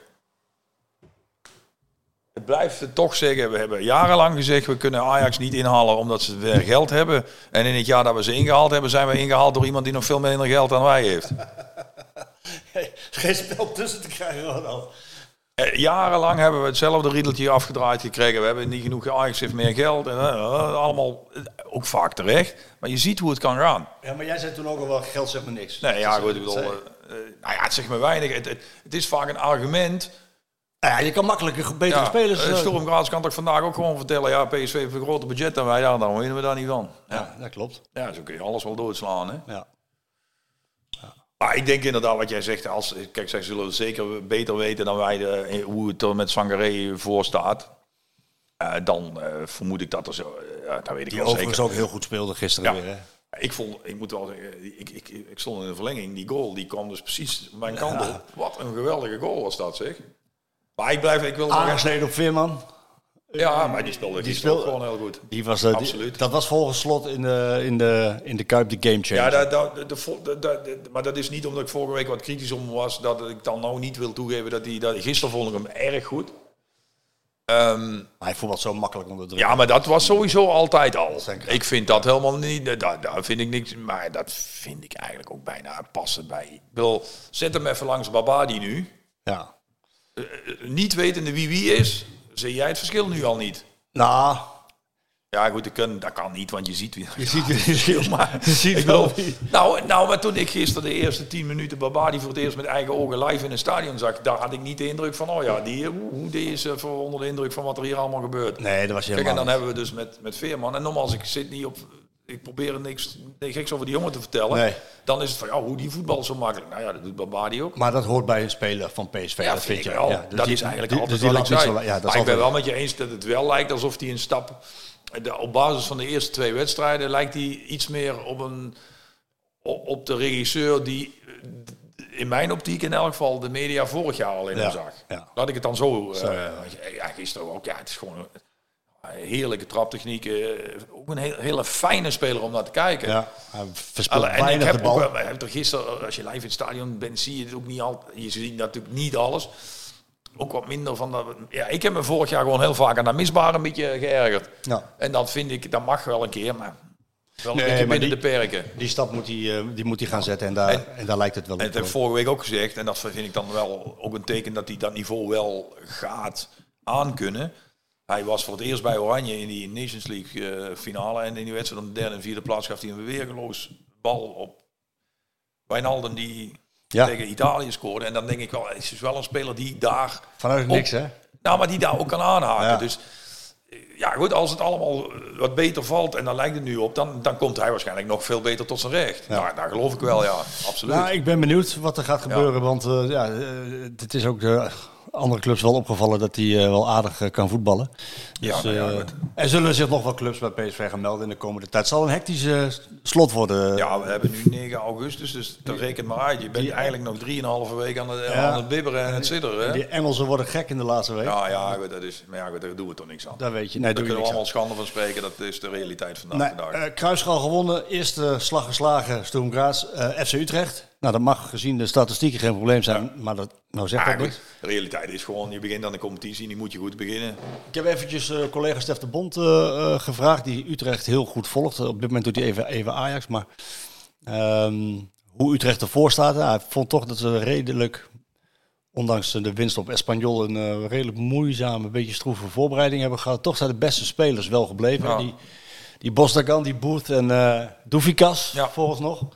het blijft toch zeggen, we hebben jarenlang gezegd, we kunnen Ajax niet inhalen omdat ze weer geld hebben. En in het jaar dat we ze ingehaald hebben, zijn we ingehaald door iemand die nog veel minder geld dan wij heeft. Geen spel tussen te krijgen, Ronald. Eh, Jarenlang hebben we hetzelfde riedeltje afgedraaid gekregen. We hebben niet genoeg. Ajax heeft meer geld. En, eh, allemaal eh, ook vaak terecht. Maar je ziet hoe het kan gaan. Ja, maar jij zei toen ook al wel, geld zegt me niks. Nee, ja, goed. Ik bedoel, nou ja, het zegt me weinig. Het, het, het is vaak een argument. Ja, je kan makkelijker betere Ja, spelers... eh, eh, Storm Graz kan toch vandaag ook gewoon vertellen. Ja, PSV heeft een groter budget dan wij. Ja, dan winnen we daar niet van. ja, dat klopt. Ja, zo kun je alles wel doodslaan. Hè? Ja. Maar ik denk inderdaad wat jij zegt. Als, kijk, zij zullen zeker beter weten dan wij de, hoe het er met Sangaré voor staat. Eh, dan eh, vermoed ik dat er zo. eh, ja, dat weet ik Die wel overigens zeker. ook heel goed speelde gisteren Ja. weer. Hè? Ik vond, ik moet wel zeggen, ik, ik, ik stond in de verlenging. Die goal die kwam dus precies mijn kant op. Wat een geweldige goal was dat, zeg. Maar ik blijf, ik wil nog Aangesneden op Veerman. Ja, maar die speelde, die Die speelde gewoon heel goed. Die was, eh, die- Absoluut. dat was volgens slot in de, in de, in de Kuip de game changer. Ja, dat, dat, de, de, maar dat is niet omdat ik vorige week wat kritisch om was, dat ik dan nou niet wil toegeven dat hij... Dat, gisteren vond ik hem erg goed. Ehm, Maar hij voetbalt zo makkelijk onder druk. ja, maar dat was sowieso altijd al. Ik vind dat helemaal niet... Daar, daar vind ik niks... Maar dat vind ik eigenlijk ook bijna passen bij. Ik wil, zet hem even langs Babadi nu. Ja. Niet wetende wie wie is, zie jij het verschil nu al niet. Nou, Ja, goed, dat kan, dat kan niet, want je ziet wie. je ziet, je ziet, Maar, je ziet wel nou, nou, maar toen ik gisteren de eerste tien minuten Babadi voor het eerst met eigen ogen live in een stadion zag, daar had ik niet de indruk van, oh ja, die, die is even onder de indruk van wat er hier allemaal gebeurt. Nee, dat was je Kijk, en dan hebben we dus met, met Veerman, en nogmaals, ik zit niet op, ik probeer er niks, niks geks over die jongen te vertellen. Nee. Dan is het van, ja, hoe die voetbal zo makkelijk. Nou ja, dat doet Babadi ook. Maar dat hoort bij een speler van PSV. Ja, dat vind je wel. Ja, dus dat die- is eigenlijk die- altijd dus zo- ja, dat is maar ik ben wel met je eens dat het wel lijkt alsof hij een stap... De, op basis van de eerste twee wedstrijden lijkt hij iets meer op, een, op, de regisseur die in mijn optiek in elk geval de media vorig jaar al in Ja, hem zag. ja. Laat ik het dan zo... ja. ja, gisteren ook. Ja, het is gewoon heerlijke traptechniek. eh, ook een heel, hele fijne speler om naar te kijken. Ja, hij Alle- en ik heb de bal. ook heb er gisteren, als je live in het stadion bent, zie je het ook niet al. Je ziet natuurlijk niet alles. Ook wat minder van dat. Ja, ik heb me vorig jaar gewoon heel vaak aan dat misbaar een beetje geërgerd. Ja. En dat vind ik, dat mag wel een keer, maar wel een Nee, beetje maar binnen die- de perken. Die stap moet hij, eh, die moet hij gaan zetten en daar, en, En- daar lijkt het wel En op. dat heb ik vorige week ook gezegd, en dat vind ik dan wel ook een teken dat hij dat niveau wel gaat aankunnen. Hij was voor het eerst bij Oranje in die Nations League eh, finale. En in die wedstrijd om de derde en vierde plaats gaf hij een weergeloos bal op Wijnaldum die Ja. tegen Italië scoorde. En dan denk ik wel, het is dus wel een speler die daar... Vanuit niks, hè? Nou, maar die daar ook kan aanhaken. Ja. Dus ja, goed, als het allemaal wat beter valt, en daar lijkt het nu op, dan, dan komt hij waarschijnlijk nog veel beter tot zijn recht. Ja. Daar, daar geloof ik wel, ja, absoluut. Nou, ik ben benieuwd wat er gaat gebeuren. Want eh, ja, eh, het is ook de andere clubs wel opgevallen dat hij eh, wel aardig eh, kan voetballen. Ja, Dus, nou ja, eh, er zullen zich nog wel clubs bij PSV gaan melden in de komende tijd. Het zal een hectische eh, slot worden. Ja, we hebben nu 9 augustus, dus dat rekent maar uit. Je bent eigenlijk nog 3,5 weken aan, Ja. aan het bibberen en het? Die Engelsen worden gek in de laatste week. Ja, ja, goed, dat is, maar ja, goed, daar doen we toch niks aan. Daar weet je. Nee, Daar kunnen we allemaal aan. schande van spreken, dat is de realiteit vandaag Nee, de dag. eh, Kruisgal gewonnen. Eerste slag geslagen, Sturm Graz. eh, FC Utrecht. Nou, dat mag gezien de statistieken geen probleem zijn. Maar dat, nou zegt Ja, dat goed, niks. de realiteit is gewoon, je begint aan de competitie, die moet je goed beginnen. Ik heb eventjes eh, collega Stef de Bond eh, eh, gevraagd, die Utrecht heel goed volgt. Op dit moment doet hij even, even Ajax, maar ehm, hoe Utrecht ervoor staat. Hij vond toch dat ze redelijk, ondanks de winst op Espanyol, een redelijk moeizame, beetje stroeve voorbereiding hebben gehad. Toch zijn de beste spelers wel gebleven. Ja. Die, die Bosdagan, die Booth en Doufikas Ja. volgens nog.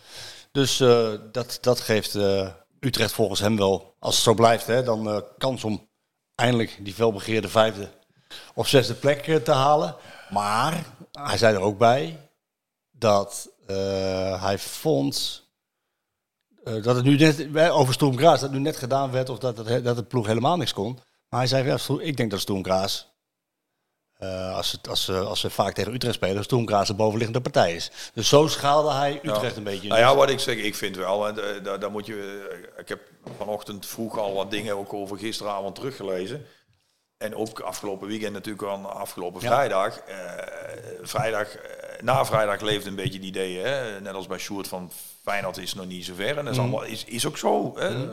Dus dat, dat geeft Utrecht volgens hem wel, als het zo blijft, hè, dan kans om eindelijk die felbegeerde vijfde of zesde plek eh, te halen. Maar hij zei er ook bij dat eh, hij vond eh, dat het nu net over Stoem Graas dat nu net gedaan werd of dat het, dat het ploeg helemaal niks kon. Maar hij zei ja, ik denk dat Stoem Graas eh, als, het, als, ze, als ze vaak tegen Utrecht spelen, Stoem Graas de bovenliggende partij is. Dus zo schaalde hij Utrecht Ja. een beetje. Nou ja, wat ik zeg, ik vind wel, daar, daar moet je, ik heb vanochtend vroeg al wat dingen ook over gisteravond teruggelezen. En ook afgelopen weekend natuurlijk al afgelopen Ja. vrijdag. Eh, vrijdag eh, na vrijdag leefde een beetje het idee, hè? net als bij Sjoerd van Feyenoord is nog niet zover. En dat is, Mhm. allemaal, is, is ook zo. Hè?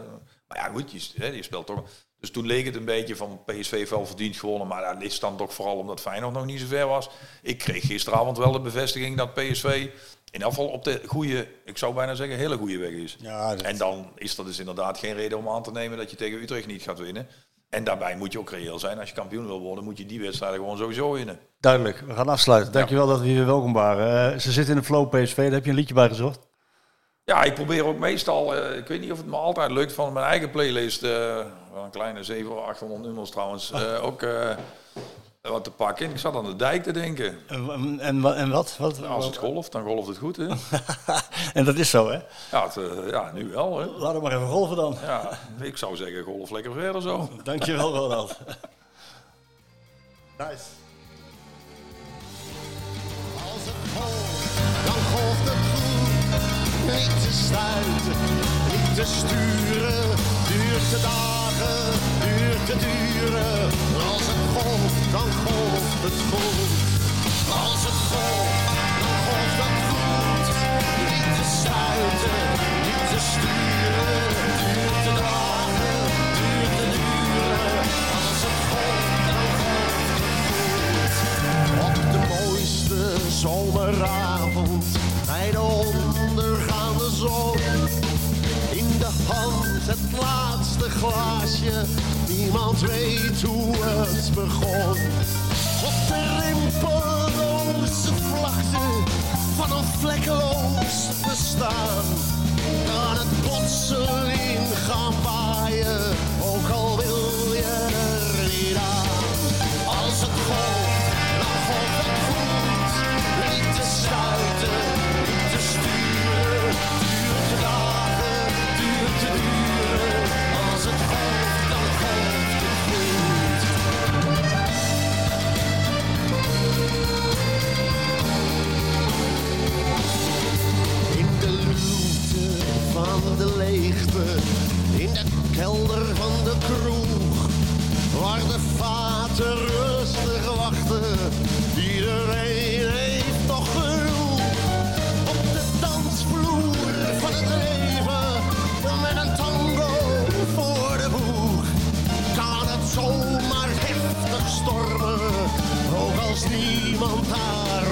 Maar ja, goed, je, speelt toch. Dus toen leek het een beetje van PSV wel verdiend gewonnen, maar dat is dan toch vooral omdat Feyenoord nog niet zo ver was. Ik kreeg gisteravond wel de bevestiging dat PSV in geval op de goede, ik zou bijna zeggen, hele goede weg is. Ja, dat- En dan is er dus inderdaad geen reden om aan te nemen dat je tegen Utrecht niet gaat winnen. En daarbij moet je ook reëel zijn. Als je kampioen wil worden, moet je die wedstrijden gewoon sowieso winnen. Duidelijk, we gaan afsluiten. Dankjewel dat we hier welkom waren. Eh, ze zitten in de flow PSV, daar heb je een liedje bij gezocht. Ja, ik probeer ook meestal, eh, ik weet niet of het me altijd lukt, van mijn eigen playlist, wel een kleine 700, 800 nummers trouwens, ook, wat te pakken. En ik zat aan de dijk te denken. En, en, en, wa- en wat? wat Nou, als het golft, dan golft het goed, hè? en dat is zo, hè? Ja, het, eh, ja nu wel, hè? Laat het maar even golven dan. Ja, ik zou zeggen, golf lekker verder zo. Dankjewel, Ronald. nice. Als het golft, dan golft het goed. Niet te stuiten, niet te sturen. Duurt te dagen, duurt te duren. Dan golft het goed. Als het golft, dan golft het goed. Niet te stuiten, niet te sturen. Duurt te dagen, duurt te duren. Als het golft, dan golft het goed. Op de mooiste zomeravond bij de ondergaande zon. Hand het laatste glaasje, niemand weet hoe het begon. Op de rimpelloze vlakte van een vlekkeloos bestaan. Kan het plotseling gaan waaien, ook al wil je er niet aan. De leegte, in de kelder van de kroeg, waar de vaten rustig wachten. Iedereen heeft nog genoeg. Op de dansvloer van het leven, met een tango voor de boeg, kan het zomaar heftig stormen, ook als niemand daar